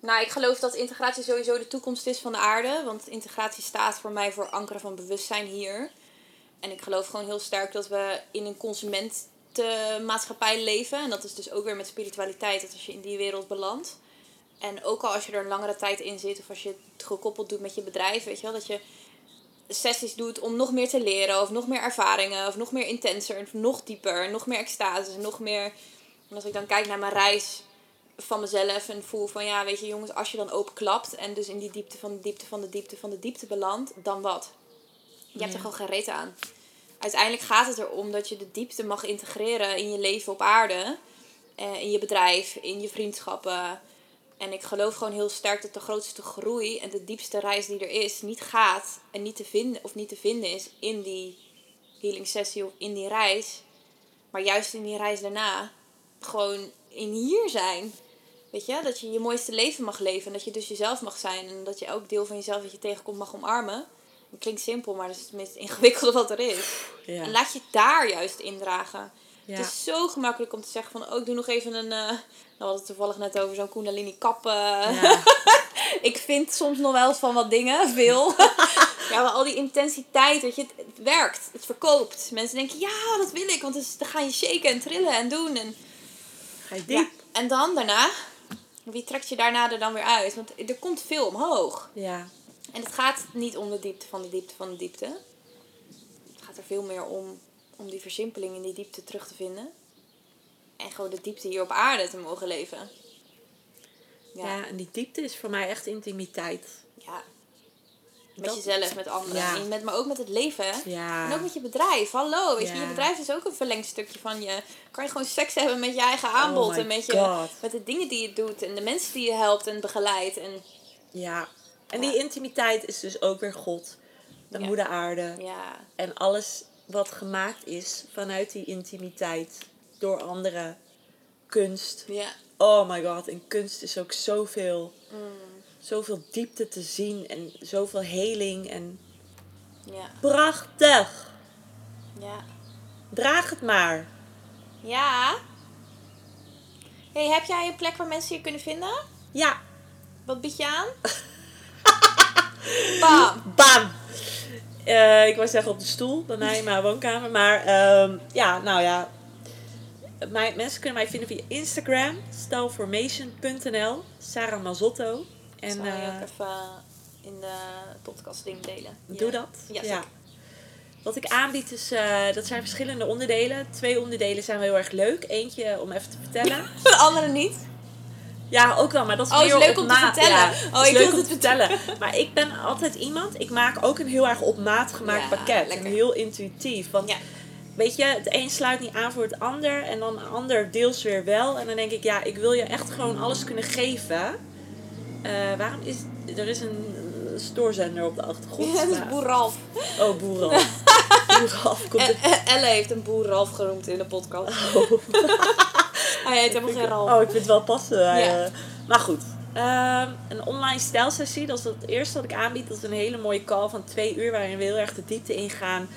Nou, ik geloof dat integratie sowieso de toekomst is van de aarde. Want integratie staat voor mij voor ankeren van bewustzijn hier. En ik geloof gewoon heel sterk dat we in een consumentenmaatschappij leven. En dat is dus ook weer met spiritualiteit, dat als je in die wereld belandt. En ook al als je er een langere tijd in zit, of als je het gekoppeld doet met je bedrijf, weet je wel, dat je sessies doet om nog meer te leren, of nog meer ervaringen, of nog meer intenser, of nog dieper, nog meer extase, nog meer. En als ik dan kijk naar mijn reis van mezelf en voel van ja, weet je jongens, als je dan openklapt en dus in die diepte van de diepte van de diepte van de diepte belandt, dan wat? Je hebt er gewoon geen reet aan. Uiteindelijk gaat het erom dat je de diepte mag integreren in je leven op aarde, eh, in je bedrijf, in je vriendschappen. En ik geloof gewoon heel sterk dat de grootste groei en de diepste reis die er is, niet gaat en niet te vinden of niet te vinden is in die healing sessie of in die reis. Maar juist in die reis daarna gewoon in hier zijn. Weet je, dat je je mooiste leven mag leven. En dat je dus jezelf mag zijn. En dat je elk deel van jezelf dat je tegenkomt mag omarmen. Klinkt simpel, maar dat is het meest ingewikkelde wat er is. Ja. En laat je daar juist indragen. Ja. Het is zo gemakkelijk om te zeggen van... Oh, ik doe nog even een... eh nou, we hadden het toevallig net over zo'n kundalini kap. eh. Ja. ik vind soms nog wel eens van wat dingen, veel. ja, maar al die intensiteit, weet je, het, het werkt. Het verkoopt. Mensen denken, ja, dat wil ik. Want dus, dan ga je shaken en trillen en doen. En, Ga je ja. diep? en dan daarna... Wie trekt je daarna er dan weer uit? Want er komt veel omhoog. Ja. En het gaat niet om de diepte van de diepte van de diepte. Het gaat er veel meer om, om die versimpeling in die diepte terug te vinden. En gewoon de diepte hier op aarde te mogen leven. Ja. Ja, en die diepte is voor mij echt intimiteit. ja. Met Dat- jezelf, met anderen. Ja. En met, maar ook met het leven. Ja. En ook met je bedrijf. Hallo, weet je, Ja. je bedrijf is ook een verlengstukje van je. Kan je gewoon seks hebben met je eigen aanbod. Oh en met, je, God. met de dingen die je doet. En de mensen die je helpt en begeleidt. En Ja. En die intimiteit is dus ook weer God. De moeder aarde. ja, En alles wat gemaakt is vanuit die intimiteit. Door anderen. Kunst. ja. Oh my god. In kunst is ook zoveel. Mm, Zoveel diepte te zien. En zoveel heling. En ja, prachtig. ja. Draag het maar. Ja. Hey, heb jij een plek waar mensen je kunnen vinden? Ja. Wat bied je aan? Bam. Bam! Eh, ik wou zeggen op de stoel bij mij in mijn woonkamer. Maar ehm, ja, nou ja. Mijn, mensen kunnen mij vinden via Instagram. Stylformation.nl Sarah Mazotto. En Zal je eh, ook even in de podcast ding delen? doe dat. Ja. Wat ik aanbied is, eh, dat zijn verschillende onderdelen. Twee onderdelen zijn wel heel erg leuk. Eentje om even te vertellen. De andere niet? Ja, ook wel, maar dat is Oh, is leuk op om te vertellen. Ja, Oh, is ik leuk om het te vertellen. Maar ik ben altijd iemand, ik maak ook een heel erg op maat gemaakt Ja, pakket. lekker. En heel intuïtief. Want Ja. weet je, het een sluit niet aan voor het ander. En dan ander deels weer wel. En dan denk ik, ja, ik wil je echt gewoon alles kunnen geven. Eh, waarom is... Er is een stoorzender op de achtergrond. Ja, dat is Maar- boer Ralf. Oh, boerenaf. boerenaf komt er... Elle heeft een boer Ralf genoemd in de podcast. Hij heet helemaal geen Ralf. Oh, ik vind het wel passen. Ja. eh. Maar goed. Ehm, een online stijlsessie, dat is het eerste wat ik aanbied. Dat is een hele mooie call van twee uur waarin we heel erg de diepte ingaan.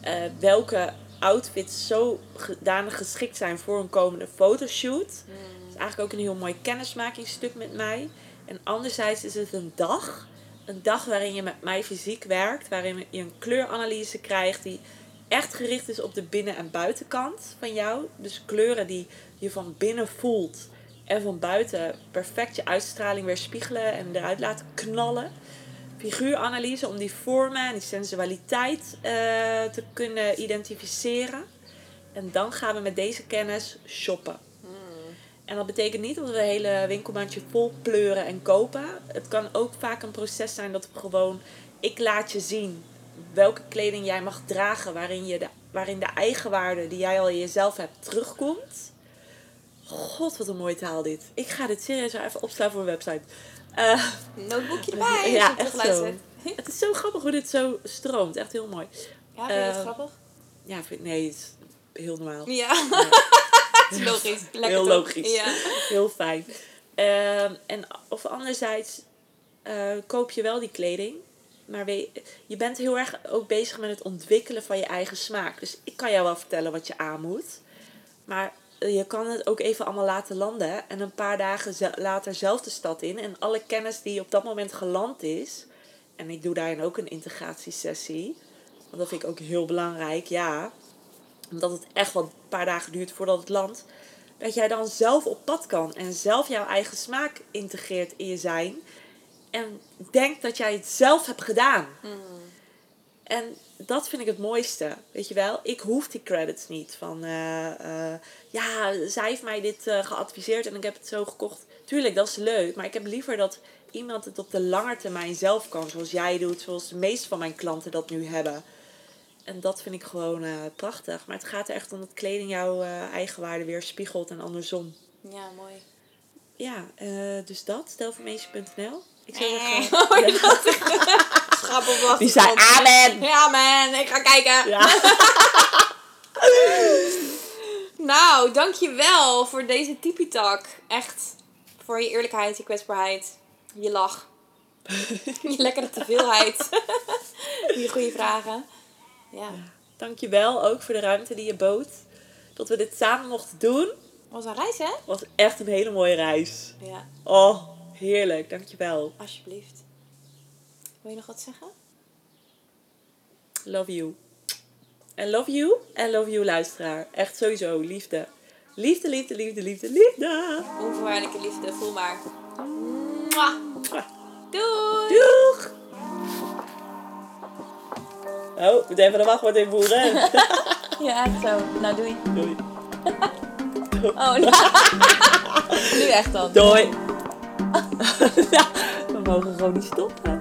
eh, welke outfits zo danig geschikt zijn voor een komende fotoshoot. Mm. Het is eigenlijk ook een heel mooi kennismakingsstuk met mij. En anderzijds is het een dag. Een dag waarin je met mij fysiek werkt. Waarin je een kleuranalyse krijgt die echt gericht is op de binnen- en buitenkant van jou. Dus kleuren die je van binnen voelt. En van buiten perfect je uitstraling weer spiegelen en eruit laten knallen. Figuuranalyse om die vormen en die sensualiteit eh, te kunnen identificeren. En dan gaan we met deze kennis shoppen. En dat betekent niet dat we een hele winkelmandje vol pleuren en kopen. Het kan ook vaak een proces zijn dat we gewoon... Ik laat je zien welke kleding jij mag dragen... waarin, je de, waarin de eigenwaarde die jij al in jezelf hebt terugkomt. God, wat een mooie taal dit. Ik ga dit serieus even opslaan voor mijn website. Eh, Notebookje erbij. ja, echt zo. Het is zo grappig hoe dit zo stroomt. Echt heel mooi. Ja, vind je het Eh, grappig? Ja, vind, nee, het is heel normaal. Ja. is logisch. Lekker Heel logisch. Ja. Heel fijn. Ehm, en of anderzijds eh, koop je wel die kleding. Maar we, je bent heel erg ook bezig met het ontwikkelen van je eigen smaak. Dus ik kan jou wel vertellen wat je aan moet. Maar je kan het ook even allemaal laten landen. En een paar dagen later zelf de stad in. En alle kennis die op dat moment geland is. En ik doe daarin ook een integratiesessie. Want dat vind ik ook heel belangrijk, ja. Omdat het echt wel een paar dagen duurt voordat het landt. dat jij dan zelf op pad kan en zelf jouw eigen smaak integreert in je zijn. En denkt dat jij het zelf hebt gedaan. En dat vind ik het mooiste. Weet je wel, ik hoef die credits niet. Van eh, eh, ja, zij heeft mij dit eh, geadviseerd en ik heb het zo gekocht. Tuurlijk, dat is leuk. Maar ik heb liever dat iemand het op de lange termijn zelf kan. Zoals jij doet, zoals de meeste van mijn klanten dat nu hebben. En dat vind ik gewoon eh, prachtig. Maar het gaat er echt om dat kleding jouw eh, eigenwaarde weer spiegelt en andersom. Ja, mooi. Ja, eh, dus dat, stelformation.nl. Ik zou zeggen, Schap op wacht. die zei amen. Ja, man, ik ga kijken. Ja. Nou, dankjewel voor deze Tipi-talk. Echt. Voor je eerlijkheid, je kwetsbaarheid, je lach. je lekkere teveelheid. je goede vragen. Ja, Dankjewel ook voor de ruimte die je bood. Dat we dit samen mochten doen. was een reis, hè? Was echt een hele mooie reis. Ja, Oh, heerlijk. Dankjewel. alsjeblieft. Wil je nog wat zeggen? Love you. En love you. En love you, luisteraar. Echt sowieso. Liefde. Liefde, liefde, liefde, liefde, liefde. Onvoorwaardelijke liefde, voel maar. Doei! Doeg! Oh, moet even de wachtwoord invoeren. Ja, echt zo. Nou, doei. Doei. Oh, nou. nu echt dan. Doei. ja, we mogen gewoon niet stoppen.